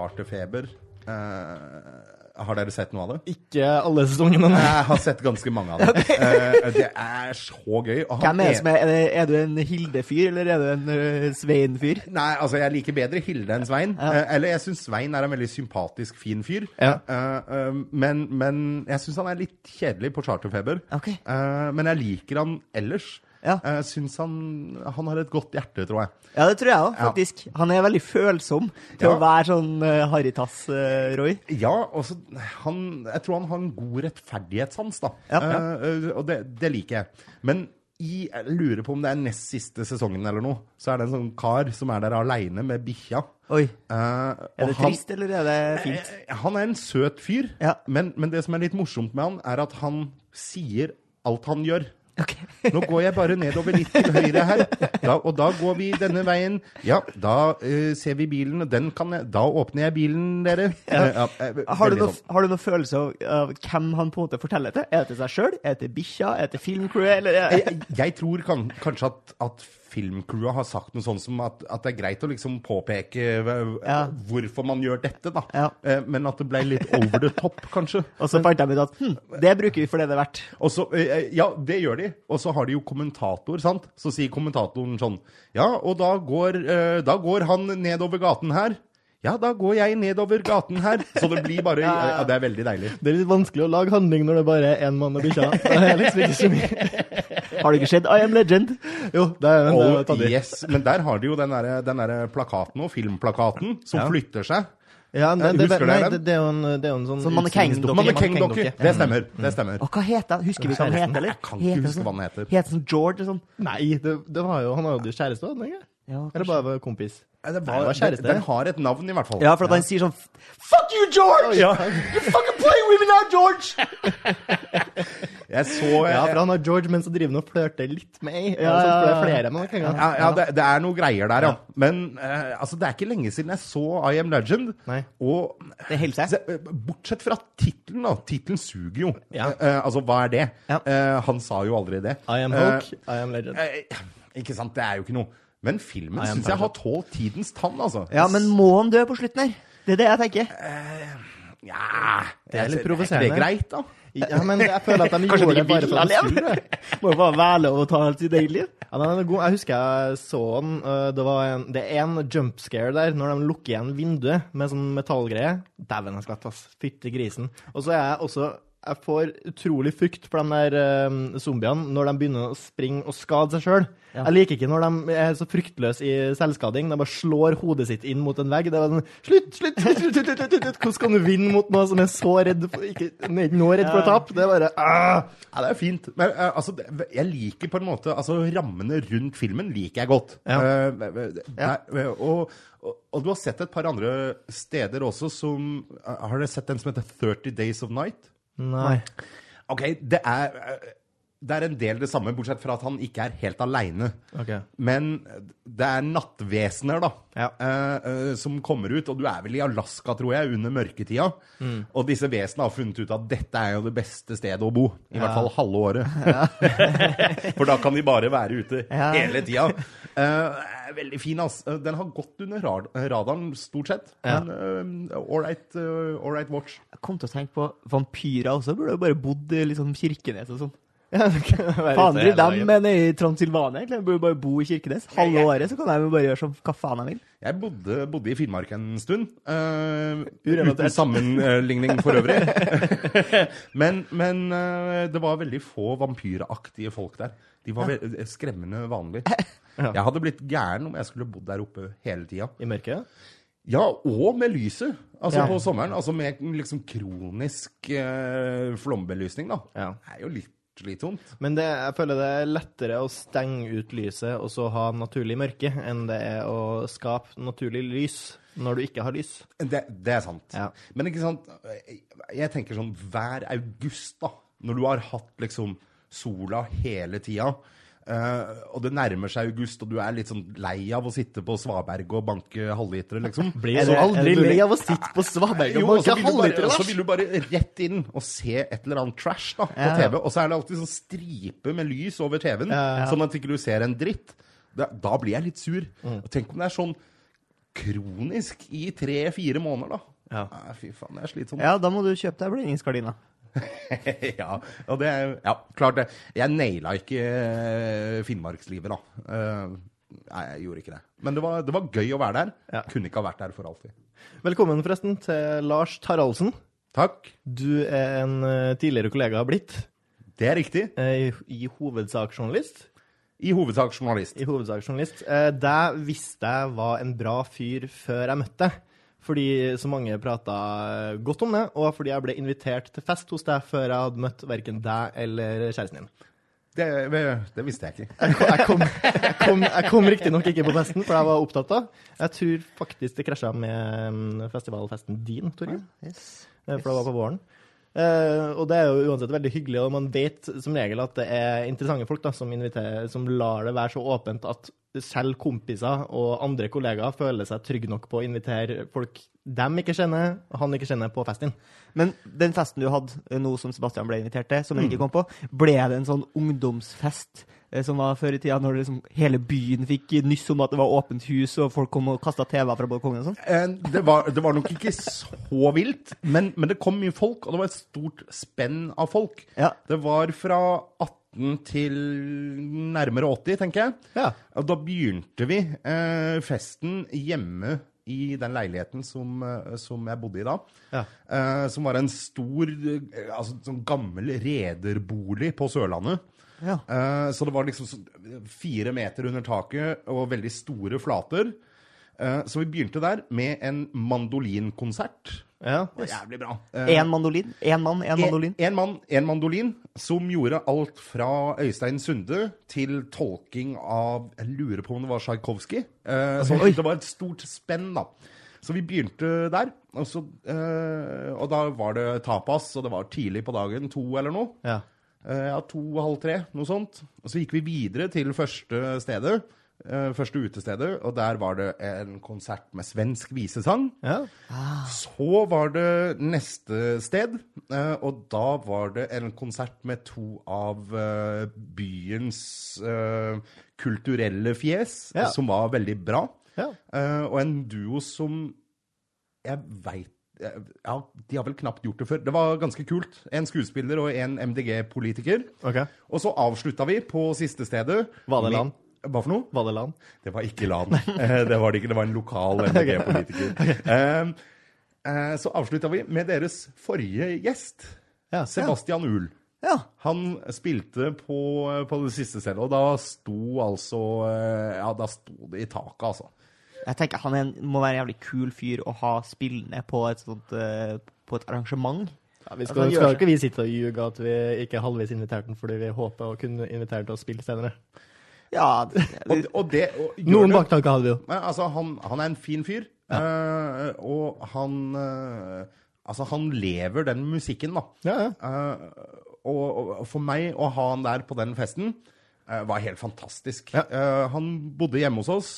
Charterfeber. Uh, har dere sett noe av det? Ikke alle sesongene, nei. Jeg har sett ganske mange av det. Uh, det er så gøy. Hvem er det som er, er, det, er du en Hilde-fyr, eller er du en uh, Svein-fyr? Nei, altså jeg liker bedre Hilde enn Svein. Eh, eller jeg syns Svein er en veldig sympatisk, fin fyr. Ja. Eh, eh, men, men jeg syns han er litt kjedelig på charterfeber. Okay. Eh, men jeg liker han ellers. Ja. Jeg syns han, han har et godt hjerte, tror jeg. Ja, det tror jeg òg, Ja. faktisk. Han er veldig følsom til Ja. å være sånn uh, Harrytass, uh, Ja, og så han, Jeg tror han har en god rettferdighetssans, da. Ja. Eh, eh, og det, det liker jeg. Men i, jeg lurer på om det er nest siste sesongen eller noe, så er det en sånn kar som er der aleine med bikkja. Oi. Eh, Er det han- trist, eller er det fint? Eh, Han er en søt fyr, Ja. men, men det som er litt morsomt med han, er at han sier alt han gjør. Ok. Nå går jeg bare nedover litt til høyre her, da, og da går vi denne veien. Ja, da uh, ser vi bilen, og den kan jeg Da åpner jeg bilen, dere. Eh, ja, eh, Har du, noen, noe, sånn. har du noen følelse av, av hvem han på en måte forteller til? Er det til seg sjøl? Er det til bikkja? Er det til filmcrewet? Jeg, jeg tror kan, kanskje at, at filmcrewet har sagt noe sånn som at, at det er greit å liksom påpeke eh, Ja. hvorfor man gjør dette, da. Ja. Eh, men at det ble litt over the top, kanskje. Og så fant de ut at hm, det bruker vi for det det er verdt. Og så, eh, ja, det gjør de. Og så har de jo kommentator, sant? Så sier kommentatoren sånn Ja, og da går, da går han nedover gaten her. Ja, da går jeg nedover gaten her. Så det blir bare Ja, det er veldig deilig. Det er litt vanskelig å lage handling når det bare er én mann og bikkja. Liksom ikke så mye. Har det ikke skjedd? I am legend. Jo, det er, men det er Oh, det. i. yes. Men der har de jo den derre der plakaten og filmplakaten som Ja. flytter seg. Ja, det, det, Husker nei, dere den? det, det, er jo en, det er en sånn mannekengdokke. Mannekengdokke. Det stemmer. Det stemmer. Og hva heter han? Husker vi hva han heter, eller? Jeg kan ikke Heter huske sånn- hva han heter. Heter sånn George og sånn? Nei, det, det var jo, han har jo kjæreste, hadde han ikke? Ja, Eller bare kompis? Nei, var, Nei, det den, den har et navn, i hvert fall. Ja, for at han sier sånn Fuck you, George! Ja. You fucking playing with me now, George! Jeg så Ja, for han har George, men så driver han og flørter litt med ei. Ja, Ja, ja, det ja. flere. Ja, ja det, det er noe greier der, ja. Men uh, altså, det er ikke lenge siden jeg så I Am Legend. Nei. Og Det helser jeg eh, bortsett fra tittelen, da. Tittelen suger jo. Ja. Eh, altså, hva er det? Ja. Eh, han sa jo aldri det. I am Hulk, I am Legend. Ikke sant, det er jo ikke noe. Men filmen syns jeg har tålt tidens tann, altså. Ja, men må han dø på slutten her? Det er det jeg tenker. Ja, Det er litt Er provoserende. ikke det greit, da? Ja, men jeg føler at de Kanskje gjorde de det bare for leve? å skulle. Må jo bare være lov å ta sitt eget liv. Ja, den er god. Jeg husker jeg så den. øh, Det, var en, det er en jumpscare der når de lukker igjen vinduet med sånn metallgreie. Dæven, jeg skvatt, ass. Fytti grisen. Og så er jeg også Jeg får utrolig frykt for de der øh, zombiene når de begynner å springe og skade seg sjøl. Ja. Jeg liker ikke når de er så fryktløse i selvskading. De bare slår hodet sitt inn mot en vegg. Det er sånn Slutt, slutt, slutt! slutt, slutt, slutt, slutt. Hvordan kan du vinne mot noe som er så redd for ikke, ikke nå redd for å tape? Det er bare ah. Ja, det er fint. Men uh, altså, jeg liker på en måte Altså, rammene rundt filmen liker jeg godt. Ja. Eh, der, og, og, og du har sett et par andre steder også som Har dere sett den som heter 30 Days of Night? Nei. OK, det er eh, det er en del det samme, bortsett fra at han ikke er helt aleine. Okay. Men det er nattvesener, da, Ja. eh, eh, som kommer ut. Og du er vel i Alaska, tror jeg, under mørketida. Mm. Og disse vesenene har funnet ut at dette er jo det beste stedet å bo. I hvert fall halve året. For da kan de bare være ute Ja. hele tida. Eh, veldig fin, ass. Eh, Den har gått under radaren, stort sett. Ja. Men uh, all right, eh, watch. Jeg kom til å tenke på vampyrer også. Burde jo bare bodd i liksom Kirkenes og sånn. Faen driver de med nede i Transylvania, egentlig. Burde bare bo i Kirkenes. Halve året så kan de jo bare gjøre som hva faen de vil. Jeg bodde, bodde i Finnmark en stund. Uh, uten sammenligning for øvrig. men men uh, det var veldig få vampyraktige folk der. De var skremmende vanlige. Jeg hadde blitt gæren om jeg skulle bodd der oppe hele tida. I mørket? Ja, og med lyset. Altså Ja. på sommeren. Altså med liksom kronisk eh, flombelysning, da. Ja. Det er jo litt slitsomt. Men det, jeg føler det er lettere å stenge ut lyset og så ha naturlig mørke, enn det er å skape naturlig lys når du ikke har lys. Det, det er sant. Ja. Men ikke sant, jeg tenker sånn hver august, da, når du har hatt liksom sola hele tida, eh, og det nærmer seg august, og du er litt sånn lei av å sitte på Svaberg og banke halvlitere, liksom. Blir så aldri lei av å sitte på Svaberg og banke du halvlitere så vil du bare rett inn og se et eller annet trash da, på Ja. TV, og så er det alltid sånn stripe med lys over TV-en, Ja, ja. sånn at ikke du ser en dritt. Da, da blir jeg litt sur. Mm. Og tenk om det er sånn kronisk i tre-fire måneder, da. Ja. Nei, fy faen, det er slitsomt. Ja, da må du kjøpe deg blendingsgardiner. ja, og det er Ja, klart det. Jeg naila ikke eh, Finnmarkslivet, da. Eh, nei, jeg gjorde ikke det. Men det var, det var gøy å være der. Ja. Kunne ikke ha vært der for alltid. Velkommen forresten til Lars Taraldsen. Takk. Du er en eh, tidligere kollega har blitt, Det er riktig. i, i hovedsak journalist. I hovedsak journalist. I hovedsak journalist. Eh, Det visste jeg var en bra fyr før jeg møtte deg. Fordi så mange prata godt om det, og fordi jeg ble invitert til fest hos deg før jeg hadde møtt verken deg eller kjæresten din. Det, det visste jeg ikke. Jeg kom, jeg kom, jeg kom, jeg kom riktignok ikke på festen, for jeg var opptatt av. Jeg tror faktisk det krasja med festivalfesten din, Torgeir. Yes. Eh, For det var på våren. Uh, og det er jo uansett veldig hyggelig, og man vet som regel at det er interessante folk da, som, inviterer, som lar det være så åpent at selv kompiser og andre kollegaer føler seg trygge nok på å invitere folk dem ikke kjenner, han ikke kjenner, på festen. Men den festen du hadde eh, nå som Sebastian ble invitert til, som han ikke kom på, ble det en sånn ungdomsfest eh, som var før i tida, når liksom hele byen fikk nyss om at det var åpent hus, og folk kom og kasta TV-er fra balkongen og sånn? Eh, Det var, det var nok ikke så vilt, men, men det kom mye folk, og det var et stort spenn av folk. Ja. Det var fra 18 til nærmere 80, tenker jeg. Ja. Og da begynte vi eh, festen hjemme i den leiligheten som, eh, som jeg bodde i da. Ja. Eh, som var en stor, eh, altså sånn gammel rederbolig på Sørlandet. Ja. Eh, så det var liksom fire meter under taket og veldig store flater. Eh, så vi begynte der med en mandolinkonsert. Ja. Det var jævlig bra. Eh, Én mandolin? Én mann, én mandolin? en, en mann, en mandolin, som gjorde alt fra Øystein Sunde til tolking av Jeg lurer på om det var Tsjajkovskij. Eh, så Oi. det var et stort spenn, da. Så vi begynte der. Og, så, eh, og da var det tapas, og det var tidlig på dagen, to eller noe. ja. Eh, ja, to og halv tre, noe sånt. Og så gikk vi videre til første stedet. Eh, første utestedet, og der var det en konsert med svensk visesang. ja. Så var det neste sted, eh, og da var det en konsert med to av eh, byens kulturelle fjes, Ja. som var veldig bra. Ja. Eh, og en duo som jeg veit Ja, de har vel knapt gjort det før. Det var ganske kult. En skuespiller og en MDG-politiker. Okay. Og så avslutta vi på siste stedet. Var det med- LAN? Hva for noe? Var det LAN? Det var ikke LAN. Eh, det var det ikke. Det var en lokal MDG-politiker. Eh, eh, så avslutta vi med deres forrige gjest, Ja. Sebastian Uhl. Ja. Han spilte på, på det siste stedet, og da sto altså Ja, da sto det i taket, altså. Jeg tenker Han er en, må være en jævlig kul fyr å ha spillende på et sånt På et arrangement. Ja, vi skal, skal ikke vi sitte og ljuge at vi ikke halvveis inviterte den fordi vi håper å kunne invitere til å spille senere. Ja, det, Og, og det og Noen baktanker hadde vi jo. Men, altså, han, han er en fin fyr, eh, og han uh, Altså, han lever den musikken, da. Ja, ja. Uh, og, for meg å ha han der på den festen var helt fantastisk. Ja. Uh, han bodde hjemme hos oss.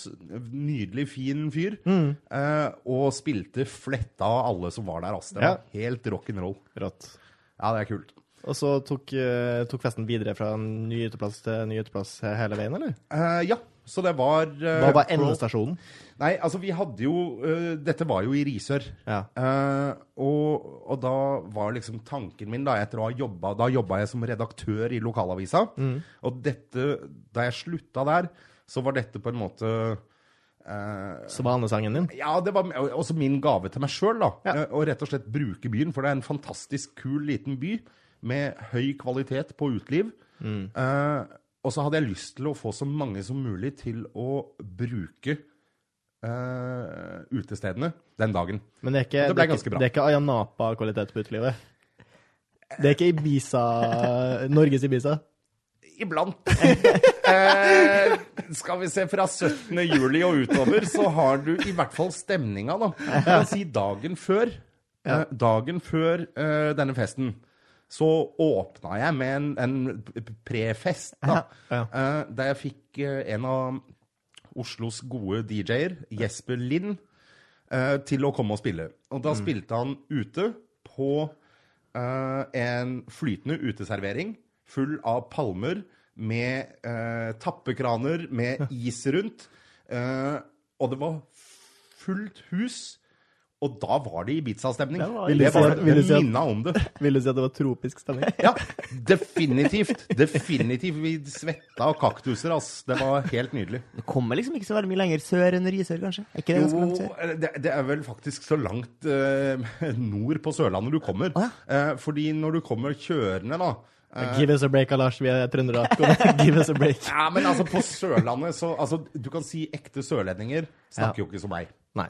Nydelig, fin fyr. Mm. Uh, og spilte fletta av alle som var der. Altså. Det var helt rock'n'roll. Rått. Ja, det er kult. Og så tok, uh, tok festen videre fra ny uteplass til ny uteplass hele veien, eller? Uh, ja, så det var uh, Hva var endestasjonen? Nei, altså, vi hadde jo uh, Dette var jo i Risør. Ja. Og, og da var liksom tanken min, da, etter å ha jobba Da jobba jeg som redaktør i lokalavisa. Og dette Da jeg slutta der, så var dette på en måte eh, Svanesangen din? ja, det var også min gave til meg sjøl. Ja. Å rett og slett bruke byen. For det er en fantastisk kul liten by med høy kvalitet på uteliv. Eh, og så hadde jeg lyst til å få så mange som mulig til å bruke eh, utestedene den dagen. Men det er ikke, Det ble det er ganske bra. det er ikke Ayanapa-kvalitet på utelivet? Det er ikke Ibiza, Norges Ibiza? Iblant. eh, skal vi se, fra 17. juli og utover, så har du i hvert fall stemninga, da. Jeg kan si dagen før. Eh, dagen før eh, denne festen. Så åpna jeg med en, en prefest, da. Ja, Eh, der jeg fikk eh, en av Oslos gode DJ-er, Jesper Lind, eh, til å komme og spille. Og da spilte han ute på en flytende uteservering full av palmer med tappekraner med is rundt. Og det var fullt hus. Og da var det Ibiza-stemning. Det var Det var Vil det minna om det. Vil du si at det var tropisk stemning? Ja, definitivt. Definitivt. Vi svetta av kaktuser, ass. Det var helt nydelig. Det kommer liksom ikke så veldig mye lenger sør enn Risør, kanskje? Er ikke det ganske langt sør? Jo, det, det er vel faktisk så langt eh, nord på Sørlandet du kommer. Å, Eh, fordi når du kommer kjørende, da eh, Give us a break, Lars. Vi er trøndere. Give us a break. Ja, men altså, på Sørlandet så Altså, du kan si ekte sørlendinger snakker jo ikke som meg. Nei.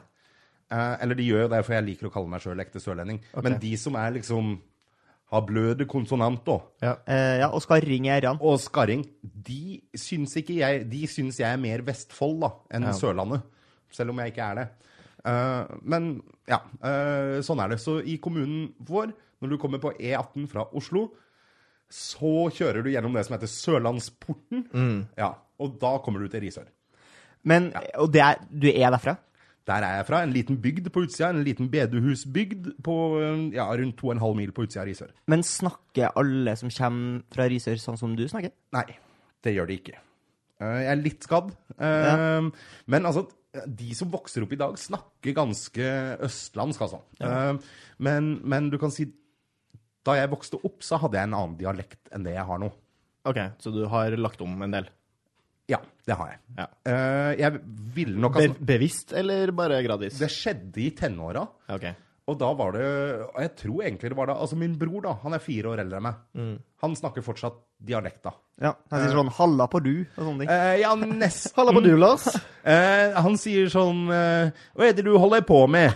Eh, eller de gjør det, for jeg liker å kalle meg sjøl ekte sørlending. Men de som er liksom har bløde konsonanter Ja. Eh, ja, og skarring i r-ene. og skarring, de syns ikke jeg De syns jeg er mer Vestfold da, enn Sørlandet. Selv om jeg ikke er det. Uh, men ja, sånn er det. Så i kommunen vår, når du kommer på E18 fra Oslo, så kjører du gjennom det som heter Sørlandsporten. Ja, og da kommer du til Risør. Men, og det er, du er derfra? Der er jeg fra. En liten bygd på utsida. En liten bedehusbygd på eh, ja, rundt 2,5 mil på utsida av Risør. Men snakker alle som kommer fra Risør sånn som du snakker? Nei, det gjør de ikke. Eh, Jeg er litt skadd. Ja. Men altså, de som vokser opp i dag, snakker ganske østlandsk, altså. Ja. Men, men du kan si Da jeg vokste opp, så hadde jeg en annen dialekt enn det jeg har nå. OK, så du har lagt om en del? Ja, det har jeg. Ja. Uh, Jeg ville nok Be altså bevisst, eller bare gradvis? Det skjedde i tenåra. Okay. Og da var det jeg tror egentlig det var da Altså, min bror, da, han er fire år eldre enn meg. Mm. Han snakker fortsatt dialekta. Ja, Han sier sånn 'halla på du' og sånne ting. Uh, ja, nesten. Halla på du, Lars. Uh, han sier sånn eh, Hva er det du holder på med?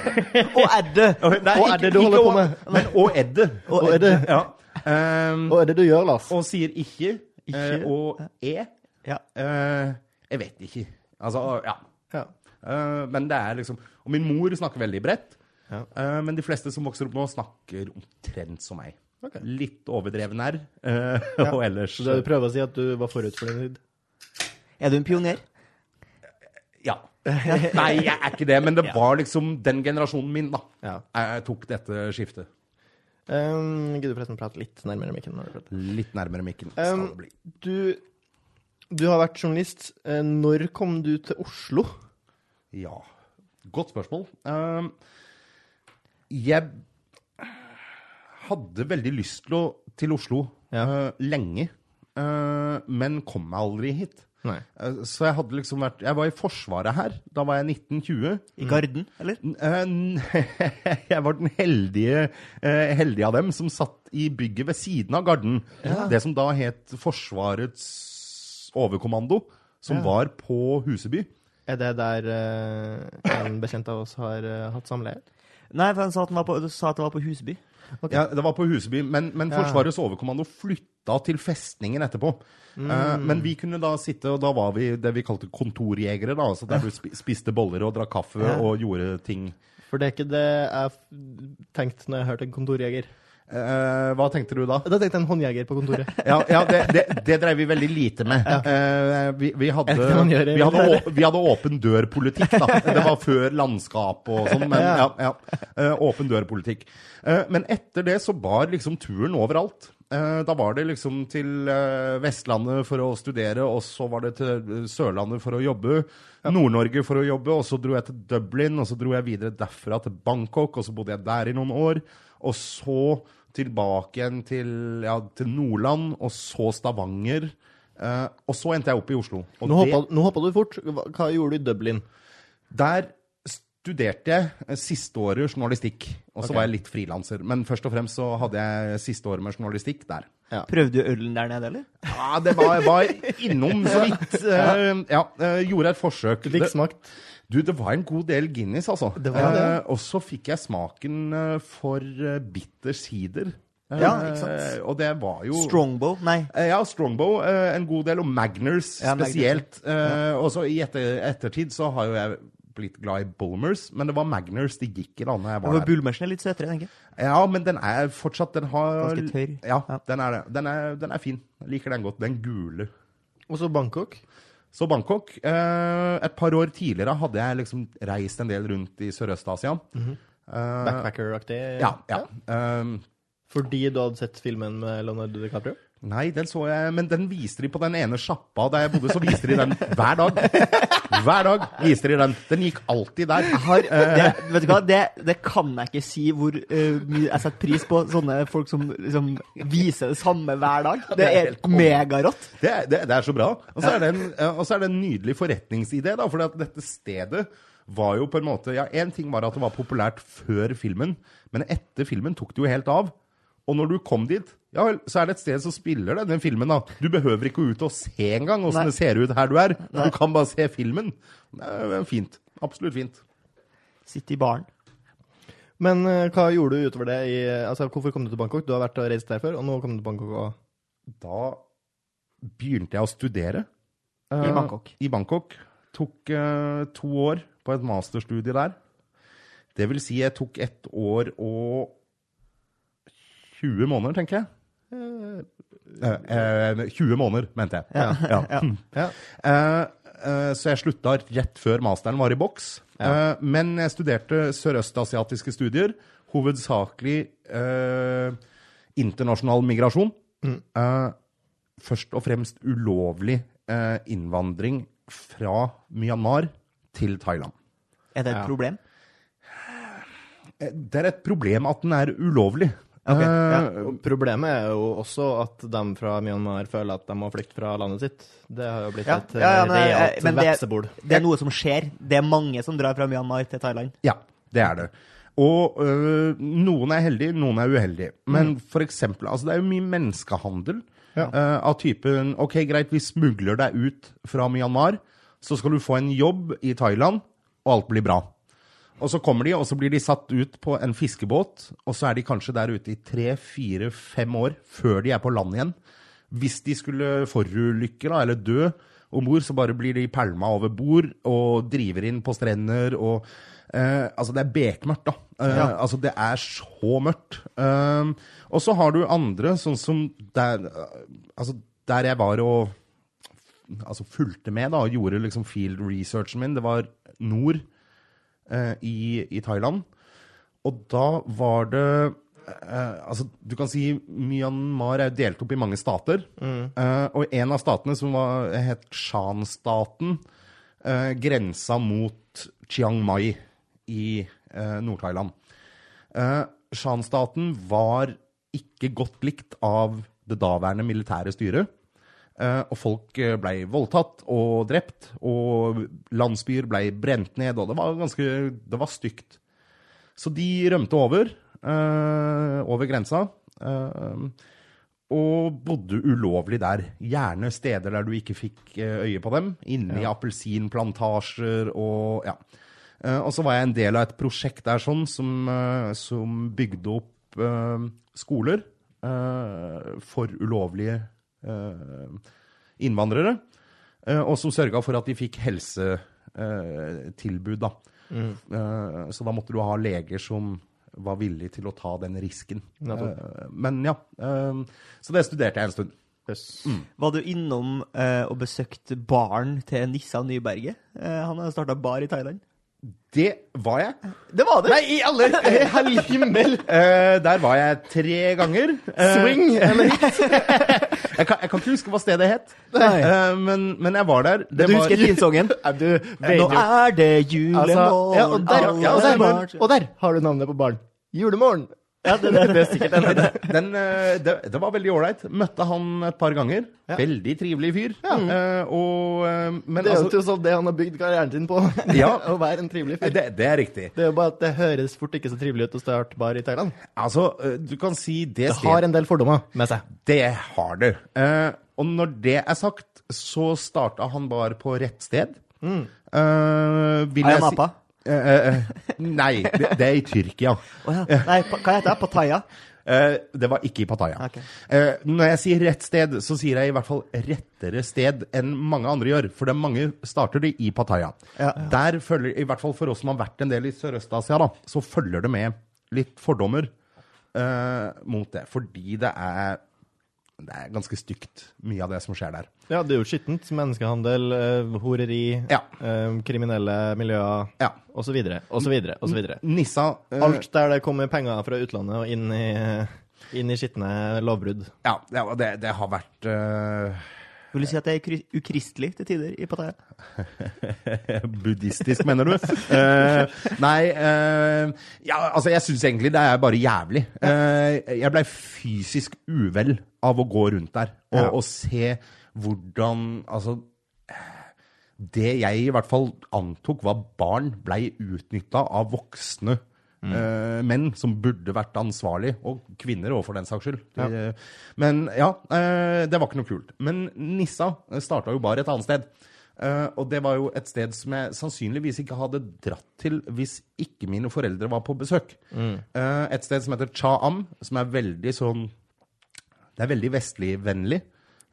Og det? Nei, og Edde du holder på med? Men og det? Og det, Ja. Um, hva er du gjør, Lars? og sier ikke, Ikke. eh, og er. Ja. Eh, jeg vet ikke. Altså, ja. Ja. Uh, men det er liksom Og min mor snakker veldig bredt. Ja. Uh, men de fleste som vokser opp nå, snakker omtrent som meg. Okay. Litt overdreven R. ja. og ellers Så det du prøver å si, at du var forut for din tid? Er du en pioner? Ja. Nei, jeg er ikke det, men det var liksom den generasjonen min, da. Ja. Jeg tok dette skiftet. Um, Gidder du forresten prate litt nærmere mikken? når du? Litt nærmere mikken skal Um, det bli. Du, du har vært journalist. Eh, Når kom du til Oslo? Ja, godt spørsmål. Um, jeg hadde veldig lyst til, å, til Oslo Ja. uh, lenge, uh, men kom meg aldri hit. Nei. Så jeg hadde liksom vært Jeg var i Forsvaret her. Da var jeg 1920. I Garden, eller? Jeg var den heldige, heldige av dem som satt i bygget ved siden av Garden. Det som da het Forsvarets overkommando, som var på Huseby. Er det der eh, en bekjent av oss har eh, hatt samleie? Nei, for han sa at, den var på, sa at det var på Huseby. Ja, det var på Huseby, men, men Ja. Forsvarets overkommando flytta til festningen etterpå. Eh, men vi kunne da sitte, og da var vi det vi kalte kontorjegere, da, altså der du spi- spiste boller og drakk kaffe Ja. og gjorde ting. For det er ikke det jeg f- tenkte når jeg hørte en kontorjeger. Eh, hva tenkte du da? Da tenkte jeg en håndjeger på kontoret. Ja, ja det, det, det drev vi veldig lite med. Uh, vi, vi, hadde, gjør vi, hadde, å- vi hadde åpen dør-politikk, da. Det var før landskap og sånn, men ja, ja. uh, åpen dør-politikk. Men etter det så bar liksom turen overalt. Da var det liksom til Vestlandet for å studere, og så var det til Sørlandet for å jobbe. Nord-Norge for å jobbe, og så dro jeg til Dublin, og så dro jeg videre derfra til Bangkok, og så bodde jeg der i noen år. Og så tilbake igjen til, ja, til Nordland, og så Stavanger. Eh, og så endte jeg opp i Oslo. Og Nå det- hoppa, nå hoppa du fort. Hva, hva gjorde du i Dublin? der studerte jeg eh, siste året journalistikk, og så okay. var jeg litt frilanser. Men først og fremst så hadde jeg siste året med journalistikk der. Prøvde du ølen der nede, eller? Ja, det var, var innom så vidt. eh, ja, eh, gjorde et forsøk. Fikk Det- smakt. Du, det var en god del Guinness, altså. Det var det. Eh, og så fikk jeg smaken eh, for eh, bitter sider. Eh, Ja, ikke sant. Og det var jo Strongbow? Nei. Eh, Ja, Strongbow eh, en god del, og Magners Ja, spesielt. Eh, Og så i etter, ettertid så har jo jeg blitt glad i Bulmers, men det var Magners de gikk i da jeg var der. Bulmersen er litt søtere, tenker jeg. Ja, men den er fortsatt Den har Ganske tørr. Ja, Ja. den er det. Den er, den er fin. Jeg liker den godt. Den gule. Og så Bangkok. Så Bangkok. Eh, et par år tidligere hadde jeg liksom reist en del rundt i Sørøst-Asia. Mhm. Eh, Backpacker-aktig. ja, ja. Um, Fordi du hadde sett filmen med Leonardo DiCaprio? Nei, den så jeg, men den viste de på den ene sjappa der jeg bodde, så viste de den hver dag. Hver dag viste de den. Den gikk alltid der. Har, det, vet du hva, det, det kan jeg ikke si hvor eh, mye jeg setter pris på sånne folk som liksom viser det samme hver dag. Det er megarått. Det, det, er så bra. Og så er det en, eh, er en nydelig forretningsidé, da. For dette stedet var jo på en måte Ja, én ting var at det var populært før filmen, men etter filmen tok det jo helt av. Og når du kom dit, ja vel, så er det et sted som spiller den filmen, da. Du behøver ikke gå ut og se engang åssen det ser ut her du er. Du kan bare se filmen. Det er fint. Absolutt fint. Sitte i baren. Men eh, hva gjorde du utover det i Altså, hvorfor kom du til Bangkok? Du har vært og reist der før, og nå kom du til Bangkok og Da begynte jeg å studere. I eh, Bangkok. I Bangkok. Tok eh, to år på et masterstudie der. Det vil si jeg tok ett år og 20 måneder, tenker jeg. Eh, eh, 20 måneder, mente jeg. Ja. Ja. Eh, eh, så jeg slutta rett før masteren var i boks. Eh, men jeg studerte sørøstasiatiske studier, hovedsakelig eh, internasjonal migrasjon. Eh, først og fremst ulovlig eh, innvandring fra Myanmar til Thailand. Er det et Ja. problem? Eh, Det er et problem at den er ulovlig. Ok, ja. Eh, Problemet er jo også at de fra Myanmar føler at de må flykte fra landet sitt. Det har jo blitt Ja, et ja, ja, eh, eh, realt men det- vepsebol. Det er noe som skjer. Det er mange som drar fra Myanmar til Thailand. Ja, det er det. Og øh, noen er heldige, noen er uheldige. Men for eksempel, altså det er jo mye menneskehandel Ja. øh, av typen Ok, greit, vi smugler deg ut fra Myanmar, så skal du få en jobb i Thailand, og alt blir bra. Og så kommer de, og så blir de satt ut på en fiskebåt, og så er de kanskje der ute i tre, fire, fem år før de er på land igjen. Hvis de skulle forulykke da, eller dø om bord, så bare blir de pælma over bord og driver inn på strender og eh, Altså, det er bekmørkt, da. Eh, Ja. Altså, det er så mørkt. Eh, og så har du andre, sånn som der eh, Altså, der jeg var og altså fulgte med da, og gjorde liksom field researchen min, det var nord i, i Thailand. Og da var det eh, Altså, du kan si Myanmar er delt opp i mange stater. Eh, og en av statene, som var, het Shan-staten, eh, grensa mot Chiang Mai i eh, Nord-Thailand. Eh, Shan-staten var ikke godt likt av det daværende militære styret. Eh, og folk blei ble voldtatt og drept, og landsbyer ble brent ned, og det var ganske Det var stygt. Så de rømte over, eh, over grensa, eh, og bodde ulovlig der. Gjerne steder der du ikke fikk eh, øye på dem. Inne i appelsinplantasjer og ja. Eh, og så var jeg en del av et prosjekt der sånn som, eh, som bygde opp eh, skoler eh, for ulovlige eh, innvandrere. eh, og som sørga for at de fikk helsetilbud, da. Mm. så da måtte du ha leger som var villige til å ta den risken. Eh, men ja. eh, så det studerte jeg en stund. Var du innom eh, og besøkte baren til Nissa Nyberget? Eh, han har starta bar i Thailand. Det var jeg. Det var det! Nei, i alle hellig himmel! Uh, der var jeg tre ganger. Uh, Swing eller jeg, kan, jeg kan ikke huske hva stedet het. Eh, men, men jeg var der. Det du var- husker tinsongen? Du Nå er det julemorgen, altså, ja, og, der, ja, og, der, og der har du navnet på barn. Julemorgen. Ja, det, det, det er sikkert den. Den, eh, det, det var veldig ålreit. Møtte han et par ganger. Ja. Veldig trivelig fyr. Eh, og, eh, men Det er jo altså alt det han har bygd karrieren sin på. Ja. Å være en trivelig fyr. det, det er riktig. Det er jo bare at det høres fort ikke så trivelig ut å starte bar i Thailand. Altså, du kan si det Det har en del fordommer med seg. Det har du. Uh, og når det er sagt, så starta han bar på rett sted. Mm. Uh, vil jeg si-? Eh, eh, eh, nei, det, det er i Tyrkia. Oh, ja. Nei, hva heter det? Pattaya? Eh, det var ikke i Pattaya. Okay. Eh, når jeg sier rett sted, så sier jeg i hvert fall rettere sted enn mange andre gjør. For det er mange starter det i Pattaya. Ja. Der følger, i hvert fall for oss som har vært en del i Sørøst-Asia, da, så følger det med litt fordommer eh, mot det. Fordi det er, det er ganske stygt, mye av det som skjer der. Ja, det er jo skittent. Menneskehandel, eh, horeri, Ja. eh, kriminelle miljøer Ja. osv. osv. osv. Nissa eh, Alt der det kommer penger fra utlandet og inn i, Inn i skitne lovbrudd. Ja, ja det, det har vært eh, Vil du si at det er ukristelig til tider i Pattaya? Buddhistisk, mener du? uh, nei uh, Ja, altså, jeg syns egentlig det er bare jævlig. Uh, jeg blei fysisk uvel av å gå rundt der og, Ja. og se hvordan Altså Det jeg i hvert fall antok var barn, blei utnytta av voksne eh, menn som burde vært ansvarlig, og kvinner òg, for den saks skyld. De, Men ja, eh, det var ikke noe kult. Men Nissa starta jo bare et annet sted. Uh, og det var jo et sted som jeg sannsynligvis ikke hadde dratt til hvis ikke mine foreldre var på besøk. Eh, et sted som heter Cha Am, som er veldig sånn Det er veldig vestligvennlig,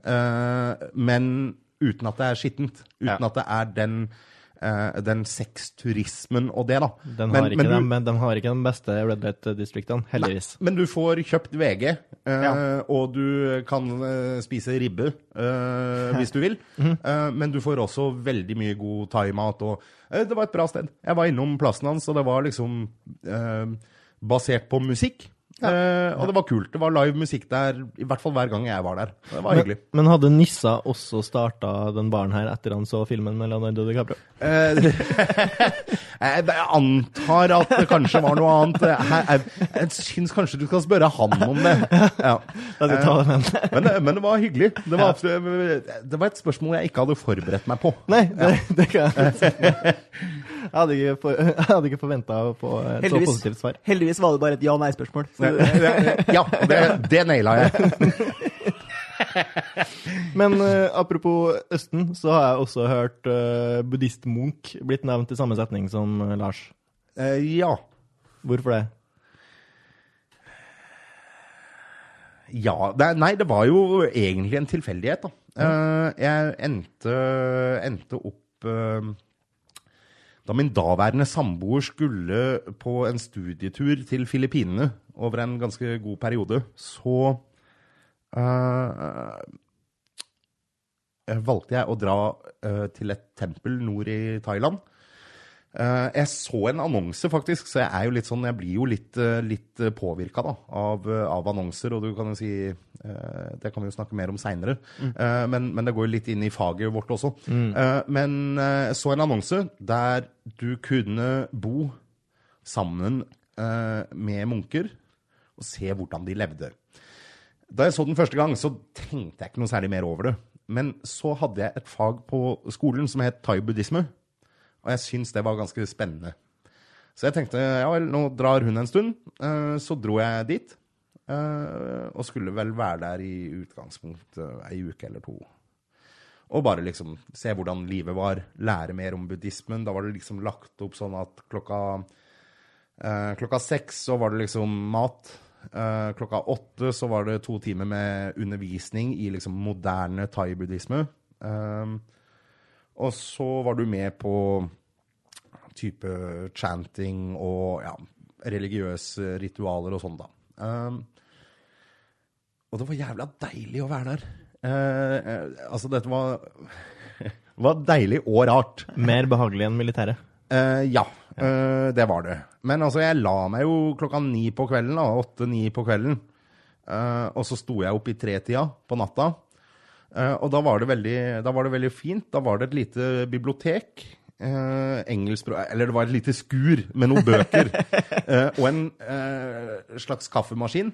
eh, men uten at det er skittent. Uten Ja. at det er den, eh, den sexturismen og det, da. Den Men- har, men du- de, men den har ikke de beste Red Light-distriktene, heldigvis. men du får kjøpt VG, eh, Ja. og du kan eh, spise ribbe eh, hvis du vil. Eh, men du får også veldig mye god thaimat. Og eh, det var et bra sted. Jeg var innom plassen hans, og det var liksom eh, basert på musikk. Eh, og det var kult. Det var live musikk der, i hvert fall hver gang jeg var der. Det var hyggelig. Men, hadde Nissa også starta den baren her etter han så filmen med Leonardo DiCaprio? Eh, jeg antar at det kanskje var noe annet. Jeg, jeg, jeg syns kanskje du skal spørre han om det. Ja. Den. Men, men det var hyggelig. Det var, det var et spørsmål jeg ikke hadde forberedt meg på. Nei, det, det kan jeg. Jeg hadde ikke, for, jeg hadde ikke forventa å få et så positivt svar. Heldigvis var det bare et ja-nei-spørsmål. Ja, og det, det naila jeg. Men uh, apropos Østen, så har jeg også hørt uh, buddhist-Munch blitt nevnt i samme setning som uh, Lars. Eh, ja. Hvorfor det? Ja det, Nei, det var jo egentlig en tilfeldighet, da. Eh, jeg endte, endte opp eh, Da min daværende samboer skulle på en studietur til Filippinene over en ganske god periode, så uh, valgte jeg å dra uh, til et tempel nord i Thailand. Eh, jeg så en annonse, faktisk, så jeg er jo litt sånn, jeg blir jo litt, uh, litt påvirka av, eh, av annonser. Og du kan jo si eh, Det kan vi jo snakke mer om seinere. men, men det går jo litt inn i faget vårt også. Eh, men eh, jeg så en annonse der du kunne bo sammen eh, med munker og se hvordan de levde. Da jeg så den første gang, så tenkte jeg ikke noe særlig mer over det. Men så hadde jeg et fag på skolen som het thai-buddhisme. Og jeg syns det var ganske spennende. Så jeg tenkte ja vel, nå drar hun en stund. Eh, Så dro jeg dit. eh, Og skulle vel være der i utgangspunktet ei uke eller to. Og bare liksom se hvordan livet var. Lære mer om buddhismen. Da var det liksom lagt opp sånn at klokka eh, Klokka seks så var det liksom mat. Eh, klokka åtte så var det to timer med undervisning i liksom moderne thai-buddhisme. Eh, og så var du med på type chanting og ja, religiøse ritualer og sånn, da. Um, og det var jævla deilig å være der. Eh, altså, dette var, var deilig og rart. Mer behagelig enn militæret. Uh, ja, uh, det var det. Men altså, jeg la meg jo klokka ni på kvelden, da. Åtte-ni på kvelden. Uh, og så sto jeg opp i tretida på natta. Eh, og da var, det veldig, da var det veldig fint. Da var det et lite bibliotek. Engelsk, eller det var et lite skur med noen bøker. eh, og en eh, slags kaffemaskin.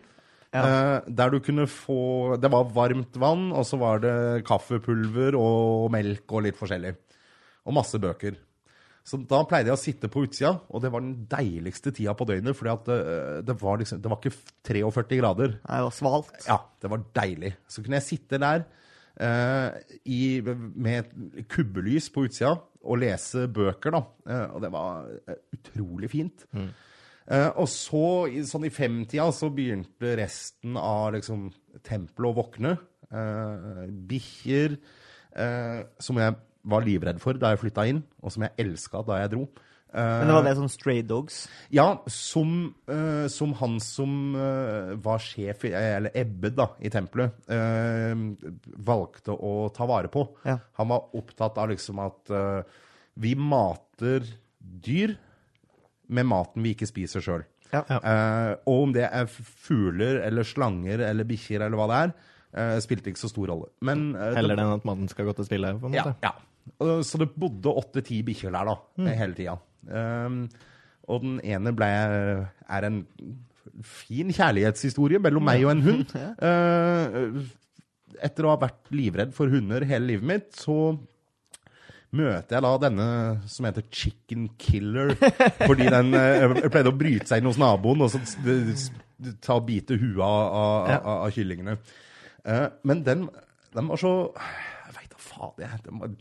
eh, der du kunne få Det var varmt vann, og så var det kaffepulver og melk og litt forskjellig. Og masse bøker. Så da pleide jeg å sitte på utsida, og det var den deiligste tida på døgnet. For at eh, det, var liksom, det var ikke 43 grader. Nei, det var svalt. Ja, det var deilig. Så kunne jeg sitte der eh, i, med kubbelys på utsida og lese bøker, da. Eh, og det var eh, utrolig fint. Eh, og så, i, sånn i femtida, så begynte resten av liksom tempelet å våkne. Uh, Bikkjer eh, som jeg var livredd for da jeg flytta inn, og som jeg elska da jeg dro. Eh, Men det var det sånn stray dogs. ja, som, uh, som han som uh, var sjef, eller Ebbe, da, i tempelet, uh, valgte å ta vare på. Ja. Han var opptatt av liksom at vi mater dyr med maten vi ikke spiser sjøl. Ja. Ja. Eh, og om det er fugler eller slanger eller bikkjer eller hva det er, spilte ikke så stor rolle. Men Heller det- enn at mannen skal gå til spille, på en måte. ja. Og Så det bodde åtte-ti bikkjer der, da, hele tida. Um, og den ene ble, er en fin kjærlighetshistorie mellom meg og en hund. Uh, etter å ha vært livredd for hunder hele livet mitt, så møter jeg da denne som heter Chicken Killer, fordi den eh, pleide å bryte seg inn hos naboen og så ta og bite huet av, av, Ja. av, av kyllingene. Eh, men den, den var så Jeg veit da fader, jeg. Den var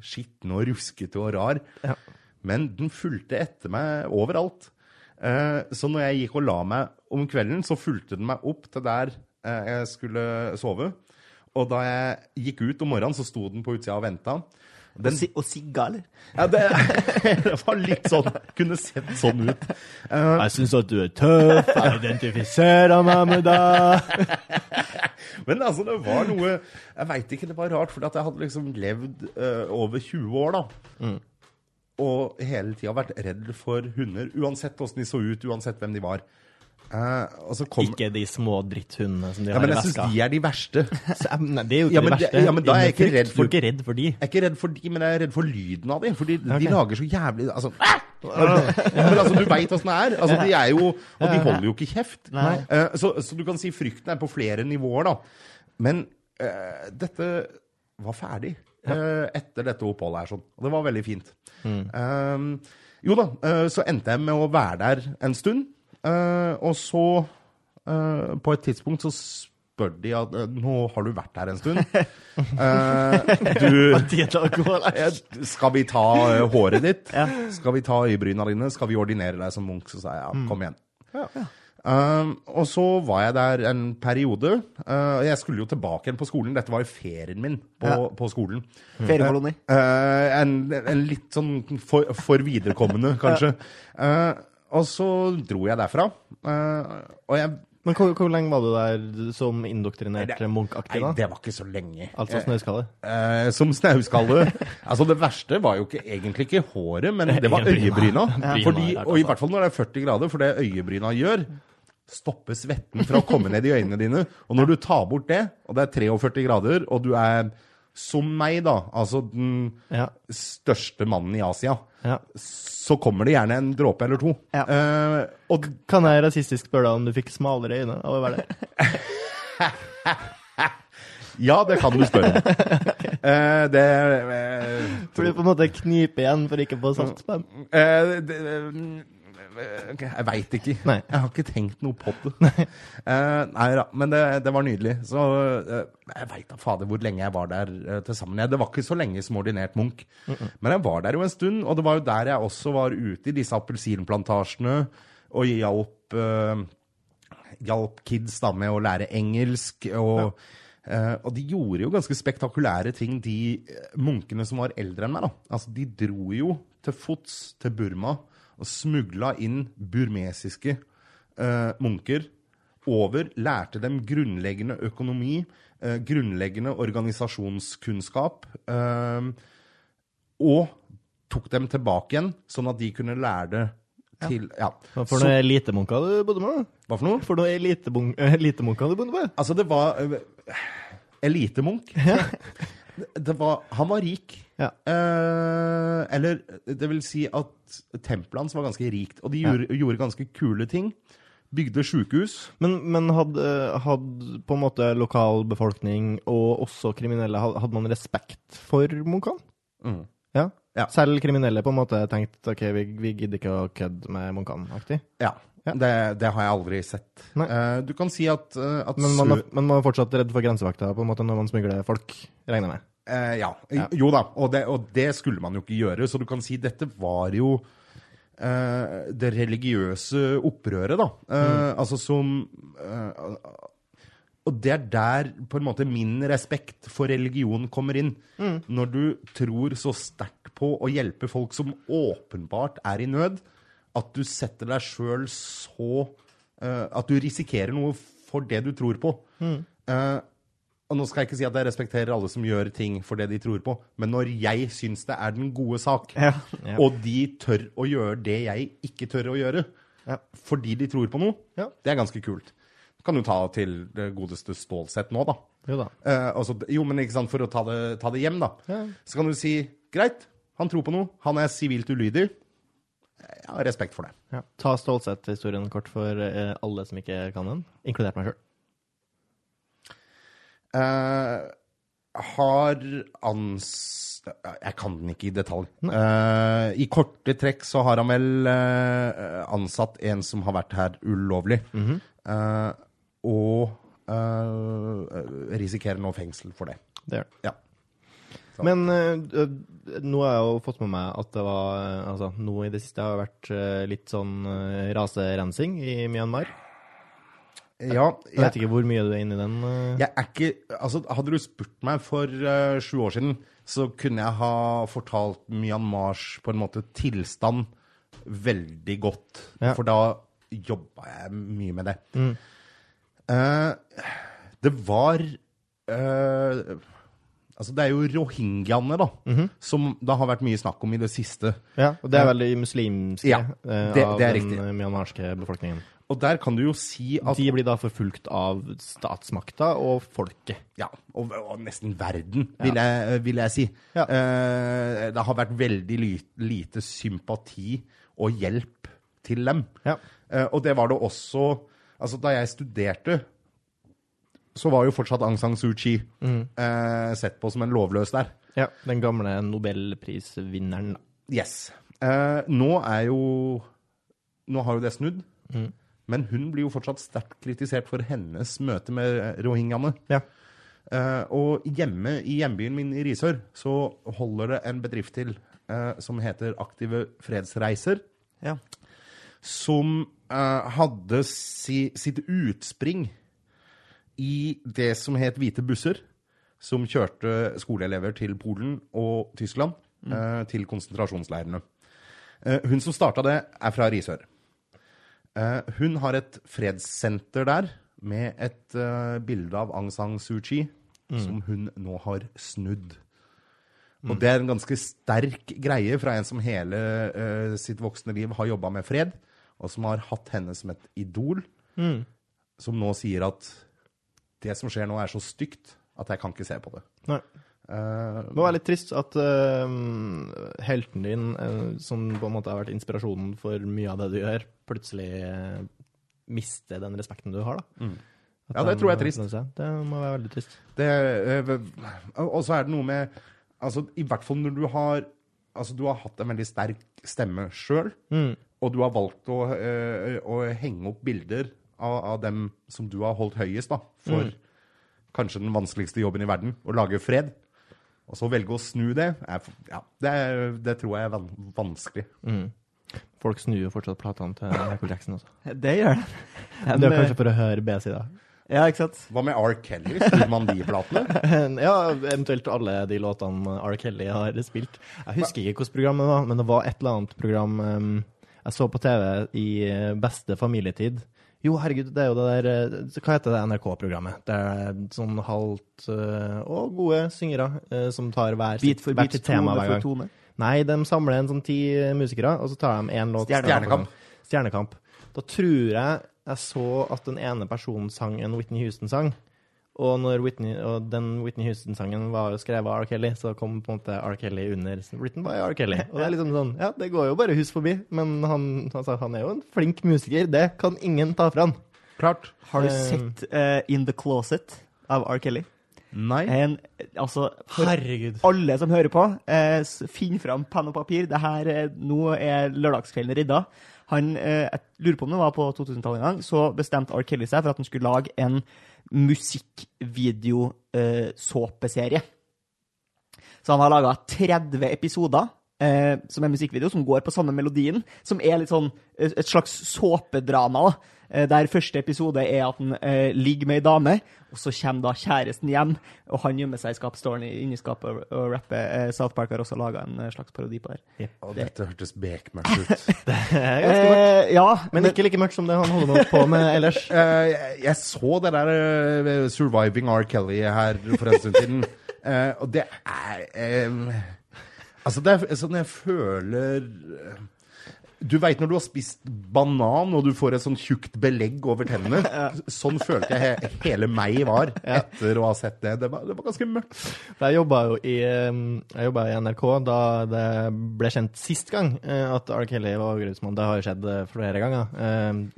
skitten og ruskete og rar. Ja. Men den fulgte etter meg overalt. Eh, så når jeg gikk og la meg om kvelden, så fulgte den meg opp til der eh, jeg skulle sove. Og da jeg gikk ut om morgenen, så sto den på utsida og venta. Og, si, og sigga, eller? Ja, det, det var litt sånn Kunne sett sånn ut. Uh, Jeg syns at du er tøff, jeg identifiserer meg med deg. Men altså, det var noe Jeg veit ikke, det var rart, for jeg hadde liksom levd uh, over 20 år, da. Og hele tida vært redd for hunder, uansett åssen de så ut, uansett hvem de var. Eh, kom Ikke de små dritthundene som de Ja, har men jeg syns de er de verste. Så, Nei, det er jo ikke Ja, men det- verste. ja, men da er jeg ikke redd for- er ikke redd for de. Jeg er ikke redd for de, men jeg er redd for lyden av de. Fordi okay. de lager så jævlig Altså, men altså du veit åssen det er. Altså, de er jo Og de holder jo ikke kjeft. Eh, så, så du kan si frykten er på flere nivåer, da. Men eh, dette var ferdig eh, etter dette oppholdet her, sånn. Og det var veldig fint. Eh, jo da, eh, så endte jeg med å være der en stund. Uh, og så, uh, på et tidspunkt, så spør de at nå har du vært her en stund. Uh, du Skal vi ta håret ditt? Ja. Skal vi ta øyebryna dine? Skal vi ordinere deg som munk? Så sa jeg Mm. ja, kom igjen. Um, og så var jeg der en periode. Uh, jeg skulle jo tilbake igjen på skolen. Dette var jo ferien min på, Ja. på skolen. Feriekoloni. Uh, en, en litt sånn for, for viderekommende, kanskje. Uh, og så dro jeg derfra. Uh, og jeg Men hvor, hvor lenge var du der som indoktrinert Munch-aktig? da? Nei, det var ikke så lenge. Altså snauskalle? Eh, som snauskalle. altså Det verste var jo ikke, egentlig ikke håret, men det var Øyebryna. Fordi, og i hvert fall når det er 40 grader, for det øyebryna gjør, stopper svetten fra å komme ned i øynene dine. Og når du tar bort det, og det er 43 grader, og du er som meg, da, altså den Ja. største mannen i Asia, ja. så kommer det gjerne en dråpe eller to. Ja. Uh, og Kan jeg rasistisk spørre deg om du fikk smalere øyne av å være der? ja, det kan du spørre om. Eh, det eh, For du på en måte kniper igjen for ikke å få dem? Eh, det, eh, jeg veit ikke. Nei. Jeg har ikke tenkt noe på det. Eh, nei da, men det, det var nydelig. Så uh, jeg veit da fader hvor lenge jeg var der uh, til sammen. Det var ikke så lenge som ordinert munk. Men jeg var der jo en stund, og det var jo der jeg også var ute i disse appelsinplantasjene og hjalp eh, hjalp kids da med å lære engelsk. Og, eh, og de gjorde jo ganske spektakulære ting, de eh, munkene som var eldre enn meg. da. Altså, De dro jo til fots til Burma og smugla inn burmesiske eh, munker over, lærte dem grunnleggende økonomi, eh, grunnleggende organisasjonskunnskap, eh, og tok dem tilbake igjen, sånn at de kunne lære det til Ja. Hva For noen elitemunker du bodde med? Hva for noe? For noen elitebun- elitemunker du bodde med? Altså, det var uh, Elitemunk. Det var, han var rik. Ja. Eh, eller det vil si at tempelet hans var ganske rikt. Og de gjorde, gjorde ganske kule ting. Bygde sjukehus. Men, men hadde, hadde på en måte lokalbefolkning og også kriminelle had- Hadde man respekt for Munkan? Mm. Ja? Ja. Selv kriminelle på en måte tenkte ok, vi, vi gidder ikke å kødde med Munkan-aktig? Ja. Ja. Det, det har jeg aldri sett. Nei. Eh, du kan si at, eh, at Men man, er, men man er fortsatt redd for grensevakta på en måte når man smugler folk, regner jeg med? Eh, ja. Ja. Jo da, og det, og det skulle man jo ikke gjøre. Så du kan si dette var jo eh, det religiøse opprøret, da. Eh, Altså som eh, Og det er der på en måte min respekt for religion kommer inn. Når du tror så sterkt på å hjelpe folk som åpenbart er i nød, at du setter deg sjøl så eh, At du risikerer noe for det du tror på. Eh, og nå skal jeg ikke si at jeg respekterer alle som gjør ting for det de tror på, men når jeg syns det er den gode sak, Ja. Ja. og de tør å gjøre det jeg ikke tør å gjøre, Ja. fordi de tror på noe, Ja. det er ganske kult. Kan du ta til det godeste Stålsett nå, da. Jo da. Eh, altså, jo, men ikke sant, for å ta det, ta det hjem, da. Så kan du si greit, han tror på noe, han er sivilt ulydig. Jeg har respekt for det. Ja. Ta Stålsett-historien kort for eh, alle som ikke kan den, inkludert meg sjøl. Eh, har ans... Jeg kan den ikke i detalj. Uh, I korte trekk så har han vel uh, ansatt en som har vært her ulovlig. Eh, og eh, risikerer nå fengsel for det. Det gjør. Ja. Så. Men nå har jeg jo fått med meg at det var Altså, nå i det siste har det vært litt sånn raserensing i Myanmar. Ja, Jeg vet ikke hvor mye du er inne i den. Uh... Jeg er ikke Altså, hadde du spurt meg for uh, sju år siden, så kunne jeg ha fortalt Myanmars på en måte tilstand veldig godt. Ja. For da jobba jeg mye med det. Eh, det var Altså, det er jo rohingyaene, da, som det har vært mye snakk om i det siste. Ja, og det er vel de muslimske Ja, det- av det er den myanmarske befolkningen. Og der kan du jo si at De blir da forfulgt av statsmakta og folket. Ja, og, og nesten verden, vil, jeg, vil jeg si. Ja. Eh, det har vært veldig lite sympati og hjelp til dem. Ja. Eh, og det var det også Altså, da jeg studerte, så var jo fortsatt Aung San Suu Kyi eh, sett på som en lovløs der. ja. Den gamle nobelprisvinneren. Yes. Eh, nå er jo Nå har jo det snudd. Men hun blir jo fortsatt sterkt kritisert for hennes møte med rohingyaene. Ja. Uh, og hjemme i hjembyen min i Risør så holder det en bedrift til uh, som heter Aktive fredsreiser, Ja. som uh, hadde si, sitt utspring i det som het Hvite busser, som kjørte skoleelever til Polen og Tyskland, eh, til konsentrasjonsleirene. Hun som starta det, er fra Risør. Eh, hun har et fredssenter der med et eh, bilde av Aung San Suu Kyi, som hun nå har snudd. Og det er en ganske sterk greie fra en som hele uh, sitt voksne liv har jobba med fred, og som har hatt henne som et idol, som nå sier at det som skjer nå, er så stygt at jeg kan ikke se på det. Nei. Eh, Det være litt trist at uh, helten din, uh, som på en måte har vært inspirasjonen for mye av det du gjør, plutselig mister den respekten du har, da. Mm. Ja, det den, tror jeg er trist. Det må være veldig trist. Det, og så er det noe med altså, I hvert fall når du har altså, du har hatt en veldig sterk stemme sjøl, og du har valgt å, å henge opp bilder av, av dem som du har holdt høyest da, for kanskje den vanskeligste jobben i verden, å lage fred. Og så velge å snu det, er, ja, det, er, det tror jeg er vanskelig. vanskelig. Folk snur jo fortsatt platene til Michael Jackson også. Det gjør det. Det er kanskje for å høre B-sida. Ja, ikke sant? Hva med R. Kelly? Snur man de platene? Ja, eventuelt alle de låtene R. Kelly har spilt. Jeg husker ikke hvilket program det var, men det var et eller annet program um, jeg så på TV i eh, beste familietid. Jo, herregud, det er jo det der eh, Hva heter det NRK-programmet? Det er sånn halvt og gode syngere eh, som tar hver Bit for hvert bit, tema hver gang. tone. Nei, de samler en sånn ti musikere, og så tar de én låt. Stjernekamp. Stjernekamp. Da tror jeg jeg så at den ene personen sang en Whitney Houston-sang. Og når Whitney, og den Whitney Houston-sangen var jo skrevet av R. Kelly, så kom på en måte R. Kelly under written by R. Kelly. Og det er liksom sånn, ja, det går jo bare hus forbi, men han, altså, han er jo en flink musiker. Det kan ingen ta fra han. Klart. Har du Eh, sett uh, In The Closet av R. Kelly? Nei. En, altså, for Herregud. alle som hører på, eh, finn fram penn og papir. Det her, eh, nå er lørdagskvelden ridda. Han, eh, jeg lurer på om det var på 2000-tallet en gang, så bestemte R. Kelly seg for at han skulle lage en musikkvideo-såpeserie. så han har laga 30 episoder eh, som er musikkvideo, som går på samme melodien, som er litt sånn eh, et slags såpedrama. da. Eh, Der første episode er at han eh, ligger med ei dame, og så kommer da kjæresten hjem, og han gjemmer seg i skapstålen inni skapet og, og rapper. Eh, South Park har også laga en eh, slags parodi på det. Å, dette hørtes bekmørkt ut. Det er ganske mørkt. Eh, ja, Men ikke like mørkt som det han holder med på med ellers. Eh, jeg, jeg så det der uh, 'Surviving R. Kelly' her for en stund siden. Eh, og det er eh, Altså, det er sånn jeg føler eh, Du veit når du har spist banan og du får et sånn tjukt belegg over tennene? Sånn følte jeg he hele meg var etter å ha sett det. Det var, det var ganske mørkt. Jeg jobba jo i, jeg i NRK da det ble kjent sist gang eh, at R. Kelly var overgrepsmann. Det har jo skjedd eh, flere ganger.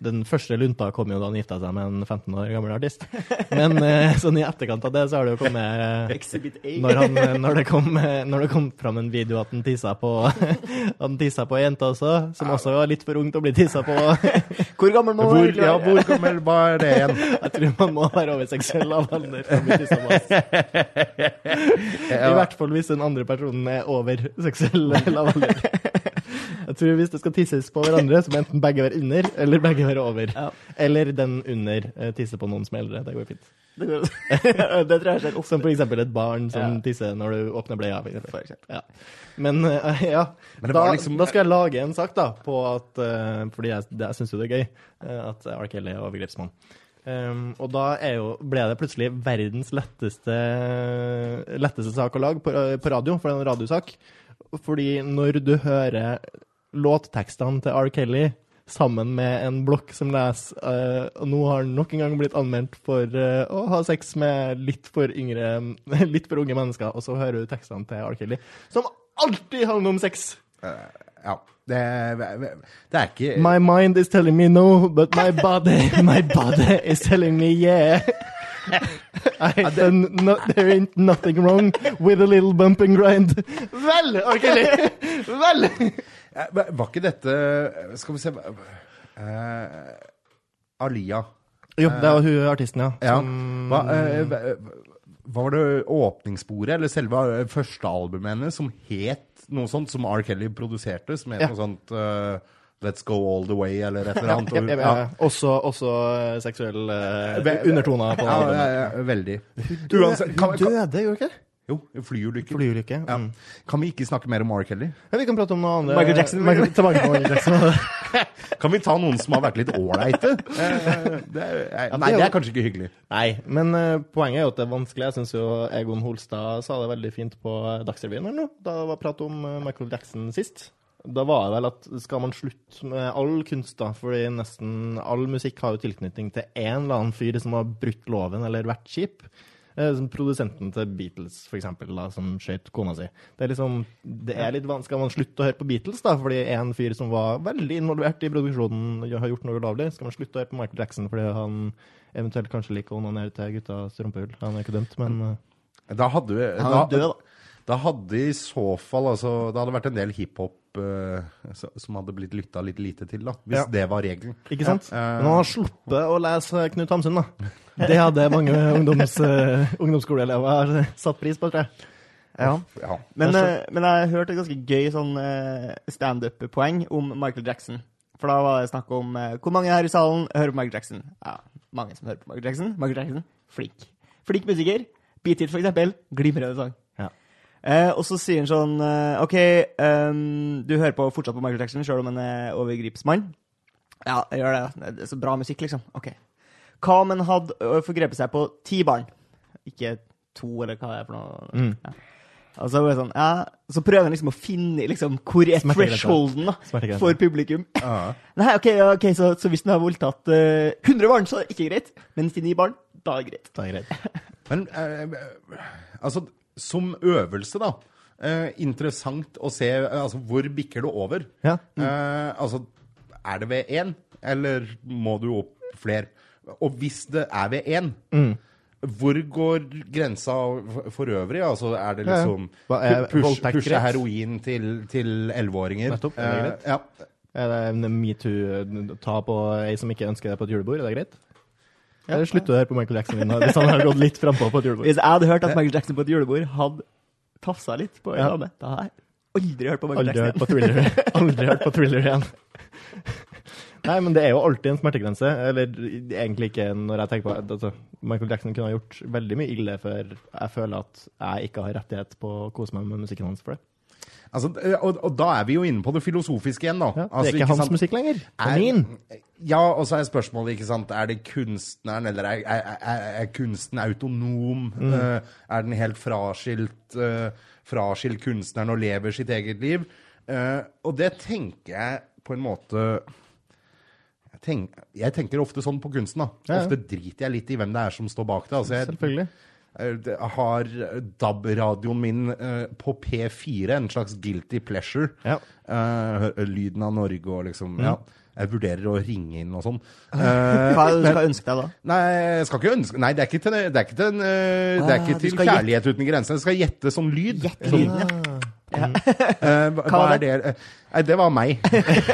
Den første lunta kom jo da han gifta seg med en 15 år gammel artist. Men eh, sånn i etterkant av det så har det jo kommet Exhibit A. når, han, når, det kom, når det kom fram en video at han tissa på at han tissa på ei jente også, som også var litt for ung til å bli tissa på. Hvor gammel må man egentlig ja, hvor gammel var det igjen? Jeg tror man må være over seksuell lavalder for å bli tissa på. I hvert fall hvis den andre personen er over seksuell lavalder. Jeg tror hvis det skal tisses på hverandre, så må enten begge være under, eller begge være over. Ja. Eller den under eh, tisser på noen som er eldre. Det går fint. Det, går- det tror jeg skjer ofte. Som for eksempel et barn som Ja. tisser når du åpner bleia. for eksempel. For eksempel. Ja. Men uh, ja, Men da, liksom- da skal jeg lage en sak da, på at uh, Fordi jeg, det- jeg syns jo det er gøy at R. Kelly er overgrepsmann. Um, og da er jo, ble det plutselig verdens letteste, letteste sak å lage på, på radio, for det er en radiosak. Fordi når du hører låttekstene til R. Kelly sammen med en blokk som leser eh, Og nå har han nok en gang blitt anmeldt for eh, å ha sex med litt for yngre Litt for unge mennesker, og så hører du tekstene til R. Kelly, som alltid handler om sex. Ja. Det, det er ikke My mind is telling me no, but my body, my body is telling me yeah. I, no, there ain't nothing wrong with a little bump and grind. Vel, R. Kelly! Vel! Eh, Var ikke dette Skal vi se eh, Alia. Jo, det var hun artisten, ja. Ja. Som- Hva, eh, var det åpningssporet, eller selve eh, første albumet hennes, som het noe sånt, som R. Kelly produserte, som het Ja. noe sånt eh, Let's Go All The Way, eller et eller annet. Ja, ja, ja. Også, også eh, seksuell eh, undertone på Ja, ja, ja, veldig. Hun døde, gjorde hun ikke? Jo, flyulykke. Flyulykke. Ja. Mm. Kan vi ikke snakke mer om R. Kelly? Ja, vi kan prate om noe annet. Michael Jackson. Michael, tilbake på Michael Jackson. Kan vi ta noen som har vært litt ålreite? Eh, Nei, det er kanskje ikke hyggelig. Nei, men uh, poenget er jo at det er vanskelig. Jeg syns jo Egon Holstad sa det veldig fint på Dagsrevyen eller noe, da det var prat om eh, Michael Jackson sist. Da var det vel at skal man slutte med all kunst, da, fordi nesten all musikk har jo tilknytning til en eller annen fyr som har brutt loven eller vært kjip. Eh, Som produsenten til Beatles, for eksempel, da, som skjøt kona si. Det er liksom, det er litt vanskelig. Skal man slutte å høre på Beatles, da, fordi en fyr som var veldig involvert i produksjonen, har gjort noe ulovlig? Skal man slutte å høre på Michael Jackson fordi han eventuelt kanskje liker onanere til guttas rumpehull? Han er ikke dømt, men Da hadde vi Han er død, da. Da hadde i så fall altså Det hadde vært en del hiphop uh, som hadde blitt lytta litt lite til, da. Hvis Ja. det var regelen. Ikke sant? Ja. Men han har sluppet å lese Knut Hamsun, da. Det hadde mange ungdoms, uh, ungdomsskoleelever satt pris på, tror jeg. Ja. Ja. Men, uh, men jeg hørte et ganske gøy sånn eh, standup-poeng om Michael Jackson. For da var det snakk om eh, hvor mange her i salen hører på Michael Jackson. Ja, mange som hører på Michael Jackson. Michael Jackson, flink. Flink musiker. Beat It, for eksempel. Glimrende sang. Eh, og så sier han sånn eh, OK, um, du hører på, fortsatt på Michael Jackson, sjøl om han er overgripsmann? Ja, jeg gjør det. Det er så bra musikk, liksom. OK. Hva om han hadde ø, forgrepet seg på ti barn? Ikke to, eller hva det er for noe. Mm. Ja. Og så, sånn, ja, så prøver han liksom å finne liksom, hvor er thresholden da, for publikum. Ah. Nei, ok, okay så, så hvis han har voldtatt uh, 100 barn, så er det ikke greit. Men 99 barn, da er det greit. Da er greit. Men uh, altså, som øvelse, da. eh, interessant å se eh, altså, hvor bikker det over. Ja. Eh, altså, er det ved én, eller må du opp flere? Og hvis det er ved én, Mm. hvor går grensa for- øvrig? Altså, er det Ja, ja. liksom er push, pushe heroin til til elleveåringer? Nettopp, er det Eh, greit? ja. Er det en metoo ta på ei som ikke ønsker det på et julebord? Er det greit? Eller slutte å høre på Michael Jackson min, hvis han har gått litt frampå på et julebord? Hvis jeg hadde hørt at Michael Jackson på et julebord hadde tafsa litt på en Ja. dame, da hadde jeg aldri hørt på Michael Aldri hørt på Thriller, aldri hørt på thriller igjen. Nei, men det er jo alltid en smertegrense. Eller egentlig ikke når jeg tenker på det. Altså, Michael Jackson kunne ha gjort veldig mye ille før jeg føler at jeg ikke har rettighet på å kose meg med musikken hans for det. Altså, eh, og, og da er vi jo inne på det filosofiske igjen, da. Ja, det Altså, er ikke hans sant? musikk lenger. Er min. Ja, og så er spørsmålet, ikke sant, er det kunstneren, eller er, er, er, er kunsten autonom? Mm. Uh, er den helt fraskilt, uh, fraskilt kunstneren og lever sitt eget liv? Uh, og det tenker jeg på en måte jeg, tenk, jeg tenker ofte sånn på kunsten. da. Ja, ja. Ofte driter jeg litt i hvem det er som står bak det. Altså, jeg, Selvfølgelig. Jeg har DAB-radioen min uh, på P4, en slags guilty pleasure. Ja. Uh, lyden av Norge og liksom Ja. Jeg vurderer å ringe inn og sånn. Uh, Hva det du skal ønske deg da? Nei, jeg skal ikke ønske Nei, det er ikke til, det er ikke til, eh, det er Ah, ikke til kjærlighet uten grenser. Jeg skal gjette sånn lyd. Gjette Sånn, lyden, ja. eh, hva, Hva er det? Eh, Nei, det var meg.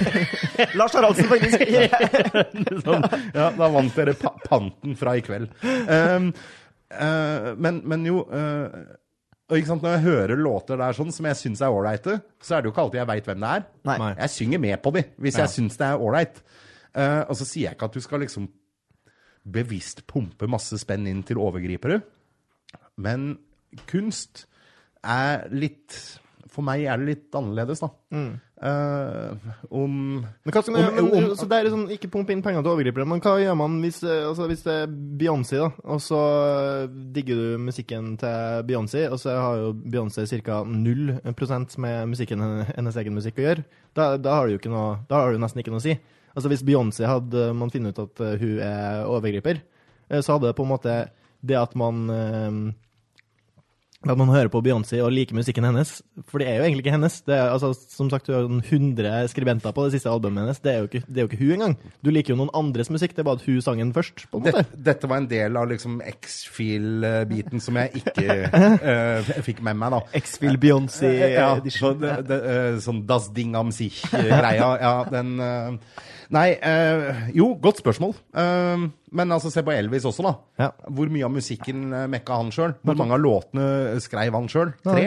Lars Haraldsen, faktisk. sånn, ja, da vant dere pa panten fra i kveld. Um, eh, men, men jo uh, og ikke sant, Når jeg hører låter der sånn som jeg syns er ålreite, så er det jo ikke alltid jeg veit hvem det er. Nei. Nei. Jeg synger med på de hvis Ja. jeg syns det er ålreit. Uh, og så sier jeg ikke at du skal liksom bevisst pumpe masse spenn inn til overgripere. Men kunst er litt For meg er det litt annerledes, da. Eh, om Men hva Om- gjøre? Om- så det er sånn, ikke pump inn penger til overgripere, men hva gjør man hvis, eh, altså, hvis det er Beyoncé, da, og så eh, digger du musikken til Beyoncé, og så har jo Beyoncé ca. 0 med musikken, hennes egen musikk å gjøre? Da, da har du jo nesten ikke noe å si. Altså Hvis Beyoncé hadde man funnet ut at hun er overgriper, så hadde det på en måte det at man at man hører på Beyoncé og liker musikken hennes, for det er jo egentlig ikke hennes. Det er, altså, som sagt, Hun har jo 100 skribenter på det siste albumet hennes. Det er jo ikke, det er jo ikke hun engang. Du liker jo noen andres musikk, det er bare at hun sang den først. på en måte. Dette, dette var en del av liksom X-Feel-biten som jeg ikke uh, fikk med meg, da. X-Feel Beyoncé. Ja, så edition. det, det, eh, sånn Das Ding am sich-greia. Ja, den eh, Nei, eh, jo, godt spørsmål. Eh, men altså, se på Elvis også, da. Ja. Hvor mye av musikken uh, mekka han sjøl? Hvor mange av låtene skreiv han sjøl? Tre?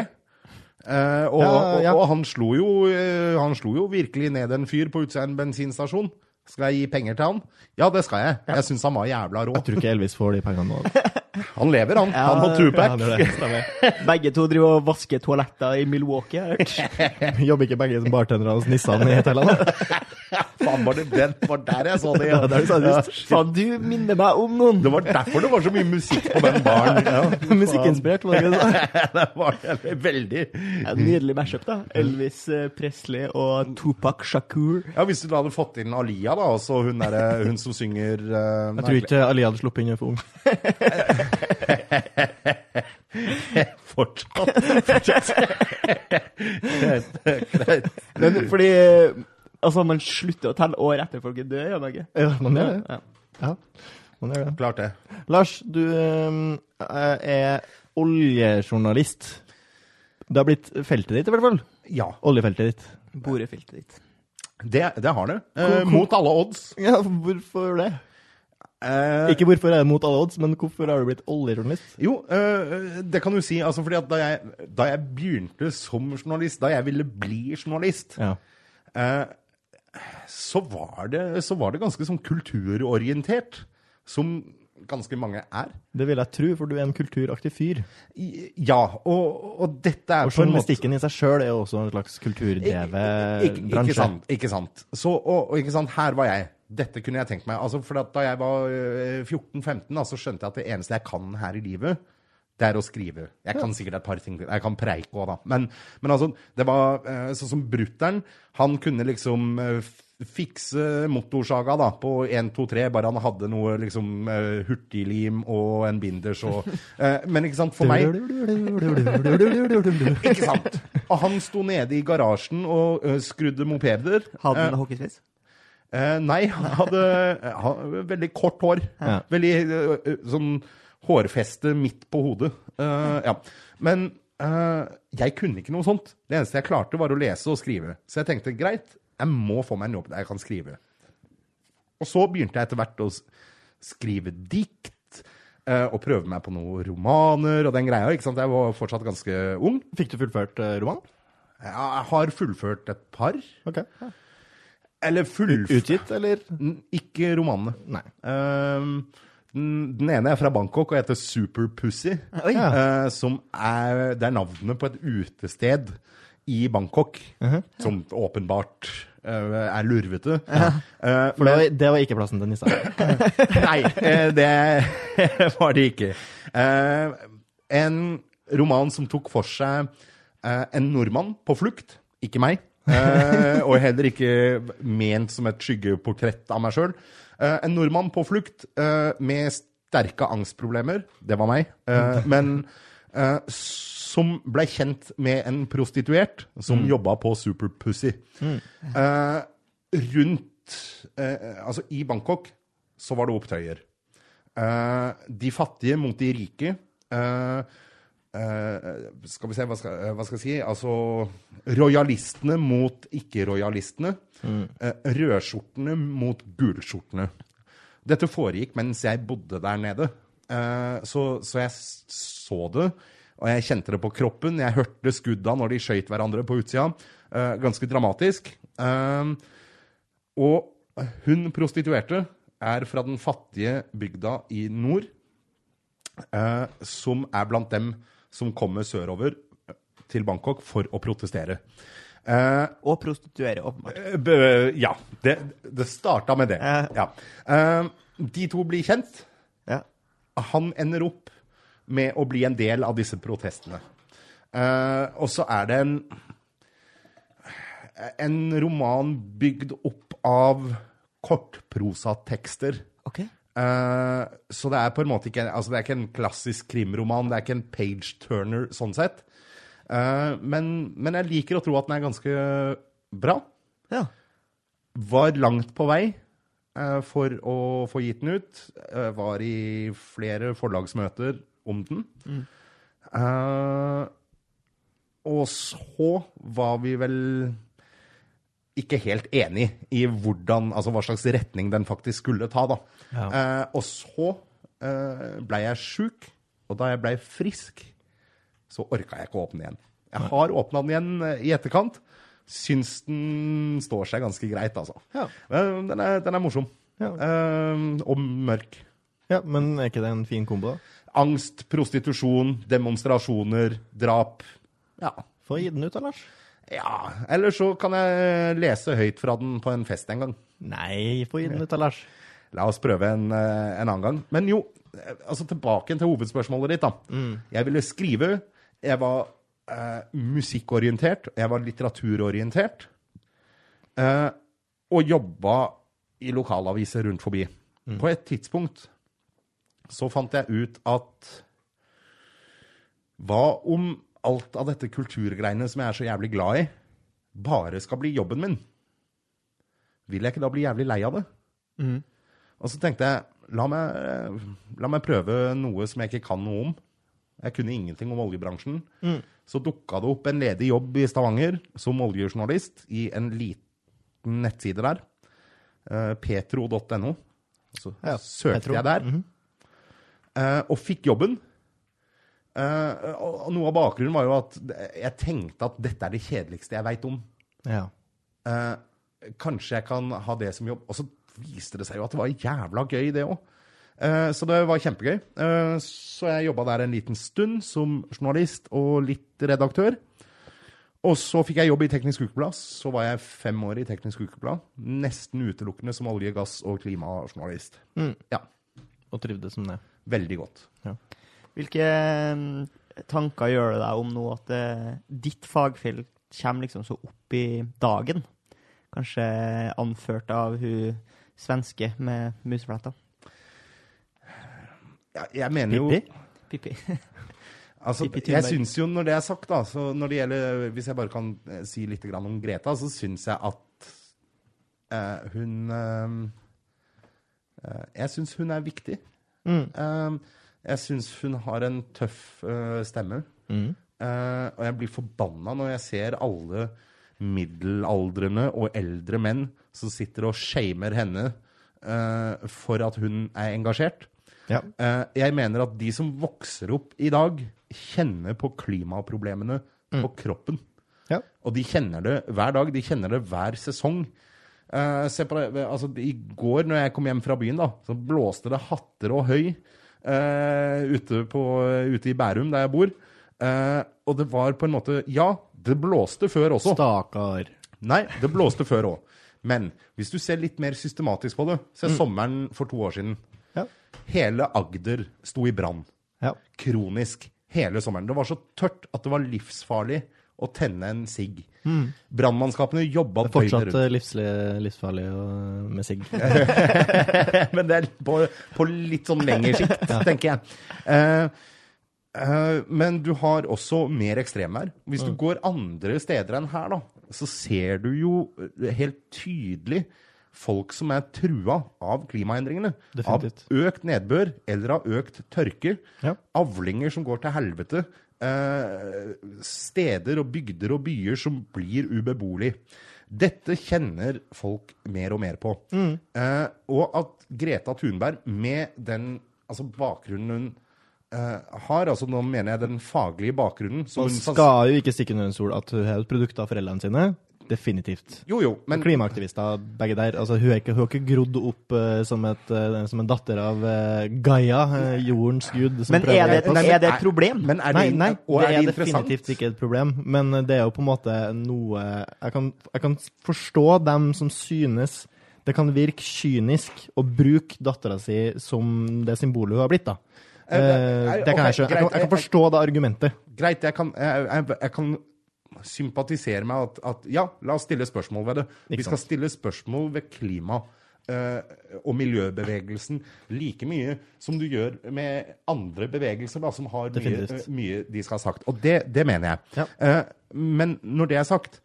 Eh, og, ja. og, og han slo jo eh, Han slo jo virkelig ned en fyr på utsida av en bensinstasjon. Skal jeg gi penger til han? Ja, det skal jeg. Jeg syns han var jævla rå. Jeg tror ikke Elvis får de pengene nå. Han lever, han. Ja, han og Tupac. Stemmer. Begge to driver og vasker toaletter i Milwaukee. har jeg hørt. Jobber ikke begge som bartendere hos Nissan i hotellene? Faen, var det den? var der jeg så det. Ja, det det. Faen, du minner meg om noen. Det var derfor det var så mye musikk på den baren. Ja. Musikkinspirert, var det ikke det? det var veldig Ja, nydelig mashup, da. Elvis eh, Presley og Tupac Shakur. Ja, Hvis du da hadde fått inn Alia, da, altså hun, der, hun som synger uh, Jeg tror ikke Alia hadde sluppet inn for ung. Fortsatt. Fortsatt. Men fordi Altså, man slutter å telle år etter folk er døde, gjør man ikke? Ja, man gjør det. Ja. Ja, man gjør det. Klart det. Lars, du øhm, er oljejournalist. Det har blitt feltet ditt, i hvert fall. Ja, Oljefeltet ditt. Borefeltet ditt. Det, det har det. Eh, mot alle odds. Ja, hvorfor det? Eh, Ikke hvorfor er det mot alle odds, men hvorfor har du blitt oljejournalist? Jo, eh, det kan du si. Altså, fordi at da jeg, da jeg begynte som journalist, da jeg ville bli journalist, Ja. eh, så, var det, så var det ganske sånn kulturorientert. Som ganske mange er. Det vil jeg tro, for du er en kulturaktig fyr. Ja, og, og dette er Og på en måte journalistikken i seg sjøl er jo også en slags kulturdrevet ikke, ikke sant. Ikke sant. Så, og, og ikke sant, her var jeg. Dette kunne jeg tenkt meg. Altså, for at da jeg var øh, 14-15, da, så skjønte jeg at det eneste jeg kan her i livet, det er å skrive. Jeg kan sikkert et par ting til. Jeg kan preike òg, da. Men, men altså, det var øh, sånn som brutter'n. Han kunne liksom øh, fikse motorsaga da, på 1, 2, 3, bare han hadde noe liksom øh, hurtiglim og en binders og Men ikke sant, for meg Ikke sant? Og han sto nede i garasjen og skrudde mopeder. Hadde Eh, han hockeysveis? eh, nei, han hadde eh, veldig kort hår. Veldig sånn hårfeste midt på hodet. Uh, ja. Men uh, jeg kunne ikke noe sånt. Det eneste jeg klarte, var å lese og skrive. Så jeg tenkte greit, jeg må få meg en jobb der jeg kan skrive. Og så begynte jeg etter hvert å skrive dikt. eh, og prøve meg på noen romaner og den greia. ikke sant? Jeg var fortsatt ganske ung. Fikk du fullført roman? Ja, Jeg har fullført et par. Ok. Eller fullført Utgitt, eller? Ikke romanene. Nei. Ehm, den, ene er fra Bangkok og heter Super Pussy. Ja. eh, som er Det er navnet på et utested i Bangkok. Som åpenbart uh, er lurvete. Eh, For det var, det var ikke plassen til Nissa. Nei, det var det ikke. En roman som tok for seg en nordmann på flukt. Ikke meg. Og heller ikke ment som et skyggeportrett av meg sjøl. Eh, en nordmann på flukt eh, med sterke angstproblemer. Det var meg. Eh, men som ble kjent med en prostituert som jobba på Superpussy. Eh, rundt Altså, i Bangkok så var det opptøyer. De fattige mot de rike. Eh, skal vi se, hva skal, eh, hva skal jeg si? Altså rojalistene mot ikke-rojalistene. Mm. rødskjortene mot gulskjortene. Dette foregikk mens jeg bodde der nede. Eh, så, så jeg så det, og jeg kjente det på kroppen. Jeg hørte skudda når de skøyt hverandre på utsida. Eh, ganske dramatisk. Eh, og hun prostituerte er fra den fattige bygda i nord, eh, som er blant dem som kommer sørover eh, til Bangkok for å protestere. Eh, Og prostituere, åpenbart. Eh, Ja. Det, det starta med det. Eh. Ja. Eh, de to blir kjent. Ja. Han ender opp med å bli en del av disse protestene. Eh, og så er det en en roman bygd opp av kortprosatekster. OK. Eh, så det er på en måte ikke Altså det er ikke en klassisk krimroman, det er ikke en page-turner sånn sett. Uh, men, men jeg liker å tro at den er ganske bra. Ja. Var langt på vei eh, for å få gitt den ut. Var i flere forlagsmøter om den. Eh, og så var vi vel ikke helt enig i hvordan, altså hva slags retning den faktisk skulle ta. da. Ja. Eh, og så eh, ble jeg sjuk, og da jeg ble frisk, så orka jeg ikke å åpne igjen. Jeg har åpna den igjen eh, i etterkant. Syns den står seg ganske greit, altså. Ja. Eh, Den er, den er morsom. Ja. Eh, og mørk. ja, men er ikke det en fin kombo, da? Angst, prostitusjon, demonstrasjoner, drap. Ja. Få gi den ut, da, Lars. Ja. Eller så kan jeg lese høyt fra den på en fest en gang. Nei, få ut, da, Lars. La oss prøve en, eh, en annen gang. Men jo, eh, altså tilbake til hovedspørsmålet ditt, da. Jeg ville skrive. Jeg var eh, musikkorientert. Jeg var litteraturorientert. Eh, og jobba i lokalaviser rundt forbi. På et tidspunkt så fant jeg ut at Hva om alt av dette kulturgreiene som jeg er så jævlig glad i, bare skal bli jobben min? Vil jeg ikke da bli jævlig lei av det? Og så tenkte jeg, la meg, la meg prøve noe som jeg ikke kan noe om. Jeg kunne ingenting om oljebransjen. Så dukka det opp en ledig jobb i Stavanger som oljejournalist i en liten nettside der. eh, petro.no. Så Ja, søkte Petro. jeg der, eh, og fikk jobben. Eh, og noe av bakgrunnen var jo at jeg tenkte at dette er det kjedeligste jeg veit om. Ja. Uh, kanskje jeg kan ha det som jobb. Og så viste det seg jo at det var jævla gøy, det òg. så det var kjempegøy. Eh, så jeg jobba der en liten stund som journalist og litt redaktør. Og så fikk jeg jobb i Teknisk Ukeblad. Så var jeg fem år i Teknisk Ukeblad. Nesten utelukkende som olje-, gass- og klimajournalist. Mm. Ja, Og trivdes som det. veldig godt. Hvilke mm, tanker gjør det deg om nå at eh, ditt fagfelt kommer liksom så opp i dagen? Kanskje anført av hun svenske med musefletter? Ja, jeg mener jo Pippi? Pippi. Altså, jeg syns jo, når det er sagt, da, så når det gjelder Hvis jeg bare kan eh, si litt om Greta, så syns jeg at uh, hun eh, Jeg syns hun er viktig. Mm. Eh, jeg syns hun har en tøff uh, stemme. Mm. Uh, og jeg blir forbanna når jeg ser alle middelaldrende og eldre menn som sitter og shamer henne uh, for at hun er engasjert. Ja. Uh, jeg mener at de som vokser opp i dag, kjenner på klimaproblemene på kroppen. Ja. Og de kjenner det hver dag. De kjenner det hver sesong. Altså I går når jeg kom hjem fra byen, da, så blåste det hatter og høy ute, på, ute i Bærum, der jeg bor. Eh, og det var på en måte Ja, det blåste før også. Stakkar. Nei, det blåste før òg. Men hvis du ser litt mer systematisk på det, se sommeren for to år siden. Ja. Hele Agder sto i brann. Ja. Kronisk. Hele sommeren. Det var så tørt at det var livsfarlig å tenne en sigg. Brannmannskapene jobba døgnet rundt. rundt. er livslig, livsfarlig og, med sigg. Men det er på, på litt sånn lengre sikt, tenker jeg. Uh, eh, men du har også mer ekstremvær. Hvis du går andre steder enn her, da, så ser du jo eh, helt tydelig folk som er trua av klimaendringene. Definitivt. Av økt nedbør eller av økt tørke. Ja. Avlinger som går til helvete. Eh, steder og bygder og byer som blir ubeboelige. Dette kjenner folk mer og mer på. Eh, og at Greta Thunberg, med den altså bakgrunnen hun eh, har, altså nå mener jeg den faglige bakgrunnen som Man skal jo ikke stikke under en sol at hun har produkt av foreldrene sine. Definitivt. Jo, jo, men Klimaaktivister, begge der. Altså, hun, er ikke, hun har ikke grodd opp uh, som, et, uh, som en datter av uh, Gaia, jordens gud. som Men er det. Nei, er det er- et problem? Men er nei, det, nei, nei det er er det definitivt ikke et problem. Men det er jo på en måte noe Jeg kan, jeg kan forstå dem som synes det kan virke kynisk å bruke dattera si som det symbolet hun har blitt, da. Det kan jeg, ikke. jeg, kan, jeg kan forstå det argumentet. Greit, jeg kan, jeg, jeg, jeg kan sympatisere med at, at ja, la oss stille spørsmål ved det. Vi skal stille spørsmål ved klima eh, og miljøbevegelsen like mye som du gjør med andre bevegelser da, som har mye, eh, mye de skal ha sagt. Og det, det mener jeg. Ja. Eh, men når det er sagt,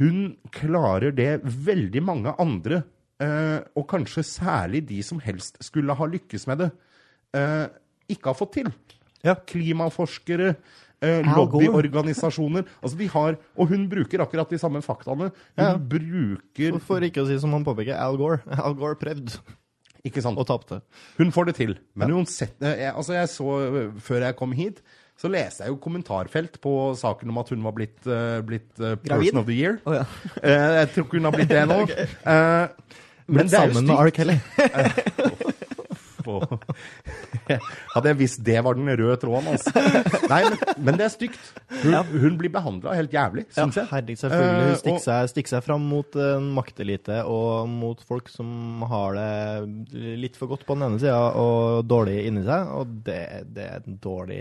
hun klarer det veldig mange andre, eh, og kanskje særlig de som helst skulle ha lykkes med det, eh, ikke har fått til. Ja. Klimaforskere, eh, lobbyorganisasjoner altså de har, Og hun bruker akkurat de samme faktaene. Hun Ja. bruker For ikke å si som han påpeker, Al Gore. Al Gore prøvde Ikke sant? og tapte. Hun får det til. Men uansett eh, jeg, altså jeg så, eh, Før jeg kom hit, så leste jeg jo kommentarfelt på saken om at hun var blitt, uh, blitt Gravid? Person of the Year. Oh, ja. uh, jeg tror ikke hun har blitt det nå. Eh, men men det sammen med. R. Kelly. på Hadde jeg visst det var den røde tråden, altså. Nei, men, men det er stygt. Hun, hun blir behandla helt jævlig, Ja, syns jeg. herregud, selvfølgelig. Eh, Hun stikker seg, stikker seg fram mot en maktelite og mot folk som har det litt for godt på den ene sida og dårlig inni seg, og det, det er en dårlig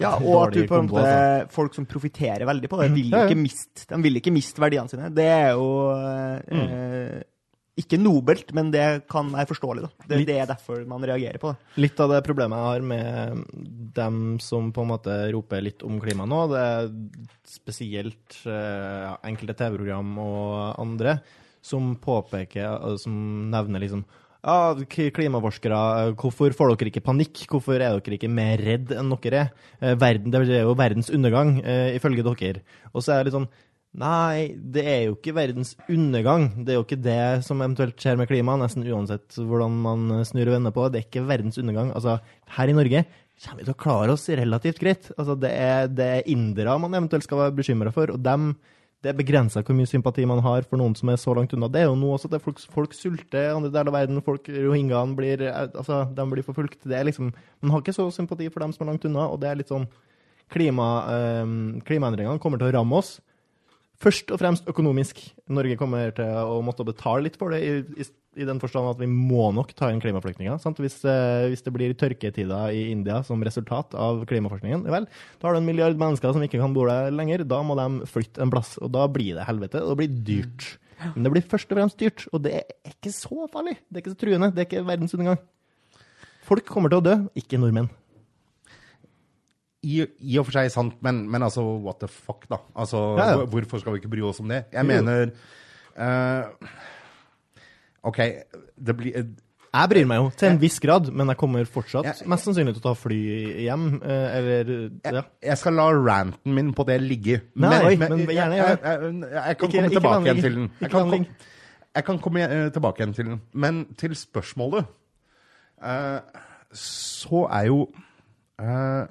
Ja, og at du på en måte altså. Folk som profitterer veldig på det, vil Ja, ja. ikke miste, de vil ikke miste verdiene sine. Det er jo eh, ikke nobelt, men det kan være forståelig. da. Det, det er derfor man reagerer på det. Litt av det problemet jeg har med dem som på en måte roper litt om klima nå, det er spesielt eh, ja, enkelte TV-program og andre som påpeker, eh, som nevner liksom ja, klimaforskere, hvorfor får dere ikke panikk? Hvorfor er dere ikke mer redd enn dere er? Eh, Verden, det er jo verdens undergang, ifølge dere. Og så er det litt sånn Nei, det er jo ikke verdens undergang. Det er jo ikke det som eventuelt skjer med klimaet, nesten uansett hvordan man snur og vender på det. Er ikke verdens undergang. Altså, her i Norge kommer vi til å klare oss relativt greit. Altså, det er, det er indere man eventuelt skal være bekymra for, og dem det er begrensa hvor mye sympati man har for noen som er så langt unna. Det er jo nå også at folk, folk sulter andre deler av verden. Folk, Rohingyaene blir, altså, blir forfulgt. Det er liksom, man har ikke så sympati for dem som er langt unna, og det er litt sånn klima, eh, Klimaendringene kommer til å ramme oss. Først og fremst økonomisk. Norge kommer til å måtte betale litt for det, i, i, i den forstand at vi må nok ta inn klimaflyktninger. Hvis, eh, hvis det blir tørketider i India som resultat av klimaforskningen, vel, da har du en milliard mennesker som ikke kan bo der lenger. Da må de flytte en plass, og da blir det helvete, og det blir dyrt. Men det blir først og fremst dyrt, og det er ikke så farlig. Det er ikke så truende. Det er ikke verdensundergang. Folk kommer til å dø, ikke nordmenn. I, I og for seg sant, men, men altså, what the fuck, da? Altså, Ja, ja. Hvorfor skal vi ikke bry oss om det? Jeg mener uh, OK, det blir eh, Jeg bryr meg jo til en viss grad, men jeg kommer fortsatt Jeg- mest sannsynlig til å ta fly hjem, eh, eller ja. jeg, jeg skal la ranten min på det ligge. Nei, men gjerne gjør det. jeg, kan Ikke- komme tilbake igjen til den. Jeg kan, kom, jeg kan komme uh, tilbake igjen til den. Men til spørsmålet uh, Så er jo eh,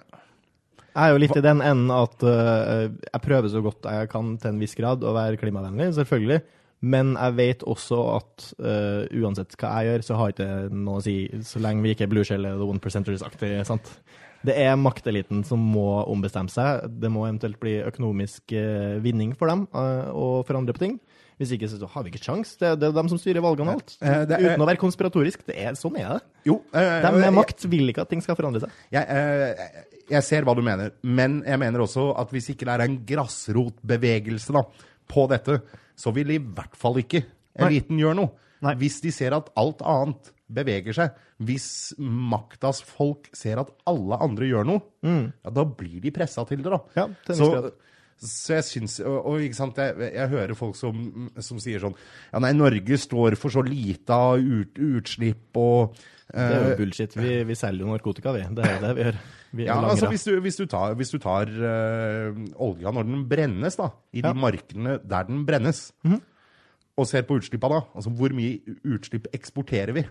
Jeg er jo litt i den enden at uh, jeg prøver så godt jeg kan til en viss grad å være klimavennlig, selvfølgelig. Men jeg vet også at uh, uansett hva jeg gjør, så har ikke det noe å si så lenge vi ikke er blueshell eller one percenters-aktig. sant? Det er makteliten som må ombestemme seg. Det må eventuelt bli økonomisk uh, vinning for dem uh, og forandre på ting. Hvis ikke så har vi ikke sjans. Det, det er dem som styrer valgene og alt. Eh, det er- Uten å være konspiratorisk. Det er, sånn er det. Jo. eh, De med makt vil ikke at ting skal forandre seg. Jeg, eh, jeg ser hva du mener, men jeg mener også at hvis ikke det er en grasrotbevegelse da, på dette, så vil i hvert fall ikke eliten gjøre noe. Nei. Hvis de ser at alt annet beveger seg, hvis maktas folk ser at alle andre gjør noe, ja, da blir de pressa til det, da. Ja, en så. Så jeg syns Og, og ikke sant, jeg, jeg hører folk som, som sier sånn Ja, nei, Norge står for så lite av ut, utslipp og Det er eh, jo bullshit. Vi, vi selger jo narkotika, vi. Det er det vi gjør. Vi ja, altså hvis du, hvis du tar, hvis du tar uh, olja når den brennes, da, i Ja. de markene der den brennes, og ser på utslippa da, altså hvor mye utslipp eksporterer vi?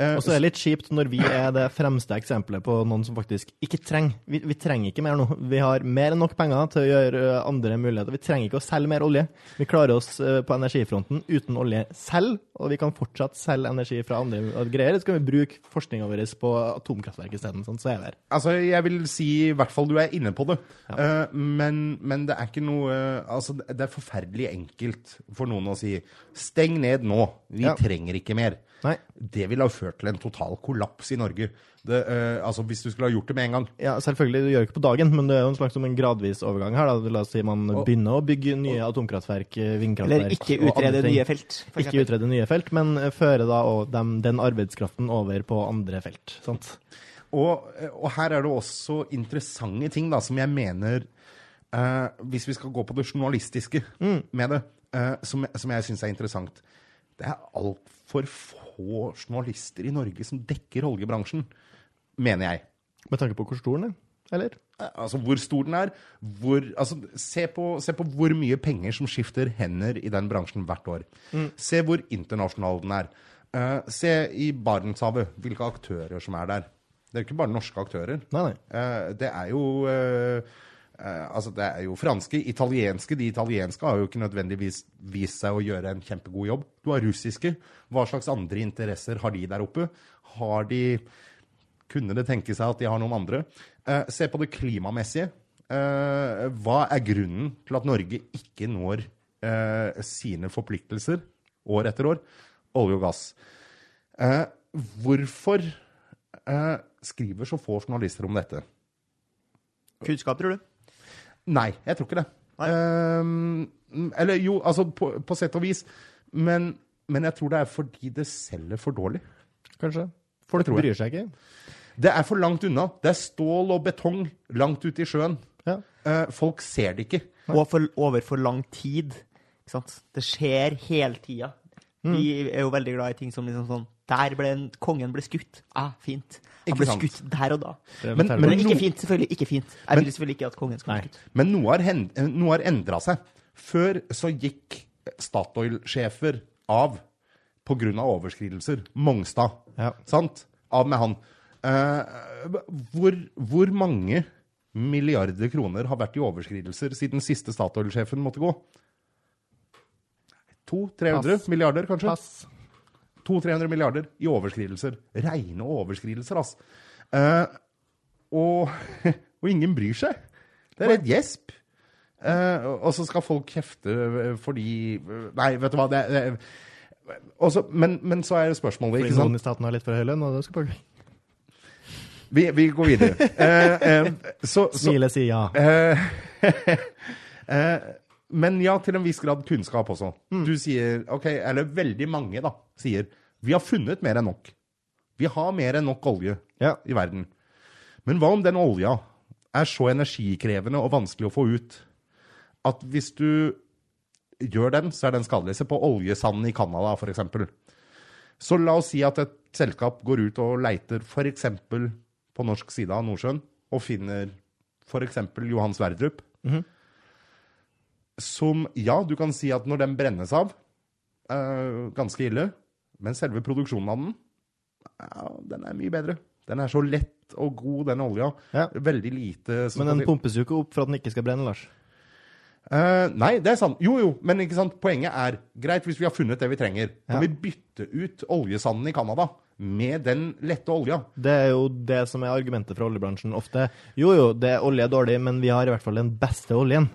Eh, Og så er det litt kjipt når vi er det fremste eksempelet på noen som faktisk ikke trenger Vi, vi trenger ikke mer nå. Vi har mer enn nok penger til å gjøre andre muligheter. Vi trenger ikke å selge mer olje. Vi klarer oss på energifronten uten olje selv, og vi kan fortsatt selge energi fra andre greier. Så kan vi bruke forskninga vår på atomkraftverk isteden. Sånn, så er vi her. Altså, jeg vil si i hvert fall du er inne på det. Ja. men, men det er ikke noe Altså, det er forferdelig enkelt for noen å si 'steng ned nå', vi Ja. trenger ikke mer. Nei. Det ville ha ført til en total kollaps i Norge. Det, uh, altså, hvis du skulle ha gjort det med en gang. Ja, selvfølgelig, du gjør ikke på dagen, men det er jo en slags en gradvis overgang her. Da. La oss si man begynner å bygge nye atomkraftverk, vindkraftverk Eller ikke og andre utrede nye felt. for Ikke utrede nye felt, men føre da og dem, den arbeidskraften over på andre felt. Sant? Og, og her er det også interessante ting da, som jeg mener uh, Hvis vi skal gå på det journalistiske med det, uh, som, som jeg syns er interessant Det er altfor få journalister i Norge som dekker oljebransjen, mener jeg. Med tanke på hvor stor den er, eller? Eh, Altså hvor stor den er. Hvor, altså, se, på, se på hvor mye penger som skifter hender i den bransjen hvert år. Se hvor internasjonal den er. Uh, se i Barentshavet hvilke aktører som er der. Det er jo ikke bare norske aktører. Nei, nei. Uh, det er jo eh, Altså, det er jo franske, italienske. De italienske har jo ikke nødvendigvis vist seg å gjøre en kjempegod jobb. Du har russiske. Hva slags andre interesser har de der oppe? Har de Kunne det tenke seg at de har noen andre? Eh, se på det klimamessige. Eh, hva er grunnen til at Norge ikke når eh, sine forpliktelser år etter år? Olje og gass. Eh, hvorfor eh, skriver så få journalister om dette? Kunnskap, tror du? Nei, jeg tror ikke det. Um, eller jo, altså på, på sett og vis. Men, men jeg tror det er fordi det selger for dårlig. Kanskje. Folk tror jeg. bryr seg ikke. Det er for langt unna. Det er stål og betong langt ute i sjøen. Ja. Uh, folk ser det ikke. Og for, over for lang tid. Ikke sant? Det skjer hele tida. Vi er jo veldig glad i ting som liksom sånn Der ble en, kongen ble skutt. Ah, fint. Han ble sant? skutt der og da. Men- men-. Men ikke fint. Selvfølgelig ikke fint. Jeg Men- vil selvfølgelig ikke at kongen skal bli skutt. Men noe har, hen- noe har endra seg. Før så gikk Statoil-sjefer av pga. overskridelser. Mongstad. Ja. Sant? Av med han. Eh, hvor, hvor mange milliarder kroner har vært i overskridelser siden siste Statoil-sjefen måtte gå? 200-300 Pass. milliarder, kanskje? Pass. 200-300 milliarder i overskridelser. Reine overskridelser, altså. Eh, og, og ingen bryr seg. Det er et gjesp. Eh, og så skal folk kjefte fordi Nei, vet du hva det, det, også, men, men så er det spørsmålet, ikke sant? noen i staten har litt for høy lønn, og det skal bare Vi, vi går videre. Eh, eh, så, så, smile si ja. Eh, eh, men ja, til en viss grad kunnskap også. Du sier, ok, eller veldig mange da, sier, vi har funnet mer enn nok. Vi har mer enn nok olje Ja. i verden. Men hva om den olja er så energikrevende og vanskelig å få ut, at hvis du gjør den, så er den skadelig. Se på oljesanden i Canada, eksempel. Så la oss si at et selskap går ut og leiter eksempel på norsk side av Nordsjøen, og finner eksempel Johan Sverdrup. Som, ja, du kan si at når den brennes av, eh, ganske ille, men selve produksjonen av den, ja, den er mye bedre. Den er så lett og god, den olja. Ja. Veldig lite som Men den pumpes jo ikke opp for at den ikke skal brenne, Lars. Uh, nei, det er sant. Jo, jo, men ikke sant? poenget er greit hvis vi har funnet det vi trenger. Kan Ja. vi bytte ut oljesanden i Canada med den lette olja? Det er jo det som er argumentet fra oljebransjen ofte. Jo, jo, det olje er dårlig, men vi har i hvert fall den beste oljen.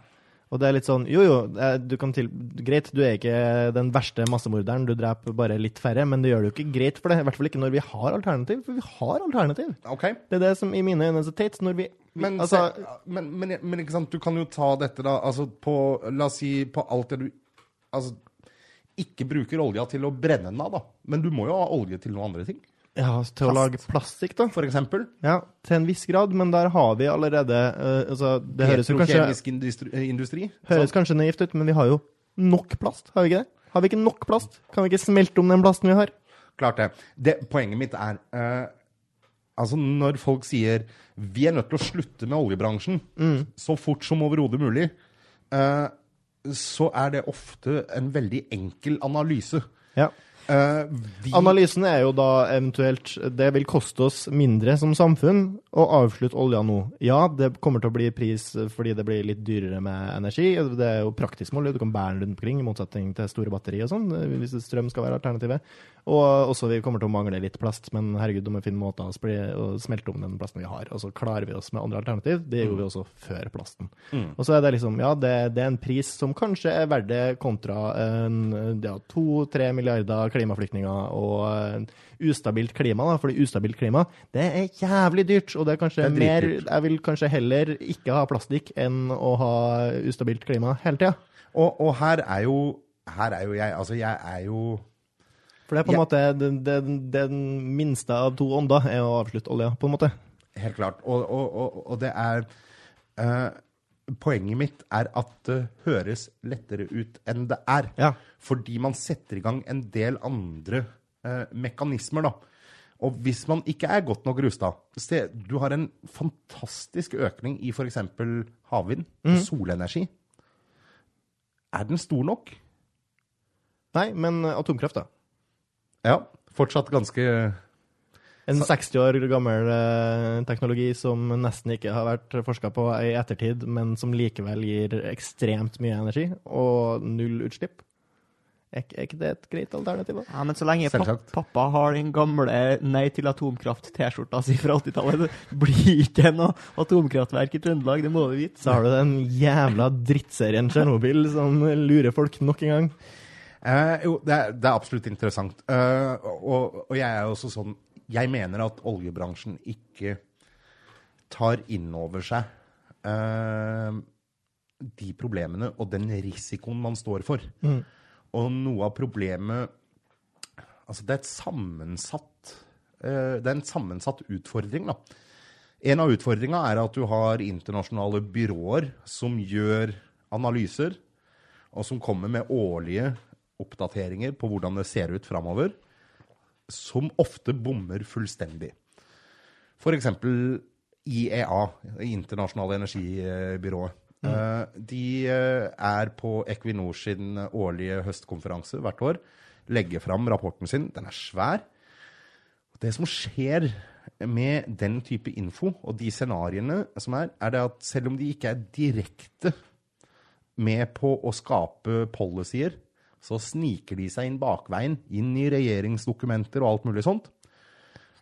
Og det er litt sånn Jo, jo, eh, du kan til, greit, du er ikke den verste massemorderen, du dreper bare litt færre, men det gjør det jo ikke greit for det. I hvert fall ikke når vi har alternativ, for vi har alternativ. OK? Det er det som i mine øyne er så teit. Når vi Men, altså, se, men, men, men ikke sant, du kan jo ta dette da, altså på, la oss si, på alt det du, altså, ikke bruker olja til å brenne den av da, men du må jo ha olje til noen andre ting, Ja, til å lage plastikk, da. for eksempel. Ja, til en viss grad, men der har vi allerede uh, altså, Det høres jo kanskje, industri, industri høres sånn. kanskje naivt ut, men vi har jo nok plast, har vi ikke det? Har vi ikke nok plast? Kan vi ikke smelte om den plasten vi har? Klart det. det. Poenget mitt er, uh, altså når folk sier, vi er nødt til å slutte med oljebransjen, så fort som overhodet mulig, uh, så er det ofte en veldig enkel analyse. Ja. Eh, vi, Analysen er jo da eventuelt Det vil koste oss mindre som samfunn å avslutte olja nå. Ja, det kommer til å bli pris fordi det blir litt dyrere med energi. Det er jo praktisk mål. Du kan bære den rundt omkring, i motsetning til store batterier og sånn, hvis strøm skal være alternativet. Og også vi kommer til å mangle litt plast, men herregud, må vi finne måter å, smelte om den plasten vi har. Og så klarer vi oss med andre alternativ. Det gjorde vi også før plasten. Og så er det liksom, ja, det, det er en pris som kanskje er verdt det kontra ja, to-tre milliarder klimaflyktninger og ustabilt klima, da, fordi ustabilt klima, det er jævlig dyrt, og det er kanskje Det er mer, jeg vil kanskje heller ikke ha plastikk enn å ha ustabilt klima hele tida. og, og her er jo, her er jo jeg, altså jeg er jo, For det er på en måte den, minste av to ånder er å avslutte olja, på en måte. helt klart, og, og, og, og det er, uh, poenget mitt er at det høres lettere ut enn det er. Ja. Fordi man setter i gang en del andre uh, mekanismer, da. Og hvis man ikke er godt nok rusta Se, du har en fantastisk økning i f.eks. havvind og solenergi. Er den stor nok? Nei, men atomkraft, da. Ja. Fortsatt ganske En 60 år gammel eh, teknologi som nesten ikke har vært forska på i ettertid, men som likevel gir ekstremt mye energi og null utslipp. Er, ikke- det et greit alternativ? da? Ja, men så lenge Selvsagt. pappa har den gamle Nei til atomkraft-T-skjorta si fra 80-tallet, det blir ikke noe atomkraftverk i Trøndelag, det må vi vite. Så har du den jævla drittserien Tsjernobyl som lurer folk nok en gang. Eh, jo, det er, det er absolutt interessant. Eh, og, og jeg er også sånn Jeg mener at oljebransjen ikke tar inn over seg eh, de problemene og den risikoen man står for. Og noe av problemet Altså, det er et sammensatt eh, Det er en sammensatt utfordring, da. En av utfordringa er at du har internasjonale byråer som gjør analyser, og som kommer med årlige oppdateringer på hvordan det ser ut framover, som ofte bommer fullstendig. For eksempel IEA, internasjonale energibyrået. Mm. De eh, er på Equinor sin årlige høstkonferanse hvert år. Legger fram rapporten sin. Den er svær. Det som skjer med den type info og de scenarioene som er, er det at selv om de ikke er direkte med på å skape policyer, så sniker de seg inn bakveien, inn i regjeringsdokumenter og alt mulig sånt.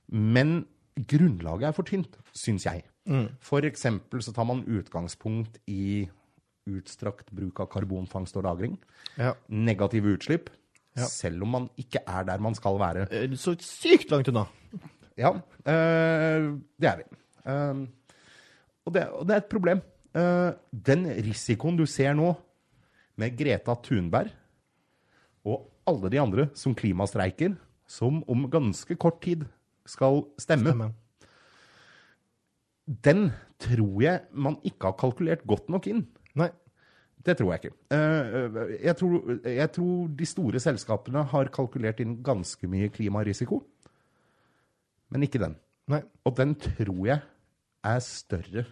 Men grunnlaget er for tynt, syns jeg. For eksempel så tar man utgangspunkt i utstrakt bruk av karbonfangst og -lagring. Ja. Negative utslipp. Ja. Selv om man ikke er der man skal være. Eh, Så sykt langt unna. Ja, øh, det er vi. Uh, og, det, og det er et problem. Uh, den risikoen du ser nå, med Greta Thunberg alle de andre som klimastreiker, som om ganske kort tid skal stemme, Stemmer. den tror jeg man ikke har kalkulert godt nok inn. Nei. Det tror jeg ikke. Eh, jeg, tror, jeg tror de store selskapene har kalkulert inn ganske mye klimarisiko, men ikke den. Nei. Og den tror jeg er større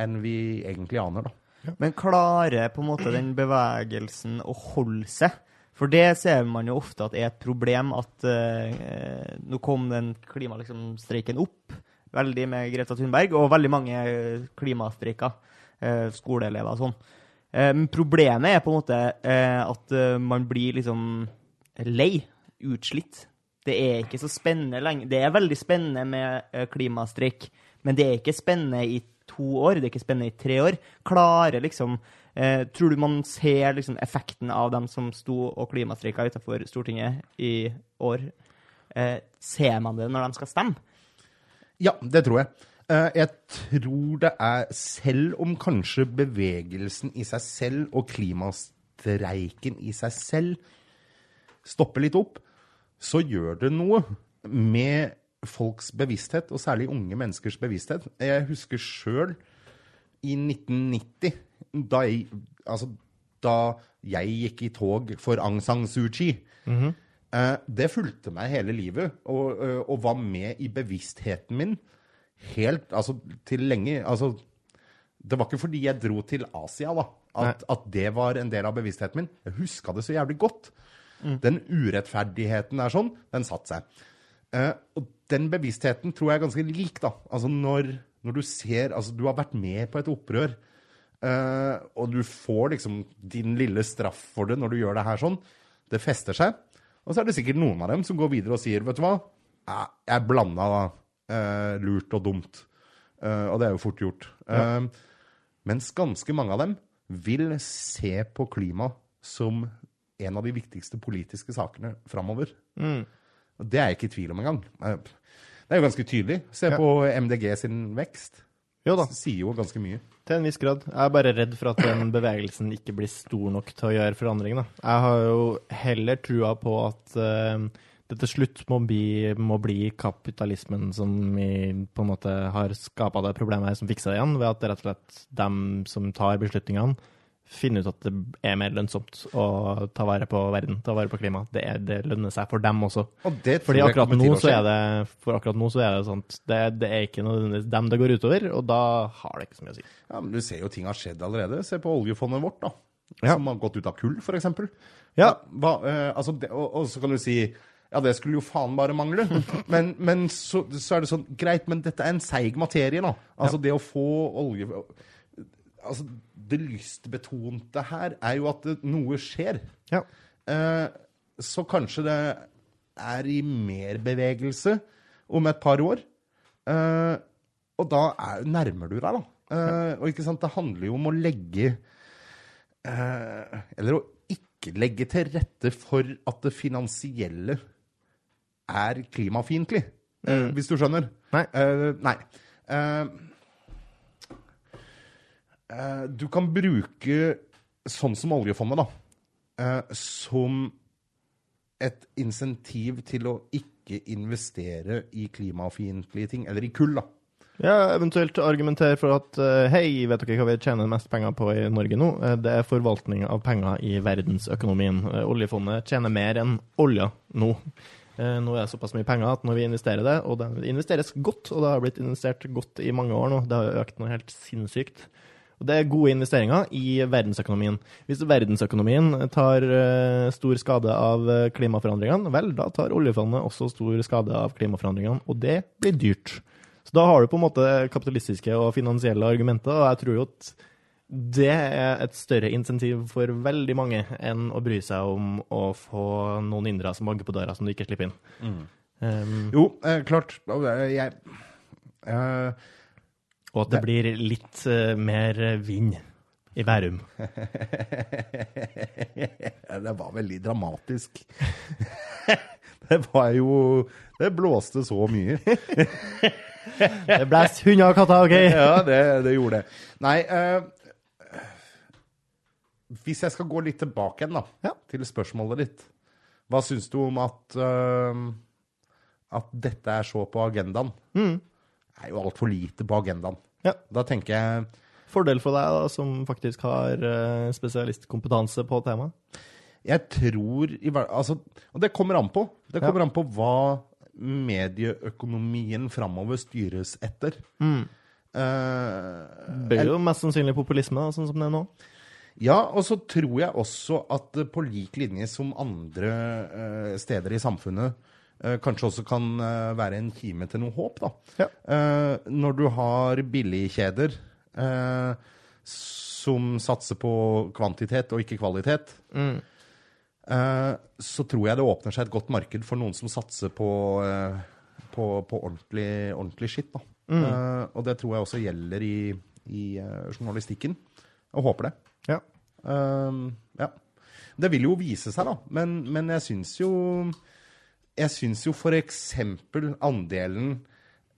enn vi egentlig aner, da. Men klarer på en måte den bevegelsen å holde seg? For det ser man jo ofte at er et problem, at uh, nå kom den klimastreiken opp veldig med Greta Thunberg, og veldig mange eh, klimastreiker, Uh, skoleelever og sånn. Men problemet er på en måte at man blir liksom lei, utslitt. Det er ikke så spennende lenger. Det er veldig spennende med klimastreik, men det er ikke spennende i to år, det er ikke spennende i tre år. Klarer liksom Eh, tror du man ser liksom, effekten av dem som sto og klimastreika utenfor Stortinget i år? Eh, ser man det når de skal stemme? Ja, det tror jeg. Eh, Jeg tror det er, selv om kanskje bevegelsen i seg selv og klimastreiken i seg selv stopper litt opp, så gjør det noe med folks bevissthet, og særlig unge menneskers bevissthet. Jeg husker sjøl i 1990, da jeg, altså, da jeg gikk i tog for Aung San Suu Kyi. Eh, det fulgte meg hele livet, og, eh, og var med i bevisstheten min helt Altså til lenge Altså, det var ikke fordi jeg dro til Asia, da, at, at det var en del av bevisstheten min. Jeg huska det så jævlig godt. Den urettferdigheten der sånn, den satte seg. Eh, og den bevisstheten tror jeg er ganske lik, da. Altså når, når du ser Altså, du har vært med på et opprør, eh, og du får liksom din lille straff for det når du gjør det her sånn. Det fester seg. Og så er det sikkert noen av dem som går videre og sier, vet du hva, Ja, jeg blanda da Uh, lurt og dumt. Uh, og det er jo fort gjort. Eh, mens ganske mange av dem vil se på klima som en av de viktigste politiske sakene framover. Og det er jeg ikke i tvil om engang. Det er jo ganske tydelig. Se Ja. på MDG sin vekst. Jo da, sier jo ganske mye. til en viss grad. Jeg er bare redd for at den bevegelsen ikke blir stor nok til å gjøre forandring. Da. Jeg har jo heller trua på at uh, det til slutt må bli, må bli kapitalismen som vi på en måte har skapa det problemet her, som fikser det igjen, ved at det rett og slett dem som tar beslutningene, finner ut at det er mer lønnsomt å ta vare på verden, ta vare på klimaet. Det, det lønner seg for dem også. Og det Fordi akkurat nå så er det For akkurat nå så er det sånn Det, det er ikke nødvendigvis dem det går utover, og da har det ikke så mye å si. Ja, men Du ser jo ting har skjedd allerede. Se på oljefondet vårt, da. Ja. Som har gått ut av kull, f.eks. Ja. Hva, eh, altså, og, og så kan du si ja, det skulle jo faen bare mangle. Men, men så, så er det sånn Greit, men dette er en seig materie, nå. Altså det å få olje Altså, det lystbetonte her er jo at det, noe skjer. Ja. Eh, så kanskje det er i mer bevegelse om et par år. Eh, og da er, nærmer du deg, da. Eh, og ikke sant, det handler jo om å legge eh, Eller å ikke legge til rette for at det finansielle er klimafiendtlig. Mm. Hvis du skjønner? Nei. Eh, nei. Eh, du kan bruke sånn som oljefondet, da, eh, som et insentiv til å ikke investere i klimafiendtlige ting, eller i kull, da. Ja, eventuelt argumentere for at eh, hei, vet dere hva vi tjener mest penger på i Norge nå? Eh, Det er forvaltning av penger i verdensøkonomien. Eh, Oljefondet tjener mer enn olja nå. Nå er det såpass mye penger at når vi investerer det, og det investeres godt, og det har blitt investert godt i mange år nå, det har økt noe helt sinnssykt. Og det er gode investeringer i verdensøkonomien. Hvis verdensøkonomien tar eh, stor skade av eh, klimaforandringene, vel, da tar oljefondet også stor skade av klimaforandringene, og det blir dyrt. Så da har du på en måte kapitalistiske og finansielle argumenter, og jeg tror jo at det er et større insentiv for veldig mange enn å bry seg om å få noen indre som banker på døra som du ikke slipper inn. Um, Jo, eh, klart. Jeg, Jeg og at det blir litt eh, mer vind i Bærum. Det var veldig dramatisk. Det var jo Det blåste så mye. Det blæs hunder og katter, OK? Ja, det, det gjorde det. Nei eh, Hvis jeg skal gå litt tilbake igjen, da, Ja. til spørsmålet ditt. Hva syns du om at eh, at dette er så på agendaen? Det er jo altfor lite på agendaen. Ja. Da tenker jeg Fordel for deg, da, som faktisk har eh, spesialistkompetanse på temaet. Jeg tror altså, Og det kommer an på. Det kommer an på hva medieøkonomien framover styres etter. Mm. Uh, Det blir jo mest sannsynlig populisme, sånn som det er nå. ja, og så tror jeg også at på lik linje som andre uh, steder i samfunnet eh, kanskje også kan eh, være en kime til noe håp, da. Ja. Eh, når du har billigkjeder uh, som satser på kvantitet og ikke kvalitet, eh, så tror jeg det åpner seg et godt marked for noen som satser på, eh, på, på ordentlig, ordentlig skitt. Da. Eh, og det tror jeg også gjelder i, i eh, journalistikken. Og håper det. Ja. Ehm, ja. Det vil jo vise seg, da. Men, men jeg syns jo Jeg syns jo eksempel andelen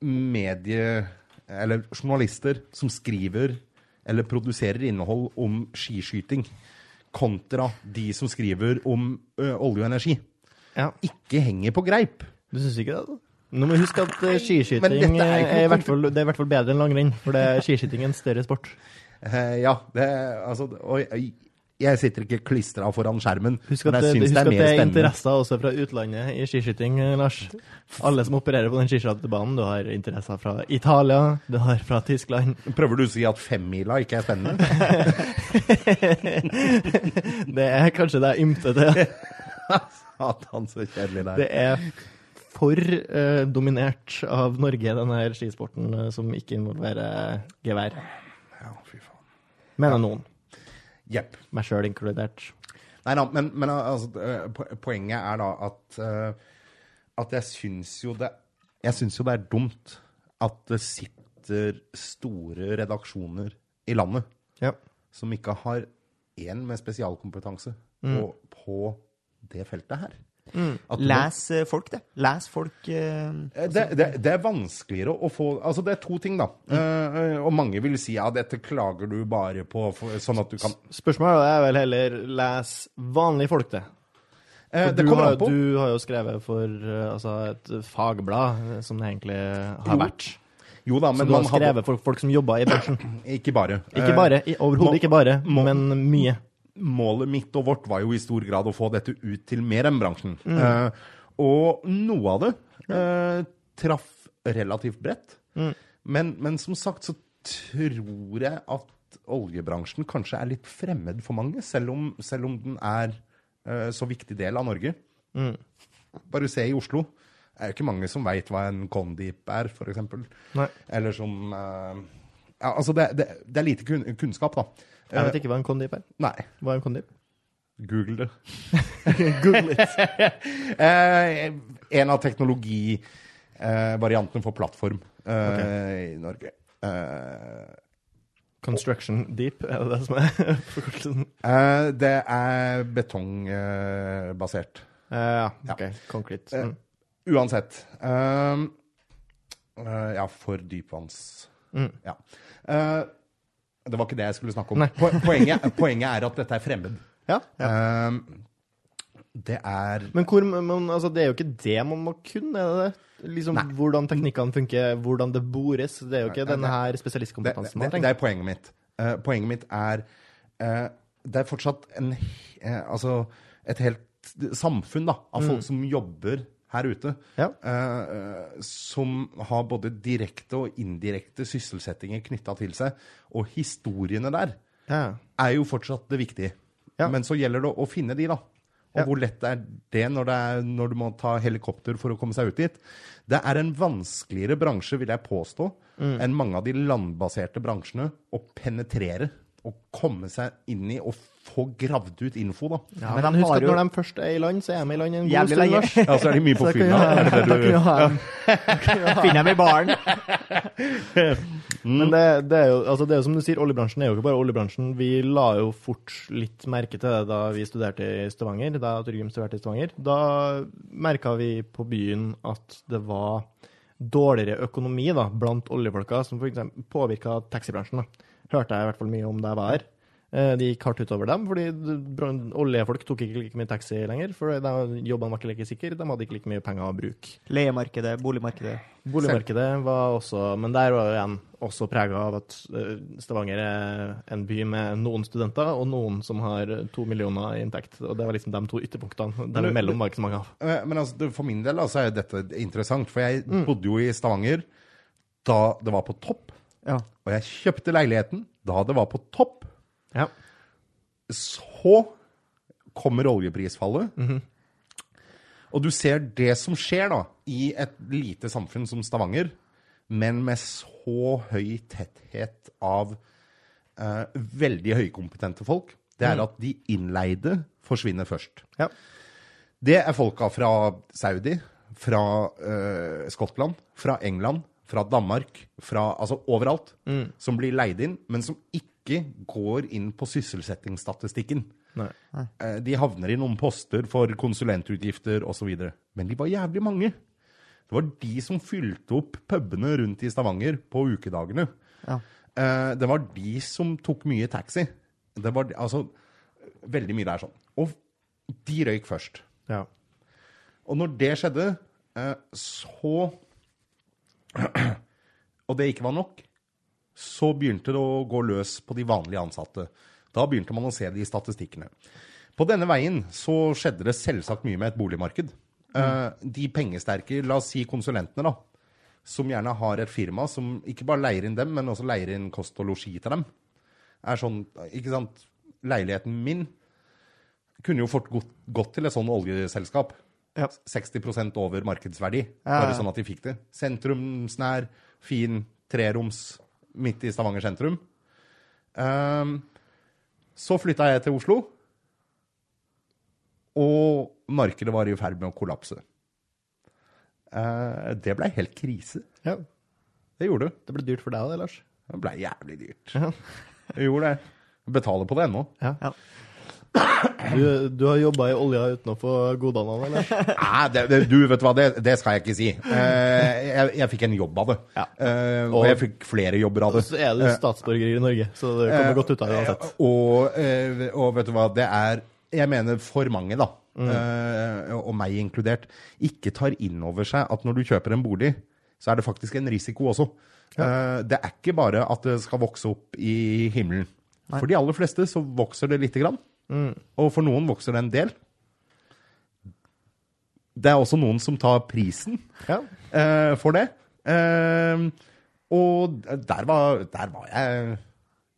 medie... Eller journalister som skriver eller produserer innhold om skiskyting, kontra de som skriver om ø, olje og energi, ja. ikke henger på greip. Du syns ikke det? da? Nå må vi huske at skiskyting er er, i hvert fall, det er i hvert fall bedre enn langrenn. For det er skiskyting en større sport. Eh, ja, det Altså, og jeg, sitter ikke klistra foran skjermen, Husk at, men det, husk det at er det er interesser også fra utlandet i skiskyting, eh, Lars. Alle som opererer på den skiskytterbanen. Du har interesser fra Italia, du har fra Tyskland. Prøver du å si at femmila ikke er spennende? Det er kanskje det jeg ymter til. Satan, så kjedelig det er. Det er for eh, dominert av Norge, denne skisporten eh, som ikke involverer gevær. Ja, fy faen. Mener noen. Jepp. Meg sjøl inkludert. Nei da, men, men altså, poenget er da at, eh, at jeg syns jo det Jeg syns jo det er dumt at det sitter store redaksjoner i landet Ja. som ikke har én med spesialkompetanse på, på det feltet her. Må- Les eh, folk, det. Les folk eh, Eh, Det, det, det er vanskeligere å få Altså, det er to ting, da. Eh, og mange vil si ja, dette klager du bare på, for, sånn at du kan Spørsmålet er vel heller les vanlige folk, det. eh, Det du, kommer har, an på. du har jo skrevet for altså, et fagblad, som det egentlig har Jo, vært. Jo da, Så men du har skrevet hadde for folk som jobber i bransjen. Ikke bare. Ikke bare, overhodet ikke bare, må- men mye. Målet mitt og vårt var jo i stor grad å få dette ut til mer enn bransjen. Eh, og noe av det eh, traff relativt bredt. Men, men som sagt så tror jeg at oljebransjen kanskje er litt fremmed for mange, selv om, selv om den er eh, så viktig del av Norge. Bare se i Oslo. Det er jo ikke mange som veit hva en Condip er, f.eks. Eller som Ja, altså, det, det, det er lite kun, kunnskap, da. Jeg vet ikke hva en kondip er. Nei. Hva er en kondip? Google det. Google it. Eh, en av teknologivariantene for plattform eh, i Norge. Construction Construction deep, er det det som er forkortelsen? eh, det er betongbasert. Eh, ja, OK. Concrete. Mm. Uansett. eh, eh, ja, for dypvanns... Mm. Ja. Det var ikke det jeg skulle snakke om. Poenget, poenget er at dette er fremmed. Ja. Eh, det er Men hvor, man, altså, det er jo ikke det man må kunne, er det det? Liksom, Nei. hvordan teknikkene funker, hvordan det bores. Det er jo ikke denne her spesialistkompetansen det, man det er poenget mitt. Uh, poenget mitt er uh, Det er fortsatt en, uh, altså et helt samfunn da, av folk som jobber her ute. Ja. eh, eh, som har både direkte og indirekte sysselsettinger knytta til seg. Og historiene der Ja. er jo fortsatt det viktige. Ja. Men så gjelder det å finne de, da. Og hvor lett er det når, det er når du må ta helikopter for å komme seg ut dit? Det er en vanskeligere bransje, vil jeg påstå, Mm. enn mange av de landbaserte bransjene å penetrere. Og komme seg inn i og få gravd ut info, da. Ja, Men men husk at jo- når de først er i land, så er de i land en god Jævlig stund, lenge. Ja, så er de mye på fylla. er Finner dem i baren. Men det, det, er jo, altså det er som du sier, oljebransjen er jo ikke bare oljebransjen. Vi la jo fort litt merke til det da vi studerte i Stavanger, da Torgrim studerte i Stavanger. Da merka vi på byen at det var dårligere økonomi da, blant oljefolka, som f.eks. påvirka taxibransjen. da. Hørte jeg i hvert fall mye om da jeg var her. Eh, Det gikk hardt utover dem, fordi oljefolk tok ikke like mye taxi lenger. For de- jobbene var ikke like sikre, de hadde ikke like mye penger å bruke. Leiemarkedet, boligmarkedet. Boligmarkedet var også Men der var jo igjen også prega av at eh, Stavanger er en by med noen studenter og noen som har to millioner i inntekt. Og det var liksom de to ytterpunktene. Men- imellom var ikke så mange av. Men altså, for min del altså, er dette interessant, for jeg Mm. bodde jo i Stavanger da det var på topp. Ja. Og jeg kjøpte leiligheten da det var på topp. Ja. Så kommer oljeprisfallet. Og du ser det som skjer da, i et lite samfunn som Stavanger, men med så høy tetthet av eh, veldig høykompetente folk, det er at de innleide forsvinner først. ja. Det er folka fra Saudi, fra eh, Skottland, fra England, fra Danmark, fra altså overalt, som blir leid inn, men som ikke ikke går inn på sysselsettingsstatistikken. Nei. Eh, De havner i noen poster for konsulentutgifter osv. Men de var jævlig mange. Det var de som fylte opp pubene rundt i Stavanger på ukedagene. Ja. Eh, Det var de som tok mye taxi. Det var altså Veldig mye der sånn. Og de røyk først. Ja. Og når det skjedde, eh, så Og det ikke var nok, så begynte det å gå løs på de vanlige ansatte. Da begynte man å se det i statistikkene. På denne veien så skjedde det selvsagt mye med et boligmarked. Mm. De pengesterke, la oss si konsulentene, da, som gjerne har et firma som ikke bare leier inn dem, men også leier inn kost og losji til dem, er sånn Ikke sant? Leiligheten min kunne jo fort gått, gått til et sånn oljeselskap. Ja. 60 over markedsverdi, bare sånn at de fikk det. Sentrumsnær, fin, treroms midt i Stavanger sentrum. Um, så flytta jeg til Oslo, og markedet var i ferd med å kollapse. Uh, det blei helt krise. ja. Det gjorde du. Det ble dyrt for deg, òg, Lars. Det blei jævlig dyrt. Ja. Gjorde det. Jeg betaler på det ennå. Ja. Ja. Du, du har jobba i olja uten å få godene av eller? Nei, det, det, du, vet du hva, det, det skal jeg ikke si. Eh, jeg, jeg fikk en jobb av det. Ja. Eh, og, jeg fikk flere jobber av det. Så er du statsborger i Norge, så det kommer godt ut av det uansett. Eh, og, eh, og vet du hva, det er Jeg mener for mange, da, eh, og meg inkludert, ikke tar inn over seg at når du kjøper en bolig, så er det faktisk en risiko også. Eh, det er ikke bare at det skal vokse opp i himmelen. For de aller fleste så vokser det lite grann. Og for noen vokser det en del. Det er også noen som tar prisen Ja. uh, for det. Uh, og der var, der var jeg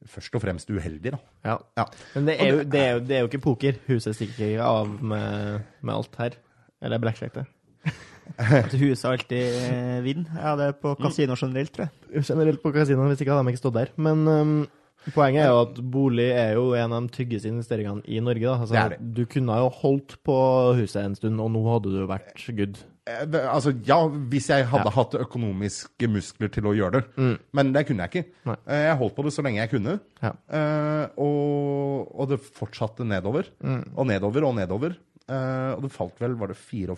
først og fremst uheldig, da. ja. Ja. Men det er, jo, det, er jo, det er jo ikke poker. Huset stikker ikke av med, med alt her. Eller blackjack, det. At huset alltid eh, vinner. Ja, det er på kasino generelt, tror jeg. Generelt på kasino, hvis ikke hadde de ikke stått der. Men øhm, poenget er jo at bolig er jo en av de tyggeste investeringene i Norge. Da. Altså, Det er det. Du kunne jo holdt på huset en stund, og nå hadde du vært good. Eh, Altså, ja, hvis jeg hadde hatt økonomiske muskler til å gjøre det. Men det kunne jeg ikke. Nei. Eh, Jeg holdt på det så lenge jeg kunne. Ja. Eh, og, og det fortsatte nedover. Og nedover og nedover. Og det falt vel, var det 44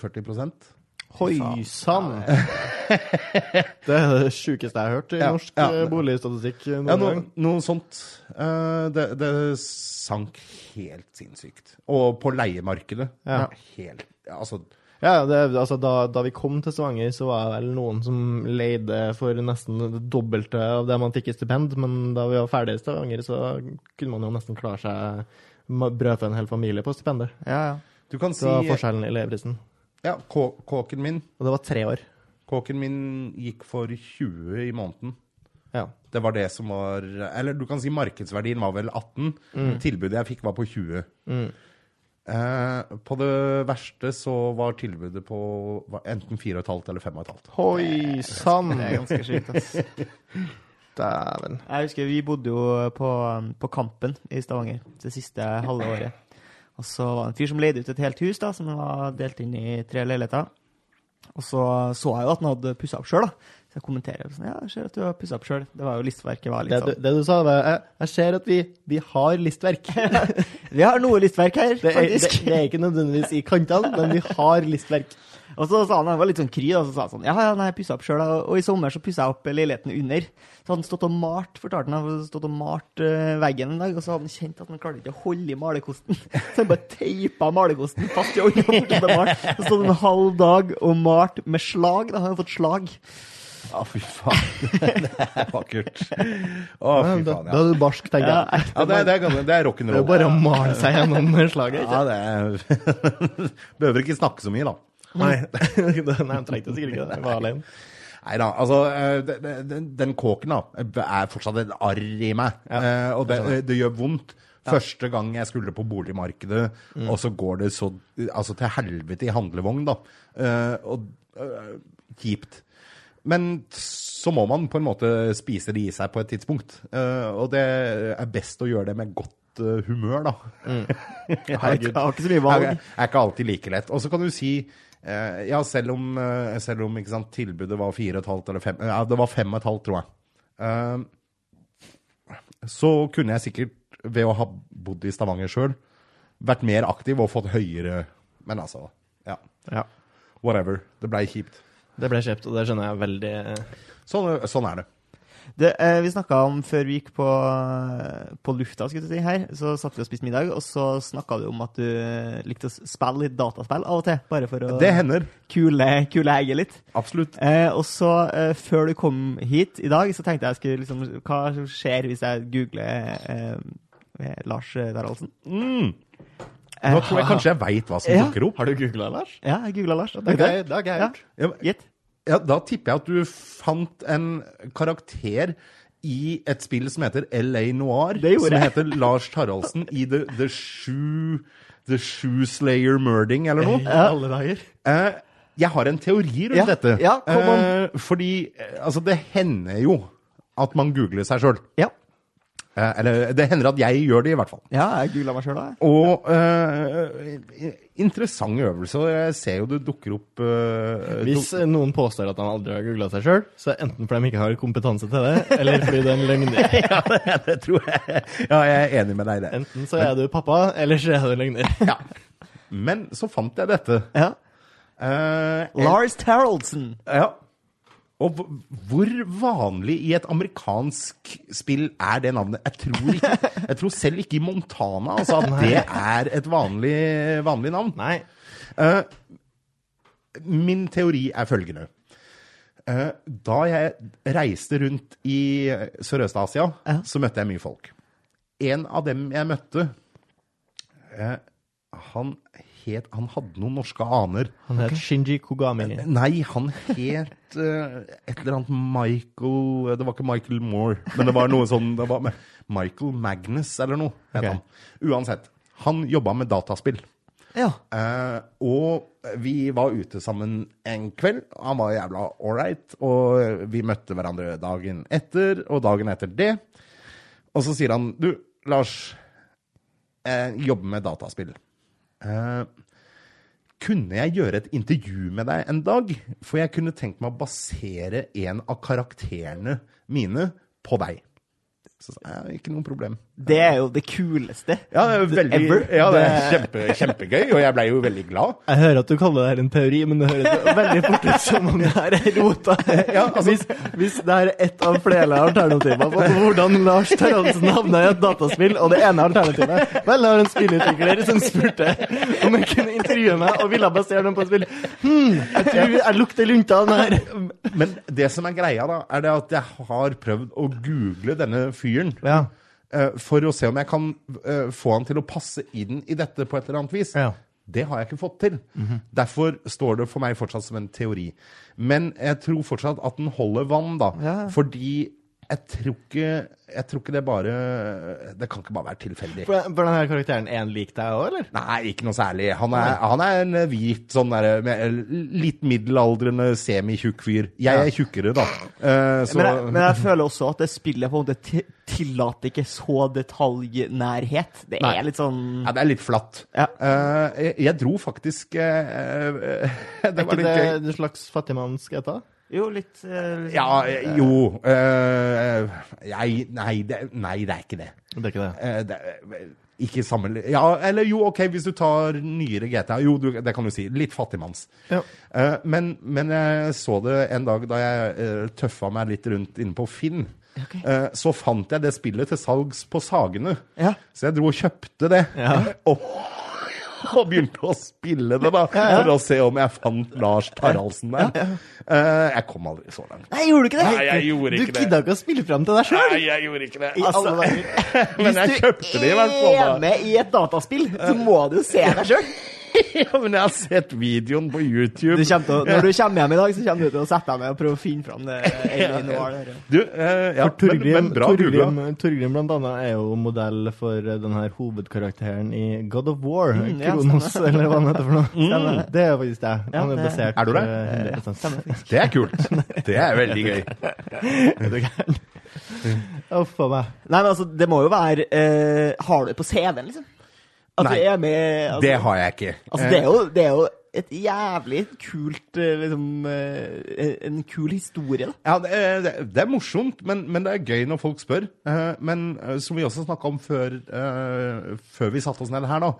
Hoi sann! det er det sjukeste jeg har hørt i Ja, norsk ja. eh, boligstatistikk noen Ja, noe, noe sånt. Eh, det, det sank helt sinnssykt. Og på leiemarkedet. Ja. Helt Altså, Ja, det, altså, da, da vi kom til Stavanger, så var det vel noen som leide for nesten det dobbelte av det man fikk i stipend, men da vi var ferdig i Stavanger, så kunne man jo nesten klare seg brødfø brød en hel familie på stipendet. Ja, ja. du kan si Det var forskjellen i leveprisen. Ja, kå- kåken min Og det var tre år. Kåken min gikk for 20 i måneden. Ja. Det var det som var Eller du kan si markedsverdien var vel 18. Tilbudet jeg fikk, var på 20. Eh, på det verste så var tilbudet på var enten 4,5 eller 5,5. Hoi sann! Det er ganske sjukt, ass. Dæven. Jeg husker vi bodde jo på, på Kampen i Stavanger det siste halve året. Og så var det en fyr som leide ut et helt hus, da, som var delt inn i tre leiligheter. Og så så jeg jo at han hadde pussa opp sjøl. Så jeg kommenterer sånn Ja, jeg ser at du har pussa opp sjøl. Det var jo listverket var Det, litt sånn det du sa, var jeg, jeg ser at vi, vi har listverk. Vi har noe listverk her, Det er, det, faktisk. det er ikke nødvendigvis i kantene, men vi har listverk. Og så sa han, han var litt sånn kry, da, så sa han sånn Ja, ja, nei, jeg pussa opp sjøl, og i sommer så pussa jeg opp leiligheten under. Så hadde han stått og malt, fortalte han, hadde stått og malt eh, veggen en dag, og så hadde han kjent at han klarte ikke å holde i malerkosten. Så han bare teipa malerkosten fast i olja. og fortsatte å male. Så stod han en halv dag og malte med slag. Da han fått slag. Å, fy faen. det er vakkert. Å, Ja, fy faen, faen, da ja. er du barsk, tenker jeg. ja det, er- det, er, det er Det er bare å male seg gjennom slaget. Ja, det er Behøver ikke snakke så mye, da. Nei, Nei, han trengte sikkert ikke det. Jeg var alene. Nei da, altså eh, Den, den kåken da, er fortsatt et arr i meg. Ja, og det, det gjør vondt. Første gang jeg skulle på boligmarkedet, og så går det så altså til helvete i handlevogn, da. Eh, og eh, kjipt. Men så må man på en måte spise det i seg på et tidspunkt. Eh, og det er best å gjøre det med godt eh, humør, da. Jeg har ikke så mye valg. Det er ikke alltid like lett. Og så kan du si eh, Ja, selv om, eh, selv om sant, tilbudet var 4,5 eller fem Ja, det var 5,5, tror jeg. Eh, så kunne jeg sikkert, ved å ha bodd i Stavanger sjøl, vært mer aktiv og fått høyere Men altså, ja. Ja. Whatever. Det blei kjipt. Det ble kjipt, og det skjønner jeg veldig Sånn, sånn er det. Det, eh, vi snakka om før vi gikk på, på lufta, skulle du si, her, så satt vi og spiste middag, og så snakka du om at du eh, likte å spille litt dataspill av og til, bare for å Det hender. kule, kule egget litt. Absolutt. Eh, og så, eh, før du kom hit i dag, så tenkte jeg skulle liksom Hva skjer hvis jeg googler eh, eh, Lars Taraldsen? Mm. Eh, Nå tror jeg kanskje jeg veit hva som Ja. dukker opp. Har du googla, Lars? Ja, jeg googla Lars. Det har gøy. jeg- det er gøy. gjort. Ja, Gitt. Ja, da tipper jeg at du fant en karakter i et spill som heter LA Noir. Det gjorde som heter Lars Taraldsen i The, The Shoe The Shoe Slayer Murding, eller noe. I alle dager. Eh, jeg har en teori rundt Ja, dette. ja, kom an. Eh, fordi eh, altså, det hender jo at man googler seg sjøl. Ja. Eh, eller det hender at jeg gjør det, i hvert fall. ja, jeg googla meg sjøl, da. Og uh, interessant øvelse. og Jeg ser jo det dukker opp uh, Hvis duk- noen påstår at de aldri har googla seg sjøl, så enten fordi de ikke har kompetanse til det, eller fordi det er en løgner. ja, det, det tror jeg. Ja, jeg er enig med deg i det. Enten så er du pappa, eller så er du en løgner. Ja. Men så fant jeg dette. Ja. Uh, Lars Taraldsen. Ja. Og hvor vanlig i et amerikansk spill er det navnet? Jeg tror, ikke, jeg tror selv ikke i Montana altså, at det er et vanlig, vanlig navn. Nei. Uh, min teori er følgende. Uh, da jeg reiste rundt i Sørøst-Asia, Ja. så møtte jeg mye folk. En av dem jeg møtte, eh, han, het, han hadde noen norske aner. Han het Shinji Kogami. Nei, han het uh, et eller annet Michael Det var ikke Michael Moore, men det var noe sånn det var med Michael Magnus eller noe. het okay. han. Uansett. Han jobba med dataspill. Ja. Uh, og vi var ute sammen en kveld. Han var jævla ålreit, og vi møtte hverandre dagen etter og dagen etter det. Og så sier han Du, Lars, jeg jobber med dataspill. Eh, kunne jeg gjøre et intervju med deg en dag? For jeg kunne tenkt meg å basere en av karakterene mine på deg. Så sa jeg, ikke noe problem. Det er jo det kuleste. Ja, det er veldig, Ever. ja, det er kjempe, kjempegøy, og jeg blei jo veldig glad. Jeg hører at du kaller det her en teori, men det høres veldig fort ut som om det her er rota. Ja, altså- hvis, hvis det her er ett av flere alternativer på hvordan Lars Taraldsen havna i et dataspill, og det ene alternativet Vel, jeg har en spillutvikler som spurte om jeg kunne intervjue meg og ville basere den på et spill. Hm, jeg tror jeg lukter lunta av den her. Men det som er greia, da, er det at jeg har prøvd å google denne fyren. Ja. Eh, for å se om jeg kan eh, få han til å passe inn i dette på et eller annet vis. Ja. Det har jeg ikke fått til. Derfor står det for meg fortsatt som en teori. Men jeg tror fortsatt at den holder vann, da. Ja. Fordi jeg tror ikke Jeg tror ikke det bare Det kan ikke bare være tilfeldig. For, for denne karakteren er han lik deg òg, eller? Nei, ikke noe særlig. Han er, han er en hvit, sånn der, med litt middelaldrende, semitjukk fyr. Jeg er tjukkere, da. Uh, så Men jeg, men jeg føler også at det spillet på en måte ti- tillater ikke så detaljnærhet. Det Nei. er litt sånn Ja, det er litt flatt. Ja. Uh, jeg, jeg dro faktisk uh, Det Er var ikke litt det en slags fattigmanns GTA? Jo, litt uh, Ja, eh, jo Uh, jeg, nei, det, nei, det er ikke det. Det er ikke det. Uh, det ikke sammenli... Ja, eller jo, OK, hvis du tar nyere GTA. Jo, du, det kan du si. Litt fattigmanns. Ja. Eh, men, men jeg så det en dag da jeg uh, tøffa meg litt rundt inne på Finn. Okay. Eh, så fant jeg det spillet til salgs på Sagene. Ja. Så jeg dro og kjøpte det. Ja. Og, og begynte å spille det, da. For å se om jeg fant Lars Taraldsen der. Eh, jeg kom aldri så langt. Nei, gjorde du ikke det? Nei, jeg gjorde ikke det. gidda ikke å spille fram til deg sjøl? Nei, jeg gjorde ikke det. Altså. Men jeg kjøpte det i hvert fall. Hvis du er med i et dataspill, så må du se deg sjøl. Ja, men jeg har sett videoen på YouTube. Når du kommer hjem i dag, så kommer du til å sette deg med og prøve å finne fram det Alien Noir. Du, eh, ja, For Torgrim, men, men bra googla. Torgrim, Torgrim blant annet er jo modell for denne den her hovedkarakteren i God of War. Mm, ja, Kronos, eller hva han heter for noe. Mm. Det er faktisk det. Ja, Han er basert Er du det? eh, 100%. Stemmer. Det er kult. Det er veldig gøy. Er du gæren? Uff a meg. Nei, men altså, det må jo være eh, Har du det på CV-en, liksom? At Nei, du er med altså, Det har jeg ikke. Altså, det er jo, det er jo et jævlig kult eh, liksom, eh, En kul historie. Ja, det er, det er- morsomt, men, men det er gøy når folk spør. Eh, men eh, som vi også snakka om før, eh, før vi satte oss ned her, da,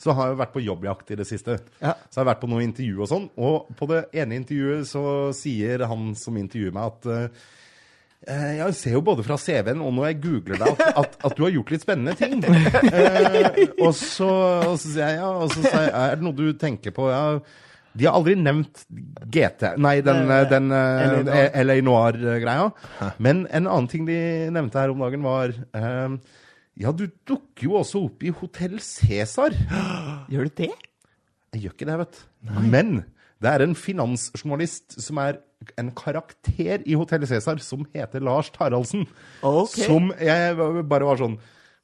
så har jeg vært på jobbjakt i det siste. Ja. Så jeg har vært på noen intervju og sånn, og på det ene intervjuet så sier han som intervjuer meg, at eh, eh, jeg ser jo både fra CV-en og når jeg googler deg, at, at, at du har gjort litt spennende ting. Eh, og, så, og så sier jeg ja, og så sier jeg, er det noe du tenker på? Ja, de har aldri nevnt GT, nei, den, Eh, den Noir. eh, LA Noir-greia. Men en annen ting de nevnte her om dagen, var eh, Ja, du dukker jo også opp i Hotell Cæsar. Gjør du det? Jeg gjør ikke det, vet du. Men det er en finansjournalist som er en karakter i Hotell Cæsar, som heter Lars Taraldsen. Ok. Som jeg bare var sånn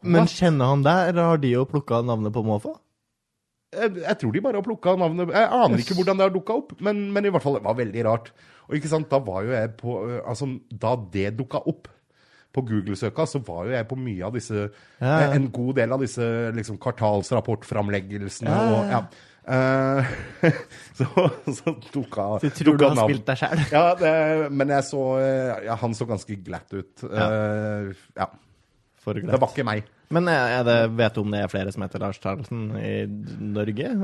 Men kjenner han deg, eller har de jo plukka navnet på måfå? jeg, jeg tror de bare har plukka navnet Jeg aner ikke hvordan det har dukka opp, men, men i hvert fall, det var veldig rart. Og ikke sant, da var jo jeg på Altså, da det dukka opp på Google-søka, så var jo jeg på mye av disse Ja, ja. En god del av disse liksom kvartalsrapportframleggelsene ja, og ja. Eh, så, så dukka Du tror du har spilt deg sjæl? Ja, det, men jeg så eh, ja, Han så ganske glatt ut. Uh, ja. Det var ikke meg. Men det, vet du om det er flere som heter Lars Taraldsen i Norge?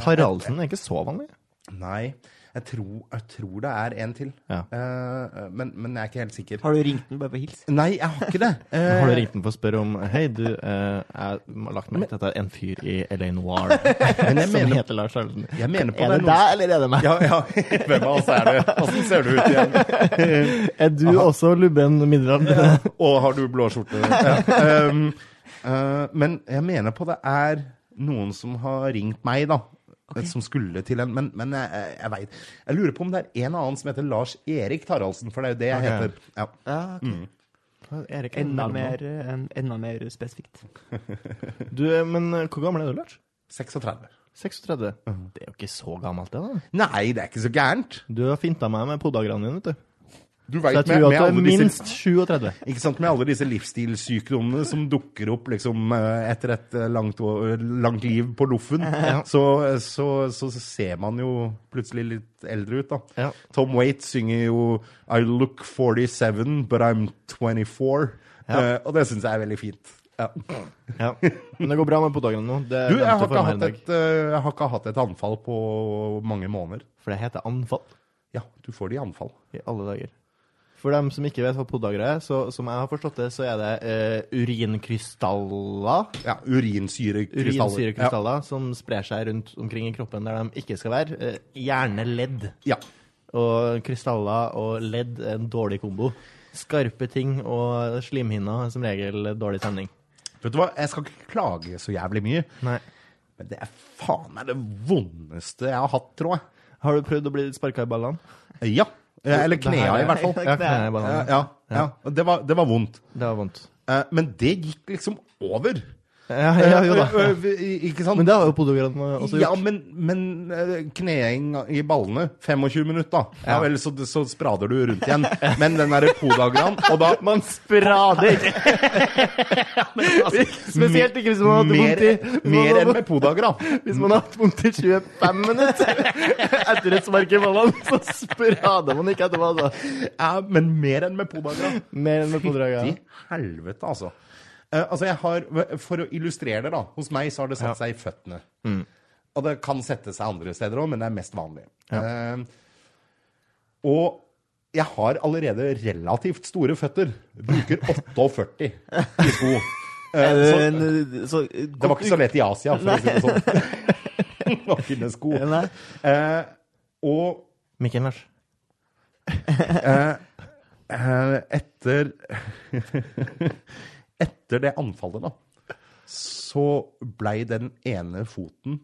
Taraldsen er ikke så vanlig. Nei, jeg tror, jeg tror det er en til. Ja. uh, men, men jeg er ikke helt sikker. Har du ringt den bare på hils? Nei, jeg har ikke det. Uh, Har du ringt den for å spørre om Hei, du, uh, jeg har lagt merke til at det er en fyr i LA Noir Men jeg som mener- heter Lars på Er det det deg, eller er det meg? Ja, ja. Hvem av oss er det? Åssen ser du ut igjen? Er du også lubben middelalder? Og har du blå skjorte? Ja. Um, eh, men jeg mener på det er noen som har ringt meg, da. Som skulle til en Men, men jeg, jeg, jeg veit Jeg lurer på om det er en annen som heter Lars Erik Taraldsen, for det er jo det jeg okay. heter. Ja. Ja, ok. Erik er Enda mer, eh, en- enda mer spesifikt. Du, men eh, hvor gammel er du, Lars? 36. 36? Det er jo ikke så gammelt, det, da. Nei, det er ikke så gærent. Du har finta meg med podagranen din, vet du. Du Så vet, jeg med, tror med at det er minst 37. Ikke sant, Med alle disse livsstilssykdommene som dukker opp liksom eh, etter et eh, langt, langt liv på loffen, så, så, så ser man jo plutselig litt eldre ut, da. Ja. Tom Waite synger jo I look 47, but I'm 24. Ja. Uh, og det syns jeg er veldig fint. Ja. Ja. Men det går bra med podagene nå. Det Du, jeg har, ikke hatt et, eh, jeg har ikke hatt et anfall på mange måneder. For det heter anfall Ja, du får det i anfall. i alle dager. For dem som ikke vet hva podagra er, så som jeg har forstått det, så er det uh, urinkrystaller. Ja, Urinsyrekrystaller. Urinsyrekrystaller som sprer seg rundt omkring i kroppen der de ikke skal være. Uh, gjerne ledd. Ja. Og krystaller og ledd er en dårlig kombo. Skarpe ting og slimhinner er som regel dårlig stemning. Vet du hva, jeg skal ikke klage så jævlig mye, Nei. men det er faen meg det vondeste jeg har hatt, tror jeg. Har du prøvd å bli sparka i ballene? Ja. Eller knea, i hvert fall. Ja, knea i ja, ja. Det, var, det var vondt. Det var vondt. Eh, Men det gikk liksom over. Ja, ja, jo da. Ikke sant? Men det har jo podogran også ja, men, men eh, kneing i ballene 25 minutter, da. Ja, Ja. vel, så, så sprader du rundt igjen. Men den derre podagran Og da Man sprader! Spesielt ikke hvis man har hatt mer, vondt i mer enn med podagra. Hvis man har hatt vondt i 25 minutter etter et spark i ballene, så sprader man ikke etterpå. Altså. Ja, men mer enn med podagra. Mer enn med podagra. Fytti helvete, altså. Eh, altså, jeg har, For å illustrere det, da. Hos meg så har det satt Ja. seg i føttene. Og det kan sette seg andre steder òg, men det er mest vanlig. Eh, og jeg har allerede relativt store føtter. Bruker 48 i sko. Er så, det var ikke så lett i Asia, for å si det sånn. Å finne sko. Uh, og Mikkel Lars. Etter Etter det anfallet, da, så blei den ene foten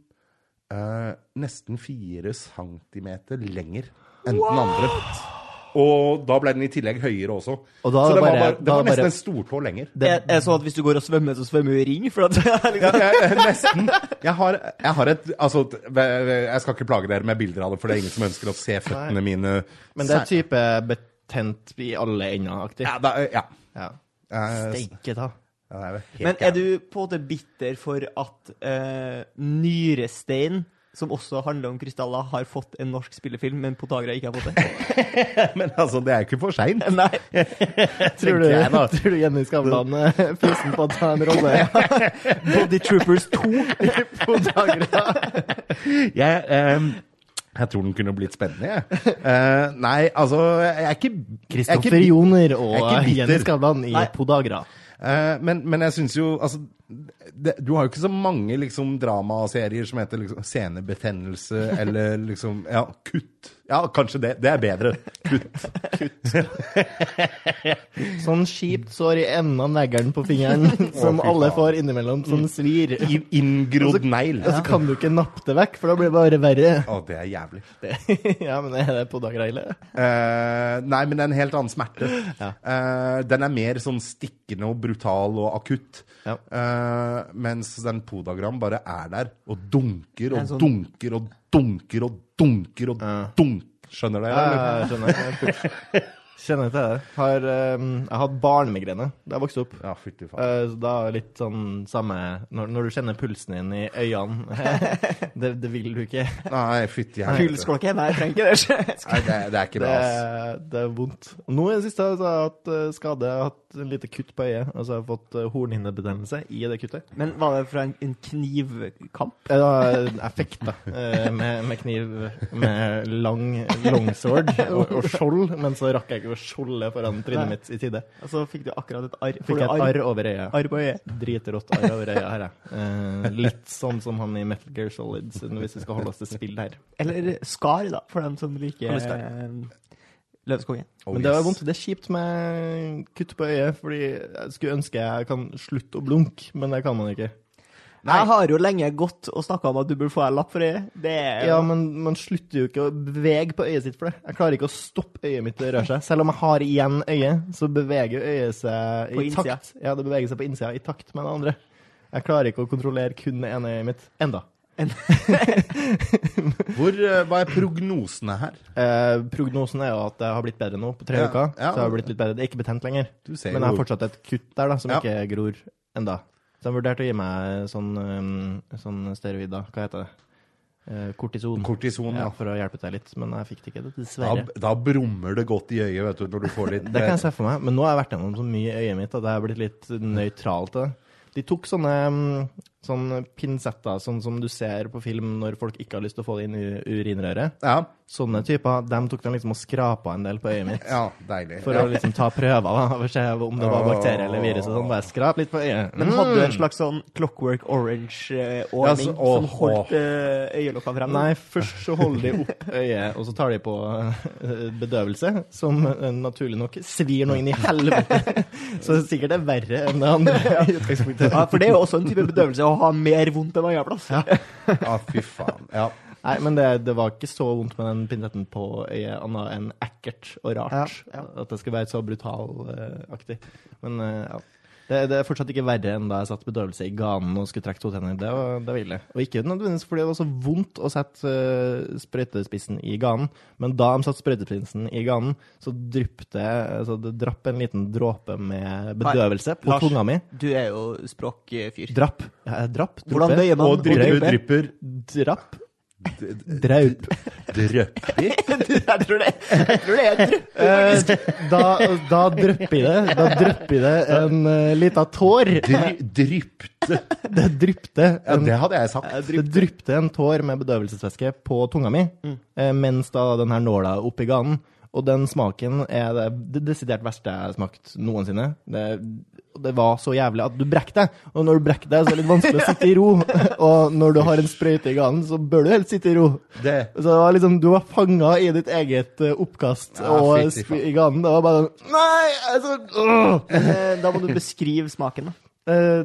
eh, nesten fire centimeter lenger enn den andre. Og da ble den i tillegg høyere også. Og da så det bare- var, bare, det da var nesten bare- en stortå lenger. Det, Er, er det sånn at hvis du går og svømmer, så svømmer du i ring? For at, Ja, liksom, jeg, nesten. Jeg har, jeg har et Altså, jeg skal ikke plage dere med bilder av det, for det er ingen som ønsker å se føttene mine. men det er type betent i alle ender-aktig. Ja, da, ja. Ja. Eh, Steike ta. ja, er men er du på en måte bitter for at uh, nyrestein som også handler om krystaller, har fått en norsk spillefilm, men Potagra ikke har fått det. Men altså, det er ikke for seint. Nei. Tror du, jeg, tror du Jenny Skavlan er fysen på å ta en rolle Body Troopers 2. på Dagra? Jeg, ehm, jeg tror den kunne blitt spennende, jeg. Uh, nei, altså, jeg er ikke er Kristoffer Joner er og Jens Skavlan i. Podagra. Uh, men, men jeg syns jo Altså, det, du har jo ikke så mange liksom dramaserier som heter liksom senebetennelse eller liksom Ja, kutt. Ja, kanskje det. Det er bedre. Kutt. kutt. Sånn kjipt sår i enden av neglen på fingeren, som alle får innimellom, som svir. In Inngrodd negl. Og så kan du ikke nappe det vekk, for da blir det bare verre. Å, det er jævlig. ja, men er det Podagra ille? Eh, nei, men det er en helt annen smerte. Eh, den er mer sånn stikkende og brutal og akutt. Ja. Eh, mens den podagram bare er der og dunker og sånn- dunker og dunker og dunker og dunker. Skjønner du? det? Ja, jeg skjønner. Kjenner til det. Har, um, jeg har hatt barnemigrene da jeg vokste opp. Ja, fytti faen. Eh, så da er det litt sånn samme når, når du kjenner pulsen din i øynene. det, det vil du ikke. Nei, fytti helvete. Pulsklokke? Nei, jeg trenger ikke det. Nei, det, det er ikke Det, det, ass. det er vondt. Nå i det siste så har jeg hatt eh, skade. Jeg har hatt en lite kutt på øyet. Altså jeg har fått uh, hornhinnebetennelse i det kuttet. Men var det fra en, en knivkamp? Eh, da, jeg fekta uh, med, med kniv med lang longsword og, og skjold, men så rakk jeg ikke å skjolde foran trynet mitt i tide. Og så fikk du akkurat et arr. Fikk et arr over øyet. Arr på øyet. Dritrått arr over øyet her, jeg. Eh, litt sånn som han i Metal Gear Solid, hvis vi skal holde oss til spill her. Eller skar, da, for dem som liker eh, Løvskonge. Oh, Men det var vondt. Det er kjipt med kutt på øyet, fordi jeg skulle ønske jeg kan slutte å blunke, men det kan man ikke. Jeg har jo lenge gått og snakka om at du burde få deg lapp for øyet. Det er Ja, men man slutter jo ikke å bevege på øyet sitt for det. Jeg klarer ikke å stoppe øyet mitt til å røre seg. Selv om jeg har igjen øyet, så beveger øyet seg i takt. Ja, det beveger seg på innsida i takt med det andre. Jeg klarer ikke å kontrollere kun det ene øyet mitt. Enda. Hvor, eh, hva er prognosene her? Eh, prognosen er jo at det har blitt bedre nå på tre Ja, uker. ja. Så det har blitt litt bedre. Det er ikke betent lenger. Men jeg har fortsatt et kutt der da, som Ja. ikke gror enda. Så han vurderte å gi meg sånn, um, sånn da. Hva heter det? Eh, kortison. kortison. Ja, Ja. for å hjelpe deg litt, men jeg fikk det ikke, Da, dessverre. da brummer det godt i øyet, vet du, når du får litt Det kan jeg se for meg, men nå har jeg vært gjennom så mye i øyet mitt at jeg har blitt litt nøytral til det. De tok sånne, mm, sånne pinsetter, sånn som du ser på film når folk ikke har lyst til å få det inn i urinrøret. Ja, Sånne typer, dem tok de liksom og skrapa en del på øyet mitt. ja deilig. For ja. å liksom ta prøver da, for å se om det var bakterier eller virus. og sånn, Bare skrap litt på øyet. Men hadde du en slags sånn Clockwork Orange-ordning Ja, så- som holdt uh, øyelokka frem? Nei, først så holder de opp øyet, og så tar de på eh, bedøvelse, som eh, naturlig nok svir noe inn i helvete. Så det sikkert er verre enn det andre. Ja, for det er jo også en type bedøvelse å ha mer vondt enn annen plass. Ja, fy faen. Ja. Nei, men det, det var ikke så vondt med den pinsetten på øyet, annet enn ekkelt og rart. Ja, At det skulle være så brutalaktig. Men eh, ja. Det, det er fortsatt ikke verre enn da jeg satt bedøvelse i ganen og skulle trekke to tenner. Det var, det var ille. Og ikke nødvendigvis fordi det var så vondt å sette uh, sprøytespissen i ganen, men da de satte sprøytespissen i ganen, så dryppte altså det drapp en liten dråpe med bedøvelse på Lars. tunga mi. Du er jo språkfyr. Drapp. Ja, drapp. Hvordan bøyer man Og drypper, dryppe? drypper Drapp. Draup. Drøppi? Jeg tror det, jeg tror det er drøppi, Eh, da, da drypper det Da drypper det en uh, lita tår. Dry, drypte. Det dryppte Ja, det hadde jeg sagt. det drypte en tår med bedøvelsesvæske på tunga mi, mm. mens da den her nåla oppi ganen. Og den smaken er det, det desidert verste jeg har smakt noensinne. Det, det var så jævlig at du brekker deg, og når du brekker deg, så er det litt vanskelig å sitte i ro. Og når du har en sprøyte i ganen, så bør du helst sitte i ro. Det. Så det var liksom, du var fanga i ditt eget eh, oppkast Ja, og i ganen. Det var bare sånn Nei! Altså! Eh, Da må du beskrive smaken, da. Eh,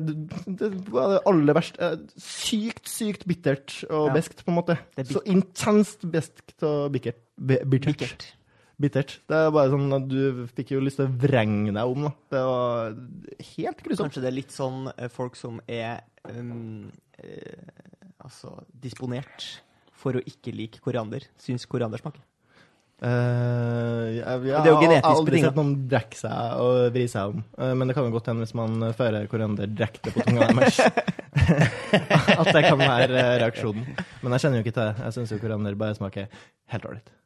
det, var det aller verste. Sykt, sykt bittert og Ja. beskt, på en måte. Så intenst beskt og bikkert. Bittert. Bikkert. Bittert. Det er bare sånn at du fikk jo lyst til å vrenge deg om, da. Det var helt grusomt. Kanskje det er litt sånn eh, folk som er um, eh, altså disponert for å ikke like koriander, syns koriander smaker. Uh, jeg, jeg, det er jo genetisk betinga. Jeg har aldri betinget. sett noen brekke seg og vri seg om. Uh, men det kan jo godt hende hvis man fører koriander direkte på tunga deres. At det kan være reaksjonen. Men jeg kjenner jo ikke til det. Jeg syns jo koriander bare smaker helt ålreit.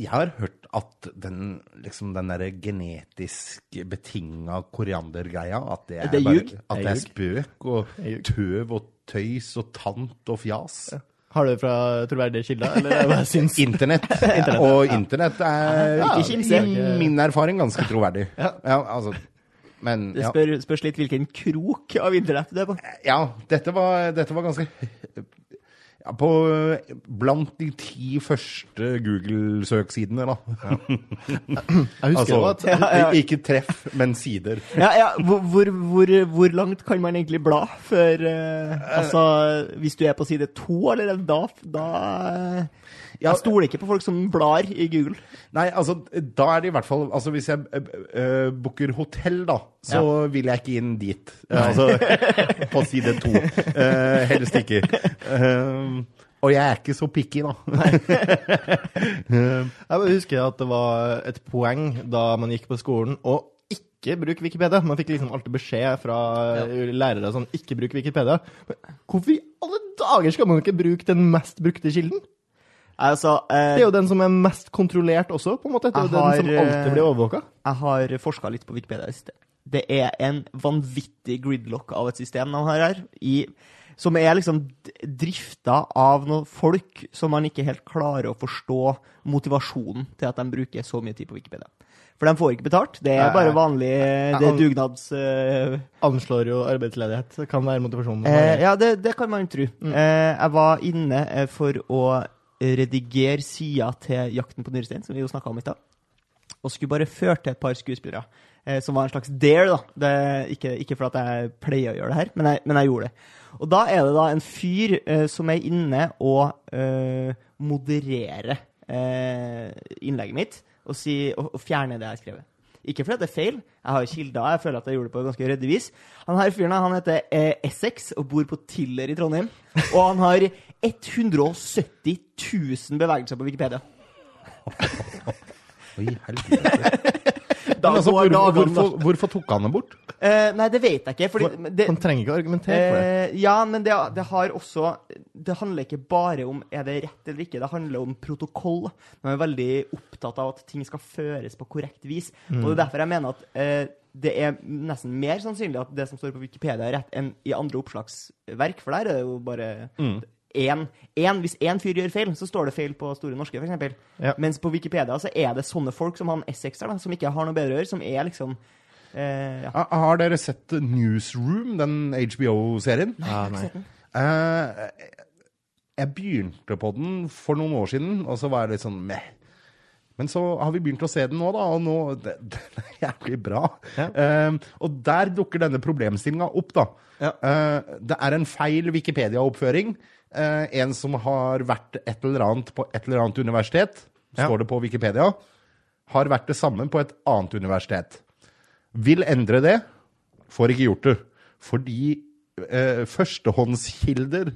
Jeg har hørt at den, liksom, den der genetisk betinga koriandergreia, at det er, Det er bare, at Det er spøk og tøv og tøys og tant og fjas. Har du det fra troverdige kilder, Internett. internet. Internett. og internett er Ikke i min erfaring ganske troverdig. Ja, altså, men Det ja. spør, spørs litt hvilken krok av internett du er på. ja, dette var, dette var ganske ja, på Blant de ti første Google-søksidene, da. Jeg husker Altså, at Ja, ja. Ikke treff, men sider. Ja, ja, hvor, hvor, hvor, langt kan man egentlig bla før uh, Altså, hvis du er på side to allerede, da, da eh, Ja, Jeg stoler ikke på folk som blar i Google. Nei, altså, da er det i hvert fall Altså, hvis jeg uh, booker hotell, da, så vil jeg ikke inn dit. Uh, altså, på side to. Uh, helst ikke. Uh, og jeg er ikke så picky, da. Jeg husker at det var et poeng da man gikk på skolen å ikke bruke Wikipedia. Man fikk liksom alltid beskjed fra lærere sånn ikke bruk Wikipedia. Men Hvorfor i alle dager skal man ikke bruke den mest brukte kilden? Altså, eh, Det er jo den som er mest kontrollert også, på en måte. Det er jo den som har, som alltid blir overvåka. jeg har forska litt på Wikipedia i sted. Det er en vanvittig gridlock av et system de har her, i, som er liksom drifta av noen folk som man ikke helt klarer å forstå motivasjonen til at de bruker så mye tid på Wikipedia. For de får ikke betalt. Det er bare vanlig Det er dugnads... Uh, Anslår jo arbeidsledighet. Det kan være motivasjonen. Eh, ja, det, det kan man tro. Eh, jeg var inne eh, for å redigere sida til Jakten på Nyrestein, som vi jo snakka om i stad. Og skulle bare føre til et par skuespillere. Eh, som var en slags dare, da. Det, ikke, ikke at jeg pleier å gjøre det her, men jeg, men jeg gjorde det. Og da er det da en fyr eh, som er inne og eh, modererer eh, innlegget mitt og, si, og, og fjerner det jeg har skrevet. Ikke fordi det er feil, jeg har kilder, jeg føler at jeg gjorde det på ganske ryddig vis. Han her fyren han heter eh, Essex og bor på Tiller i Trondheim. Og han har 170 000 bevegelser på Wikipedia. Oi, helvete. Da Men altså, går hvor, hvorfor, da. hvorfor, hvorfor tok han det bort? Eh, nei, det vet jeg ikke. Fordi det, han trenger ikke å argumentere for det. Eh, ja, men det, det har også Det handler ikke bare om er det rett eller ikke, det handler om protokoll. Man er veldig opptatt av at ting skal føres på korrekt vis. Og det er derfor jeg mener at eh, det er nesten mer sannsynlig at det som står på Wikipedia, er rett enn i andre oppslagsverk, for der er det jo bare én. Én- Hvis én fyr gjør feil, så står det feil på Store norske, f.eks. Ja. Mens på Wikipedia så er det sånne folk som han Essex der, da, som ikke har noe bedre å gjøre, som er liksom eh, ja. Har dere sett Newsroom, den HBO-serien? Nei. Ja, nei. Uh, jeg begynte på den for noen år siden, og så var jeg litt sånn meh. Men så har vi begynt å se den nå, da, og nå det, Den er jævlig bra. Ja. Uh, og der dukker denne problemstillinga opp, da. Ja. Uh, det er en feil Wikipedia-oppføring. Eh, en som har vært et eller annet på et eller annet universitet, Ja. står det på Wikipedia, har vært det samme på et annet universitet. Vil endre det, får ikke gjort det. Fordi eh, førstehåndskilder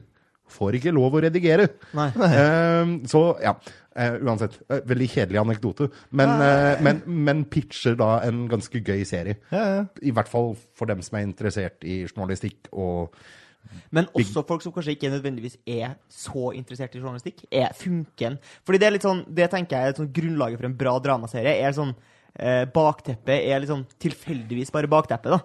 får ikke lov å redigere. Nei. Eh, så ja, eh, uansett. eh, veldig kjedelig anekdote. Men, eh, men, men pitcher da en ganske gøy serie. Ja, ja. I hvert fall for dem som er interessert i journalistikk og Men også folk som kanskje ikke nødvendigvis er så interessert i journalistikk, er funken. Fordi det er litt sånn, det tenker jeg er sånn grunnlaget for en bra dramaserie. er sånn, eh, Bakteppet er litt sånn tilfeldigvis bare bakteppet. da.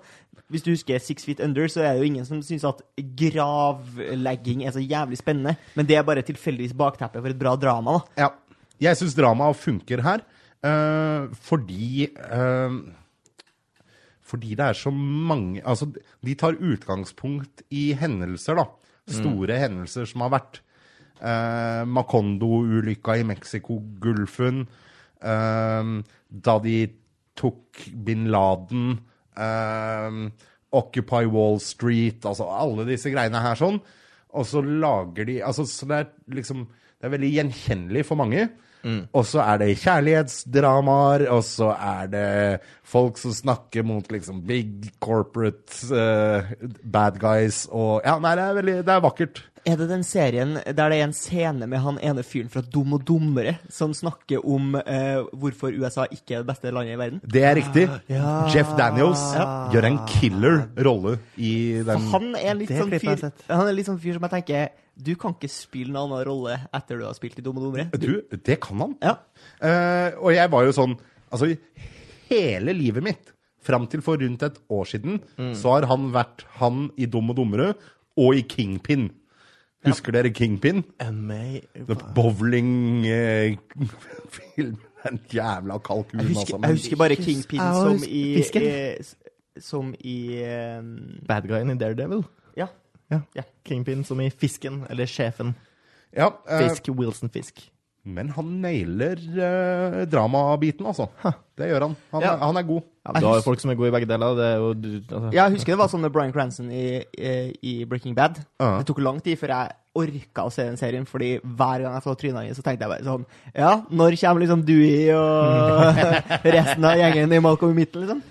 Hvis du husker Six Feet Under, så er det jo ingen som syns at gravlegging er så jævlig spennende. Men det er bare tilfeldigvis bakteppet for et bra drama. da. Ja. Jeg syns dramaet funker her eh, fordi eh, Fordi det er så mange Altså, de tar utgangspunkt i hendelser, da. Store hendelser som har vært. Eh, Macondo-ulykka i Mexicogolfen. eh, da de tok bin Laden. eh, Occupy Wall Street. Altså alle disse greiene her sånn. Og så lager de altså, Så det er liksom Det er veldig gjenkjennelig for mange. Og så er det kjærlighetsdramaer, og så er det folk som snakker mot liksom big corporate uh, bad guys og Ja, nei, det er veldig Det er vakkert. Er det den serien der det er en scene med han ene fyren fra Dum og dummere som snakker om eh, hvorfor USA ikke er det beste landet i verden? Det er riktig. Ja. Jeff Daniels gjør en killer rolle i For den han er litt sånn fyr. Han er litt sånn fyr som jeg tenker Du kan ikke spille en annen rolle etter du har spilt i Dum og dummere. Du, det kan han. Ja. Uh, og jeg var jo sånn Altså, hele livet mitt, fram til for rundt et år siden, Mm. så har han vært han i Dum og dummere og i Kingpin. Husker dere Kingpin? Bowling-film. en jævla kalkun, Jeg husker, altså. jeg husker bare Kingpin Jeg som i, fisken. i Som i eh, Bad guyen i Daredevil. Ja. Ja. Ja. Kingpin som i Fisken, eller Sjefen. ja, eh, Fisk, Wilson Fisk. Men han nailer eh, dramabiten, altså. Det gjør han. Han, Ja. er, han er god. Ja, du har jo folk som er gode i begge deler. Det er jo du, altså. Ja, jeg husker det var sånn med Bryan Cranston i, i, i Breaking Bad. Ja. Det tok lang tid før jeg orka å se den serien, fordi hver gang jeg så trynet hans, så tenkte jeg bare sånn Ja, når kommer liksom Dewey og resten av gjengen i Malcolm i midten, liksom?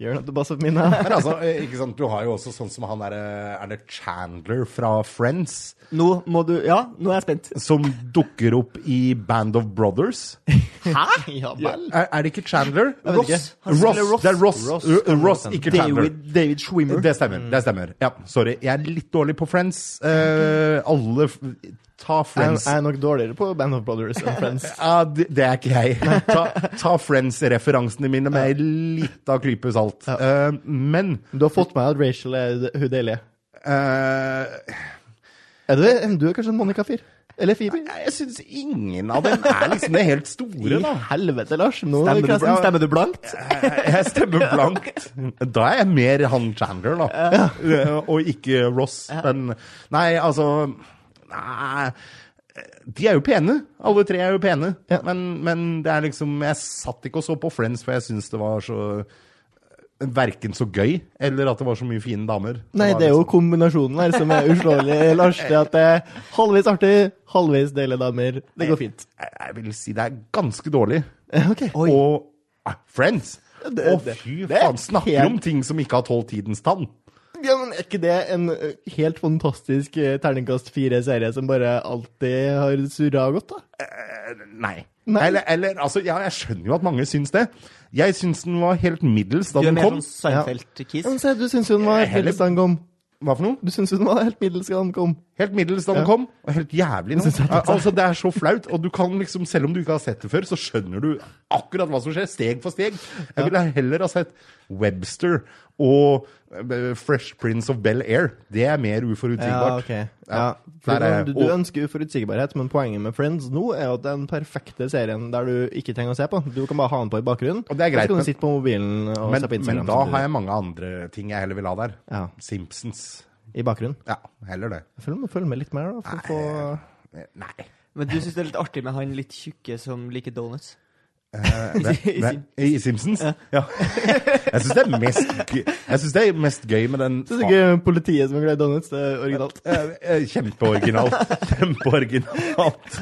Gjør noe til bass of minna. Men altså, eh, ikke sant, du har jo også sånn som han derre Er det Chandler fra Friends? Nå må du Ja, nå er jeg spent. Som dukker opp i Band of Brothers. Ja vel. Er, er det ikke Chandler? Ross. Han Ross. Det er Ross. Ross Ross, ikke Chandler. David, David Schwimmer. Det stemmer. det stemmer. Ja, sorry. Jeg er litt dårlig på Friends. Uh, alle Ta Friends. jeg er nok dårligere på Band of Brothers enn Friends. Ja, det, det er ikke jeg. Ta, ta Friends-referansene mine med litt av klype salt. Eh, men Du har fått med at Rachel er hun deilige. Uh, Er du, du er kanskje en Monica-fyr? Eller Phoebe? jeg syns ingen av dem er liksom det helt store, da. I helvete, Lars. Nå Stemmer du, stemmer du blankt? Jeg stemmer blankt. Da er jeg mer han Chandler, da. Ja. Og ikke Ross. Men Nei, altså Nei. De er jo pene. Alle tre er jo pene. Ja. Men, men det er liksom Jeg satt ikke og så på Friends, for jeg syns det var så Verken så gøy, eller at det var så mye fine damer. Nei, det er jo liksom- kombinasjonen her som er uslåelig, Lars. Det at det er halvveis artig, halvveis deilige damer. Det går fint. jeg, jeg vil si det er ganske dårlig. Okay. Og ah, Friends! Å, fy faen. Snakker helt- om ting som ikke har tålt tidens tann. Ja, men Er ikke det en helt fantastisk terningkast fire-serie som bare alltid har surra godt, da? Nei. Nei. Eller, eller altså, ja, jeg skjønner jo at mange syns det. Jeg syns den var helt middels da Du er den mer kom. sånn Seinfeld-kiss. Ja, men se, du syns jo den var helt Heller- middels da den kom. Hva for noe? Du syns den var helt middels da den kom. Helt middels da den Ja. kom, og helt jævlig nå. det Altså, det er så flaut, og du kan liksom, selv om du ikke har sett det før, så skjønner du akkurat hva som skjer, steg for steg. Jeg ville heller ha sett Webster og eh, Fresh Prince of Bel-Air. Det er mer uforutsigbart. Ja, ok. Ja, Ja. er- du, du ønsker uforutsigbarhet, men poenget med Friends nå er jo at det er den perfekte serien der du ikke trenger å se på. Du kan bare ha den på i bakgrunnen. Og det er greit, så kan du sitte på mobilen og Men, se på Instagram. men da har jeg mange andre ting jeg heller vil ha der. Ja, Simpsons. I bakgrunnen. Ja, heller det. Følg med, følg med litt mer, da. For å få Eh, Nei. Men du syns det er litt artig med han litt tjukke som liker donuts? Eh, det, I I Simpsons? Ja. Jeg syns det, er mest gøy- jeg synes det er mest gøy med den Syns du ikke politiet som er glad i donuts. Det er originalt. Eh, eh, Kjempeoriginalt. Kjempeoriginalt.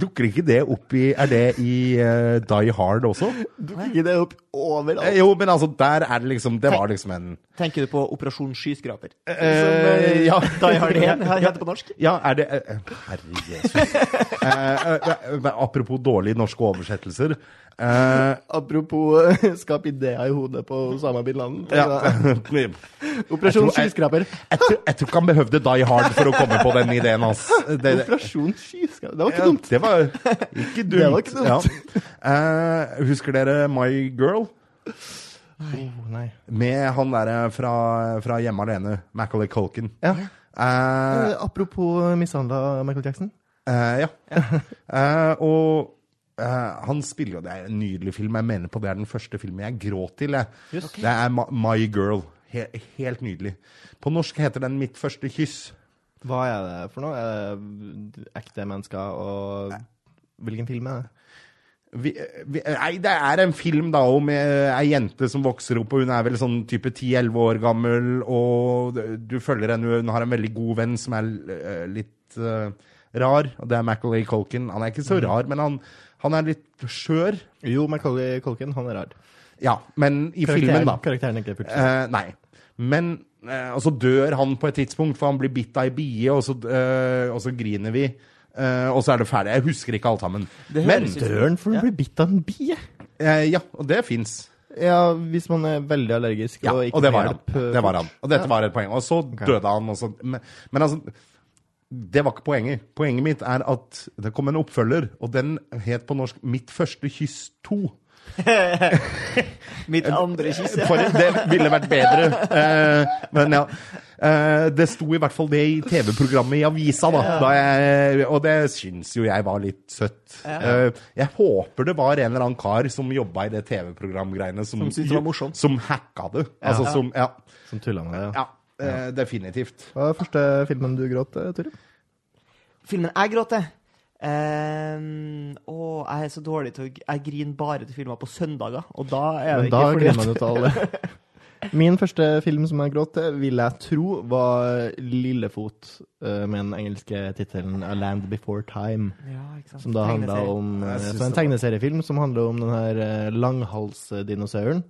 Dukker ikke det opp i Er det i uh, Die Hard også? Dukker ikke det opp overalt? Eh, jo, men altså, der er det liksom Det var liksom en Tenker du på Operasjon skyskraper? eh, Ja. Die Hard 1 heter det på norsk? Ja, er det Herre Jesus. Apropos dårlige norske oversettelser. Eh, Apropos eh, skap ideer i hodet på Osama bin Laden. ja. Operasjon Jeg tror- jeg- skyskraper. Jeg, tror- jeg tror ikke han behøvde Die Hard for å komme på den ideen hans. Det, det, Operasjon skyskraper. Det var ikke Ja, dumt. det var ikke dumt. Det var ikke dumt. Ja. Uh, husker dere My Girl? Oh, nei. Med han derre fra, fra Hjemme alene, Macaulay Culkin. Ja. Eh, Eh, apropos mishandla Michael Jackson. eh, ja. Eh, og eh, han spiller jo Det er en nydelig film. Jeg mener på det er den første filmen jeg gråt til. Jeg. Okay. Det er My Girl. He helt nydelig. På norsk heter den Mitt første kyss. Hva er det for noe? Er ekte mennesker og Hvilken film er det? Vi, vi, nei, det er en film da om eh, ei jente som vokser opp, og hun er vel sånn type 10-11 år gammel, og du følger henne, hun har en veldig god venn som er eh, litt uh, rar, og det er Macaulay Culkin. Han er ikke så rar, men han, han er litt skjør. Jo, Macaulay Culkin, han er rar. Ja, men i filmen, da. Karakteren er ikke fullt Eh, nei. Men eh, Og så dør han på et tidspunkt, for han blir bitt av ei bie, og så, eh, og så griner vi. eh, og så er det ferdig. Jeg husker ikke alt sammen. Det Men Dør han for å bli bitt av en bie? eh, Ja, og det fins. Ja, hvis man er veldig allergisk Ja, og ikke og det var får han. eh, Det var han. Og dette var et poeng. Og så døde han. Og så, men, men altså Det var ikke poenget. Poenget mitt er at det kom en oppfølger, og den het på norsk 'Mitt første kyss 2'. Mitt andre kyss. ja. For det ville vært bedre. Eh, men ja. Eh, det sto i hvert fall det i TV-programmet i avisa, da. da jeg, og det syns jo jeg var litt søtt. Eh, jeg håper det var en eller annen kar som jobba i det TV-programgreiene, som, Som som hacka det. Altså som Ja. Som tulla med det, ja. Ja eh, definitivt. Hva er første filmen du gråt, Turid? Filmen jeg gråter? til Ehm, jeg er så dårlig til å Jeg griner bare til filmer på søndager, og da er Men det da ikke fordi at- man jo alle. Min første film som jeg gråt til, vil jeg tro, var Lillefot, eh, med den engelske tittelen A Land Before Time. Ja, ikke sant. Som da handla om eh, så En tegneseriefilm som handler om den her eh, langhalsdinosauren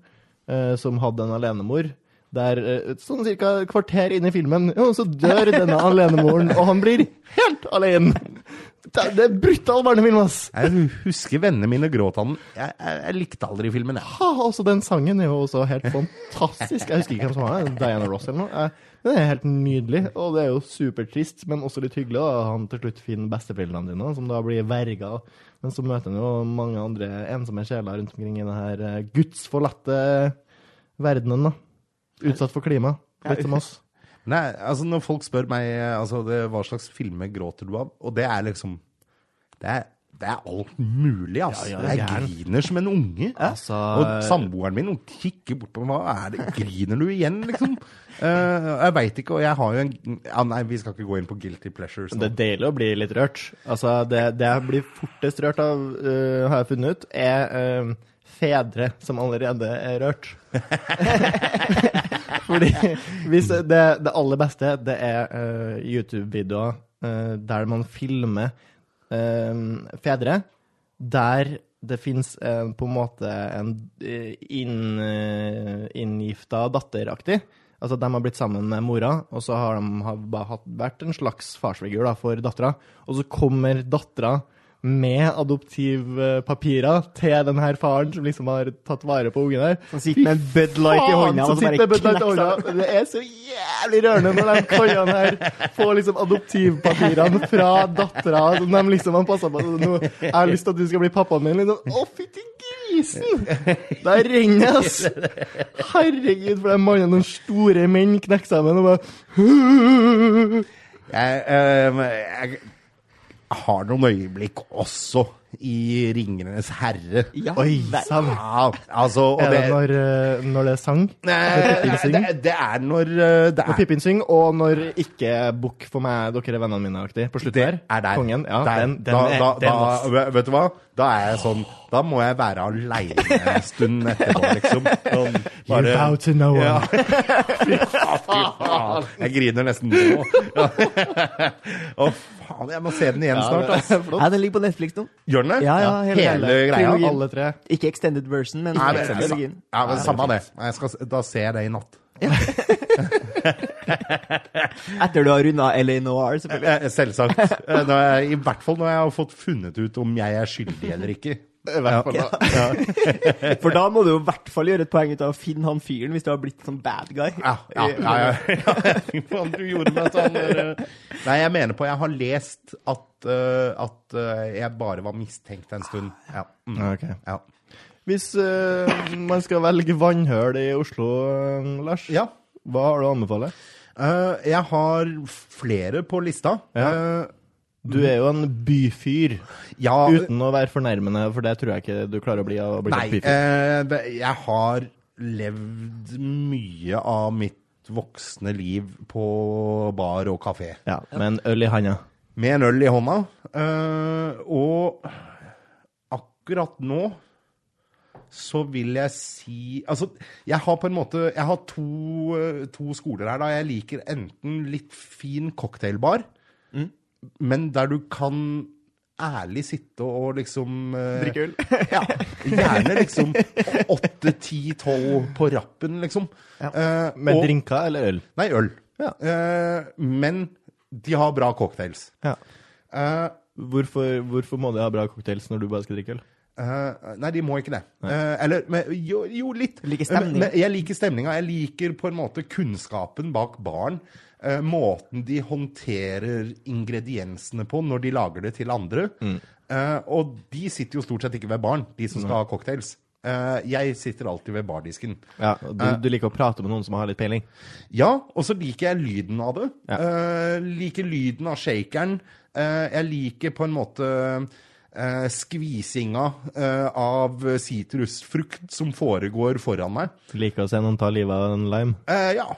eh, som hadde en alenemor. Der eh, sånn cirka et kvarter inn i filmen, ja, så dør denne alenemoren, og han blir helt alene! Det det er brutal barnefilm, ass! Jeg husker vennene mine gråt av den. Jeg, jeg, jeg likte aldri filmen, jeg. Ha, også den sangen er jo også helt fantastisk. Jeg husker ikke hvem som var det. Diana Ross eller noe. Den er helt nydelig, og det er jo supertrist, men også litt hyggelig. da. Han til slutt finner besteforeldrene dine, som da blir verga. Men så møter han jo mange andre ensomme sjeler rundt omkring i denne eh, gudsforlatte verdenen. da. Utsatt for klima. Litt som oss. Nei, altså Når folk spør meg altså, det, hva slags filmer gråter du av, og det er liksom Det er, det er alt mulig, altså. Ja, ja, jeg gæren. griner som en unge. Altså, Og samboeren min hun kikker bort på meg. Hva er det? Griner du igjen, liksom? uh, jeg veit ikke, og jeg har jo en ja, Nei, vi skal ikke gå inn på guilty pleasures nå. Det er deilig å bli litt rørt. Altså, det, det jeg blir fortest rørt av, uh, har jeg funnet ut, er uh, fedre som allerede er rørt. Fordi hvis det, det aller beste, det er uh, YouTube-videoer uh, der man filmer uh, fedre, der det fins på en måte en inn, inngifta datteraktig. Altså, De har blitt sammen med mora, og så har de har vært en slags farsfigur da, for dattera. Og så kommer dattera med adoptivpapirer til den her faren som liksom har tatt vare på ungen her. Som sitter med en Bud Light i hånda, og så bare knekker. Det er så jævlig rørende når de koiene her får liksom adoptivpapirene fra dattera som de liksom har passa på. Nå, jeg har lyst til at du skal bli pappaen min. Liksom. Å, fytti grisen! Der renner ass! Herregud, for de mannene, noen store menn knekker sammen og bare Jeg, øh, jeg har noen øyeblikk også i 'Ringenes herre'. Ja, Oi sann! Ja, altså, Er det det, når, eh, når det er sang? Nei, Pippin det, det er når eh, det Når er, Pippin synger, og når ikke Bukk for meg, dere er vennene mine-aktig. På slutten det er der. Kongen. Ja, der. den, den da, er, da, den da, vet du hva? Da er jeg sånn Da må jeg være aleine en stund etterpå, liksom. Sånn, You vow to no one. Ja. Fy faen. Jeg griner nesten nå. Å, faen. Jeg må se den igjen snart, altså. Ja, den ligger på Netflix nå. Gjør den det? Ja, ja, hele- hele, greia? trilogien. Alle tre. Ikke extended version, men Nei, det, trilogien. ja, men Samme det. Jeg skal, da ser jeg det i natt. Etter du har runda LA Noir, selvfølgelig. Eh, Selvsagt. Eh, Når jeg, I hvert fall når jeg har fått funnet ut om jeg er skyldig eller ikke. I hvert fall da. For da må du jo i hvert fall gjøre et poeng ut av å finne han fyren, hvis du har blitt sånn bad guy. Ja, ja, ja, ja. ja. du gjorde meg sånn eh. Nei, jeg mener på Jeg har lest at, uh, at uh, jeg bare var mistenkt en stund. Ja. Mm. Ok. ja. Hvis uh, man skal velge vannhøl i Oslo, Lars, ja. hva har du å anbefale? Uh, jeg har flere på lista. Ja. Eh, Du er jo en byfyr, ja uten å være fornærmende, for det tror jeg ikke du klarer å bli. Å bli Nei, byfyr. eh, jeg har levd mye av mitt voksne liv på bar og kafé. Ja, med en øl i handa. Med en øl i hånda. eh, og akkurat nå så vil jeg si Altså, jeg har på en måte Jeg har to, eh, to skoler her. da Jeg liker enten litt fin cocktailbar, men der du kan ærlig sitte og liksom eh, Drikke øl. Ja. Gjerne liksom åtte, ti, tolv på rappen, liksom. Eh, Med og- drinker eller øl? Nei, øl. Ja. Uh, men de har bra cocktails. Ja. Uh, Hvorfor, hvorfor må de ha bra cocktails når du bare skal drikke øl? Eh, nei, de må ikke det. Eh, eller men, jo, jo, litt. Liker stemning. Men, men jeg liker stemninga. Jeg liker på en måte kunnskapen bak baren. Eh, måten de håndterer ingrediensene på når de lager det til andre. Eh, og de sitter jo stort sett ikke ved baren, de som skal ha cocktails. Eh, jeg sitter alltid ved bardisken. Ja, du, du liker å prate med noen som har litt peiling? Ja, og så liker jeg lyden av det. Ja. Eh, liker lyden av shakeren. Eh, jeg liker på en måte eh, skvisinga eh, av sitrusfrukt som foregår foran meg. Liker å se noen ta livet av en lime? Eh, ja.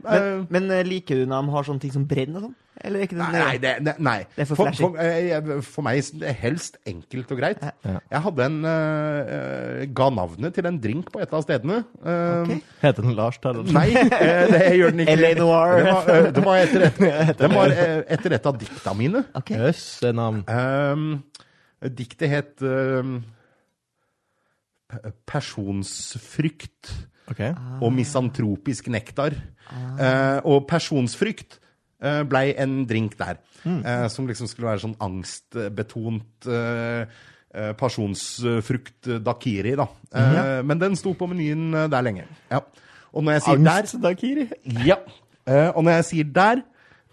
Men, Eh, men eh, liker du når de har sånne ting som brenner og sånn? Eller er ikke det Nei, nei, det, det, nei. Det er for for, for, eh, for meg er det helst enkelt og greit. Ja. Jeg hadde en eh, eh, ga navnet til en drink på et av stedene. Eh, okay. Heter den Lars Taraldsen? Nei, det gjør den ikke. L.A. Noir. Det var, det var etter, et, det var etter et av dikta mine. Ok. yes, det navn. Um, diktet het uh, P- Personsfrykt Ah. og misantropisk nektar. Eh, og personsfrykt uh, blei en drink der. eh, som liksom skulle være sånn angstbetont pasjonsfrukt dakiri, da. Eh, Men den sto på menyen eh, der lenge. Ja. Og når jeg sier der Dakiri. ja. Eh, og når jeg sier der,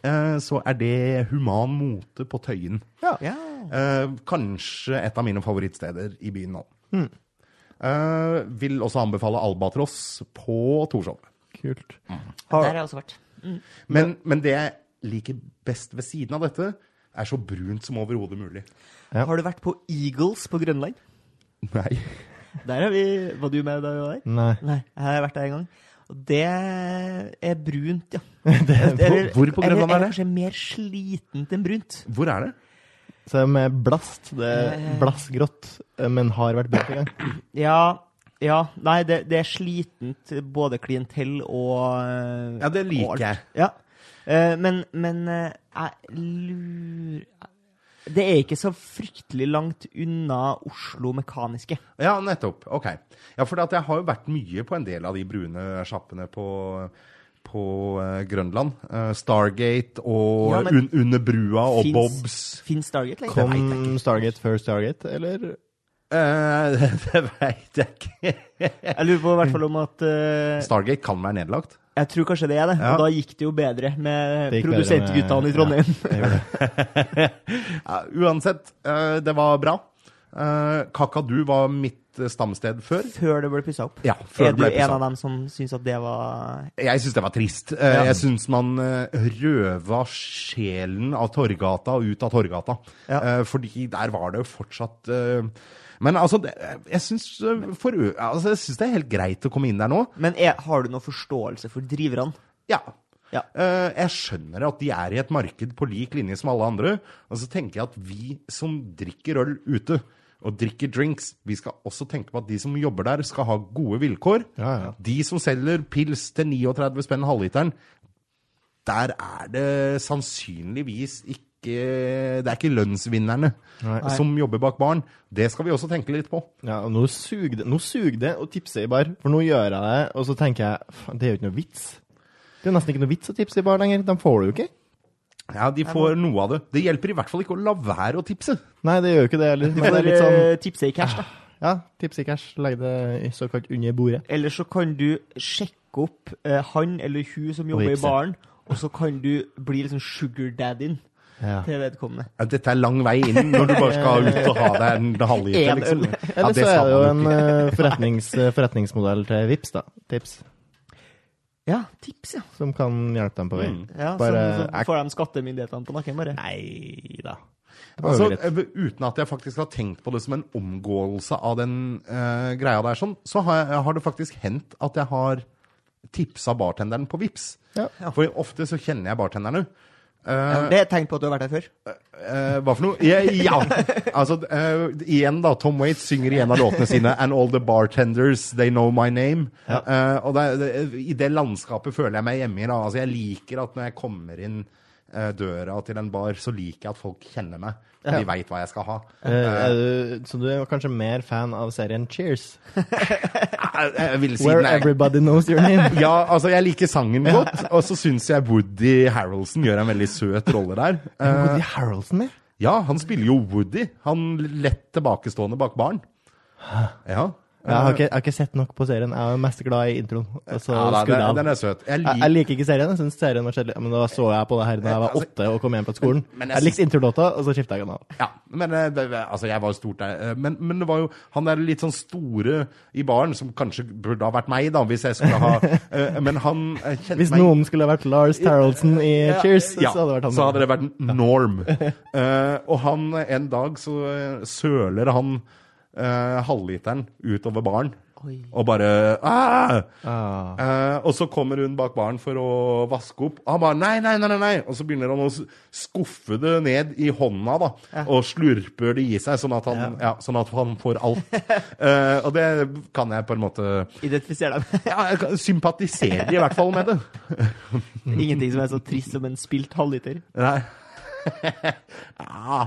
eh, så er det human mote på Tøyen. Ja. Eh, kanskje et av mine favorittsteder i byen nå. Eh, vil også anbefale Albatross på Torshov. Kult. Der har jeg også vært. Men, men det jeg liker best ved siden av dette, er så brunt som overhodet mulig. Ja. Har du vært på Eagles på Grønland? Nei. Der har vi Var du med da vi var der? Nei. Nei, jeg har vært der en gang. Og det er brunt, ja. Hvor- hvor på Grønland er Eller det? kanskje mer slitent enn brunt. Hvor er det? Så med blast. Det er blassgrått, eh, men har vært brukt en gang. Ja, ja. Nei, det, det er slitent både klientell og eh, Ja, det liker jeg. Ja. Eh, men men jeg lurer Det er ikke så fryktelig langt unna Oslo Mekaniske. Ja, nettopp. Ok. Ja, for at jeg har jo vært mye på en del av de brune sjappene på, på eh, Grønland. Eh, Stargate og Ja, un, Under brua og Fins- Bobs. Fins Stargate Like? Kom Stargate før Stargate, eller? Uh, det veit jeg ikke. Jeg lurer på i hvert fall om at uh, Stargate kan være nedlagt. Jeg tror kanskje det er det. Ja. Og da gikk det jo bedre med produsentguttene i Trondheim. Det gjør det. Uansett, uh, det var bra. Eh, Kakadu var mitt eh, stamsted før. Før det ble pussa opp. Ja, før er det du en av dem som syns at det var Jeg syns det var trist. Eh, Ja. Jeg syns man eh, røva sjelen av Torgata og ut av Torgata. Ja. Fordi der var det jo fortsatt Men altså, jeg syns altså, det er helt greit å komme inn der nå. Men er, har du noe forståelse for driverne? Ja. Ja. Jeg skjønner at de er i et marked på lik linje som alle andre. Og så tenker jeg at vi som drikker øl ute, og drikker drinks, vi skal også tenke på at de som jobber der, skal ha gode vilkår. Ja, ja. De som selger pils til 39 spenn halvliteren, der er det sannsynligvis ikke Det er ikke lønnsvinnerne Nei. som jobber bak baren. Det skal vi også tenke litt på. Ja, og nå suger det, nå suger det å tipse i bar, for nå gjør jeg det, og så tenker jeg, det er jo ikke noe vits. Det er nesten ikke noe vits å tipse i bar lenger, de får det jo ikke. Ja, de får noe av det. Det hjelper i hvert fall ikke å la være å tipse. Nei, det gjør jo ikke det heller. Men det er litt sånn, eh, tipse i cash, da. ja, tipse i cash, legg det i såkalt under bordet. Eller så kan du sjekke opp eh, han eller hun som jobber i baren, og så kan du bli liksom sugar daddyen Ja. til vedkommende. Ja, Dette er lang vei inn når du bare skal ut og ha deg en halvliter, liksom. Eller så er det jo en eh, forretnings, forretningsmodell til Vips da, tips, Ja, tips, ja. som kan hjelpe dem på vei. Mm. ja Bare- så, så får de skattemyndighetene på nakken, bare. Nei da. Altså, eh, uten at jeg faktisk har tenkt på det som en omgåelse av den uh, greia der, sånn, så har, jeg, har det faktisk hendt at jeg har tipsa bartenderen på Vips. Ja. For ofte så kjenner jeg bartenderen Eh, Ja, det er et tegn på at du har vært her før. Uh, hva for noe? Ja! ja. Altså, uh, igjen da, Tom Waits synger i en av låtene sine And all the bartenders, they know my name. Ja. Og det, det, i det landskapet føler jeg meg hjemme i. da. Altså, jeg liker at når jeg kommer inn døra til en bar, så liker jeg at folk kjenner meg. De veit hva jeg skal ha. Uh, så du er kanskje mer fan av serien Cheers? Si Where er- everybody knows your name. Ja, altså jeg liker sangen godt, og så syns jeg Woody Harroldson gjør en veldig søt rolle der. Eh, Woody Harroldson ja? ja, han spiller jo Woody. Han lett tilbakestående bak baren. Ja. Jeg har, ikke, jeg har ikke sett nok på serien. Jeg er mest glad i introen. Altså, ja da, den, den er søt. Jeg Jeg, jeg liker ikke serien. Jeg syns serien var kjedelig. Men da så jeg på det her da jeg var Altså- åtte og kom hjem fra skolen. Men jeg Jeg likte introlåta, og så skifta jeg den av. Ja, men eh, det, altså jeg var jo stort der. Eh, Men, men det var jo han der litt sånn store i baren, som kanskje burde ha vært meg, da, hvis jeg skulle ha eh, Men han kjente meg Hvis meg noen skulle ha vært Lars Taraldson i Cheers, ja, så hadde det vært han. Så hadde det vært norm. uh, og han, en dag så eh, søler han eh, halvliteren utover baren. Oi. Og bare ah! Ah. Eh, Og så kommer hun bak baren for å vaske opp. Og han bare nei, nei, nei, nei. Og så begynner han å skuffe det ned i hånda, da. Og slurper det i seg, sånn at han, ja. sånn at han får alt. Eh, og det kan jeg på en måte Identifisere deg med? Ja, jeg kan- sympatiserer i hvert fall med det. Ingenting som er så trist som en spilt halvliter. Nei. Ja,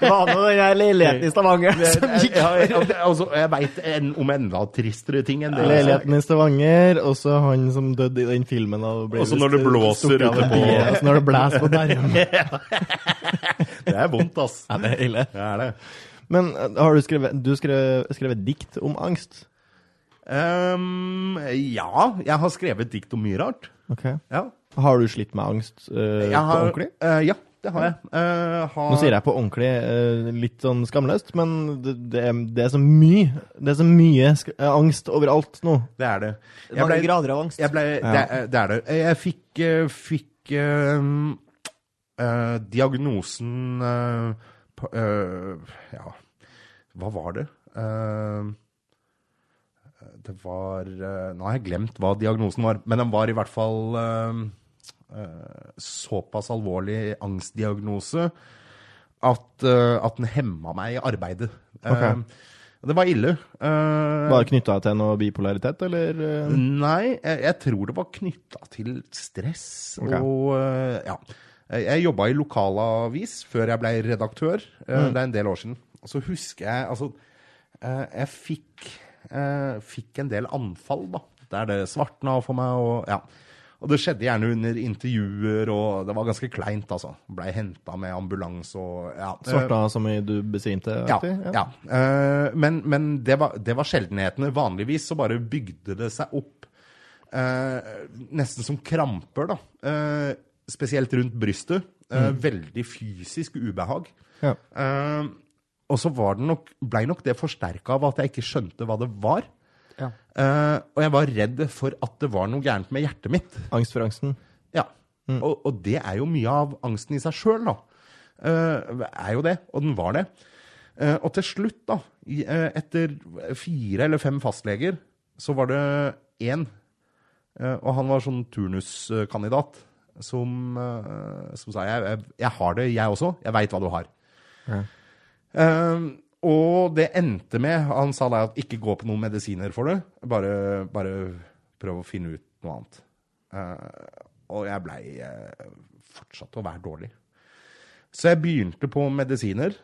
Det var nå den der leiligheten i Stavanger som gikk ja, ja, altså, jeg veit om enda tristere ting enn det. Leiligheten i Stavanger, og så han som døde i den filmen. Og så når det blåser ute på- Og så når det blåser på Bærum. Det er vondt, ass. Ja, det er ille. Det er det. Men eh, har du skrevet, du skrevet, skrevet dikt om angst? Um, ja, jeg har skrevet dikt om mye rart. Ok. Ja. Har du slitt med angst eh, har, på ordentlig? eh, ja, det har jeg. Uh, har, Nå sier jeg på ordentlig uh, litt sånn skamløst, men det, det, er, det er så mye Det er så mye sk angst overalt nå. Det er det. Jeg Mange ble- grader av angst. Jeg ble, det, er- det er det. Jeg fikk, fikk uh, eh, diagnosen på, Ja, hva var det? Eh, det var Nå har jeg glemt hva diagnosen var, men den var i hvert fall såpass alvorlig angstdiagnose at, eh, at den hemma meg i arbeidet. Okay. Eh, det var ille. Eh, Var det knytta til noe bipolaritet, eller? eh? Nei, jeg, jeg tror det var knytta til stress okay. og eh, ja. Jeg jobba i lokalavis før jeg ble redaktør. Mm. Det er en del år siden. Og så husker jeg Altså, eh, jeg fikk, eh, fikk en del anfall, da. Der det svartna for meg, og ja. Og det skjedde gjerne under intervjuer, og det var ganske kleint, altså. Blei henta med ambulanse og ja. Svarta som i du besvimte? ja, ja. ja. Eh, men men det, var, det var sjeldenhetene. Vanligvis så bare bygde det seg opp eh, nesten som kramper, da. Eh, spesielt rundt brystet. Mm. Veldig fysisk ubehag. Ja. Og så var det nok, blei nok det forsterka av at jeg ikke skjønte hva det var. Ja. Uh, og jeg var redd for at det var noe gærent med hjertet mitt. Angst for angsten? Ja. Og, og det er jo mye av angsten i seg sjøl, da. Uh, er jo det. Og den var det. Uh, og til slutt, da, i, etter fire eller fem fastleger, så var det én, eh, og han var sånn turnuskandidat, som, som sa jeg, jeg, jeg har det, jeg også. Jeg veit hva du har. Ja. Eh, og det endte med Han sa da at ikke gå på noen medisiner for det. Bare, bare prøv å finne ut noe annet. Uh, og jeg blei uh, fortsatt å være dårlig. Så jeg begynte på medisiner.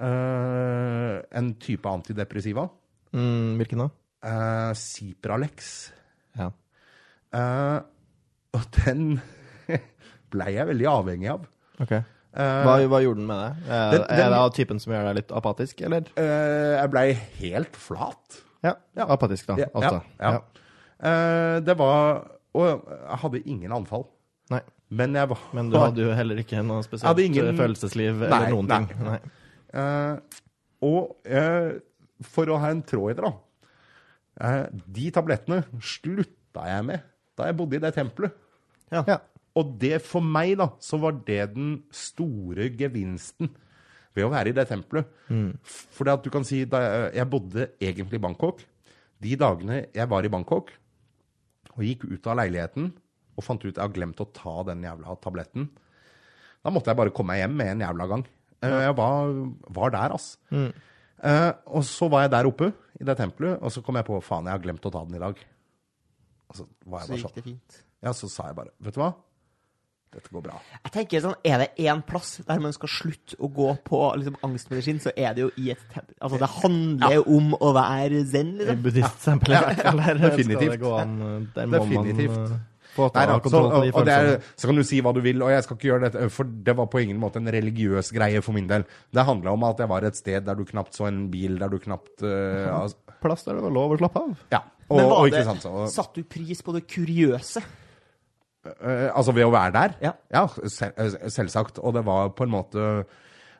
Uh, en type antidepressiva. Mm, hvilken da? Uh, Cipralex. Ja. Eh, og den blei jeg veldig avhengig av. Ok. Eh, Hva, hva gjorde den med deg? Er, Den- den- er det av typen som gjør deg litt apatisk, eller? eh, jeg blei helt flat. Ja, Ja. apatisk da, Ja, altså. ja, ja. Uh, det var Og jeg hadde ingen anfall. Nei, Men jeg var men du hadde jo heller ikke noe spesielt ingen- eh, følelsesliv Nei, eller noen nei. ting. Nei. Uh, og uh, for å ha en tråd i det, da eh, De tablettene slutta jeg med da jeg bodde i det tempelet. Ja. Og det for meg, da, så var det den store gevinsten ved å være i det tempelet. Fordi at du kan si da jeg, bodde egentlig i Bangkok. De dagene jeg var i Bangkok og gikk ut av leiligheten og fant ut at jeg har glemt å ta den jævla tabletten, da måtte jeg bare komme meg hjem med en jævla gang. Eh, Jeg var, var der, ass. Uh, og så var jeg der oppe i det tempelet, og så kom jeg på faen, jeg har glemt å ta den i dag. Og så var jeg Så bare gikk sånn. det fint. Ja, så sa jeg bare, vet du hva? Dette går bra. Jeg tenker sånn, Er det én plass der man skal slutte å gå på liksom, angstmedisin, så er det jo i et tempel. Altså, det handler jo om å være zen, liksom. hvert fall. Der skal Definitivt. Definitivt. man få Nei, ta da, så, kontroll på de og, og er, følelsene. så kan du si hva du vil, og jeg skal ikke gjøre dette, for det var på ingen måte en religiøs greie for min del. Det handla om at jeg var et sted der du knapt så en bil, der du knapt uh, Plass der det var lov å slappe av. Ja. Og, Men og var ikke det, sant, så, satt du pris på det kuriøse? Eh, Altså ved å være der? Ja. ja eh, selvsagt. Og det var på en måte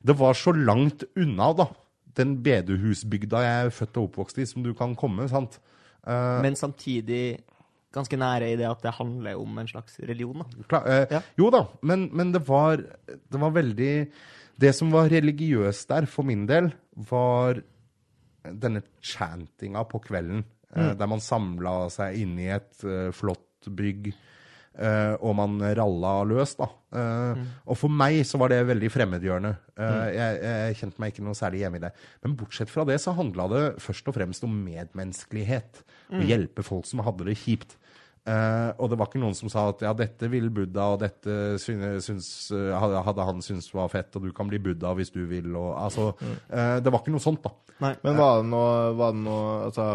Det var så langt unna, da. Den bedehusbygda jeg er født og oppvokst i, som du kan komme, sant. Uh, Men samtidig ganske nære i det at det handler om en slags religion, da. Klar, eh, Ja. Jo da, men, men det var Det var veldig Det som var religiøst der, for min del, var denne chantinga på kvelden. eh, Der man samla seg inne i et eh, flott bygg, eh, og man ralla løs, da. Eh, Og for meg så var det veldig fremmedgjørende. Eh, jeg, jeg kjente meg ikke noe særlig hjemme i det. Men bortsett fra det så handla det først og fremst om medmenneskelighet. Å hjelpe folk som hadde det kjipt. Eh, og det var ikke noen som sa at ja, dette vil Buddha, og dette syns, syns, hadde han syntes var fett, og du kan bli Buddha hvis du vil, og altså eh, Det var ikke noe sånt, da. Nei. Men var det noe, var det noe altså,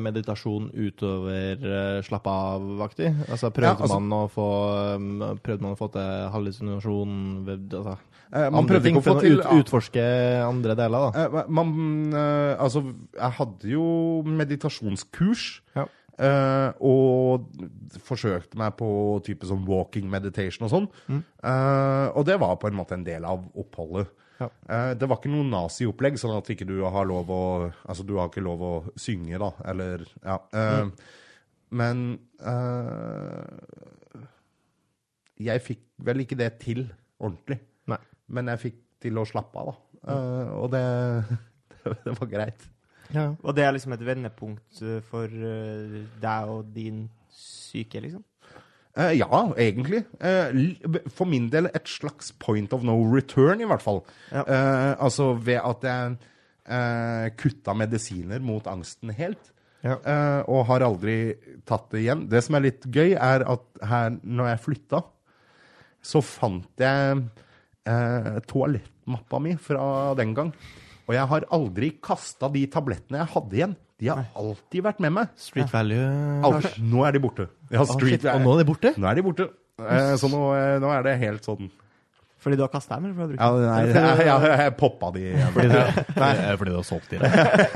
meditasjon utover uh, slapp av-aktig? Altså, prøvde, Ja, altså- man å få, um, prøvde man å få til hallusinasjon? ved- Altså, Eh, man prøvde ikke å få til ut, utforske andre deler, da. Eh, man, eh, altså, jeg hadde jo meditasjonskurs. Ja. Uh, og forsøkte meg på type sånn walking meditation og sånn. Eh, og det var på en måte en del av oppholdet. Ja. Eh, det var ikke noe naziopplegg, sånn at ikke du har lov å Altså, du har ikke lov å synge, da, eller Ja. Mm. Men uh, Jeg fikk vel ikke det til ordentlig. Nei. Men jeg fikk til å slappe av, da. Eh, og det, det var greit. Ja. Og det er liksom et vendepunkt eh, for eh, deg og din syke, liksom? Eh, ja, egentlig. Eh, for min del et slags point of no return, i hvert fall. Ja. Eh, altså ved at jeg kutta medisiner mot angsten helt. Ja. og har aldri tatt det igjen. Det som er litt gøy, er at her, når jeg flytta, så fant jeg eh, toalettmappa mi fra den gang. Og jeg har aldri kasta de tablettene jeg hadde igjen. De har alltid vært med meg. Street value, Alt. Nå er de borte. Ja, street, shit, og nå er de borte? nå er de borte. Eh, så nå, eh, nå er det helt sånn Fordi du har kasta dem, eller fordi du Ja, brukt nei, jeg, jeg, jeg poppa de igjen. Fordi du, nei, fordi du har solgt de det.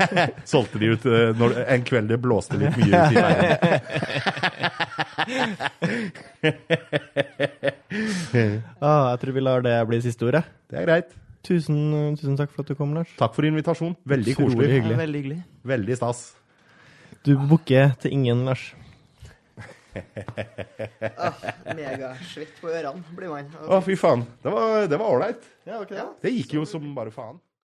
Solgte de ut eh, når, en kveld det blåste litt mye ut i veien. Ah, jeg tror vi lar det bli siste ordet. Det er greit. Tusen, tusen takk for at du kom, Lars. Takk for invitasjonen. Veldig Utrolig koselig. hyggelig. Ja, veldig hyggelig. Veldig stas. Du booker til ingen, Lars. Megasvett på ørene blir man. Å, fy faen. Det var det var ålreit. Ja, ok. Det gikk jo som bare faen.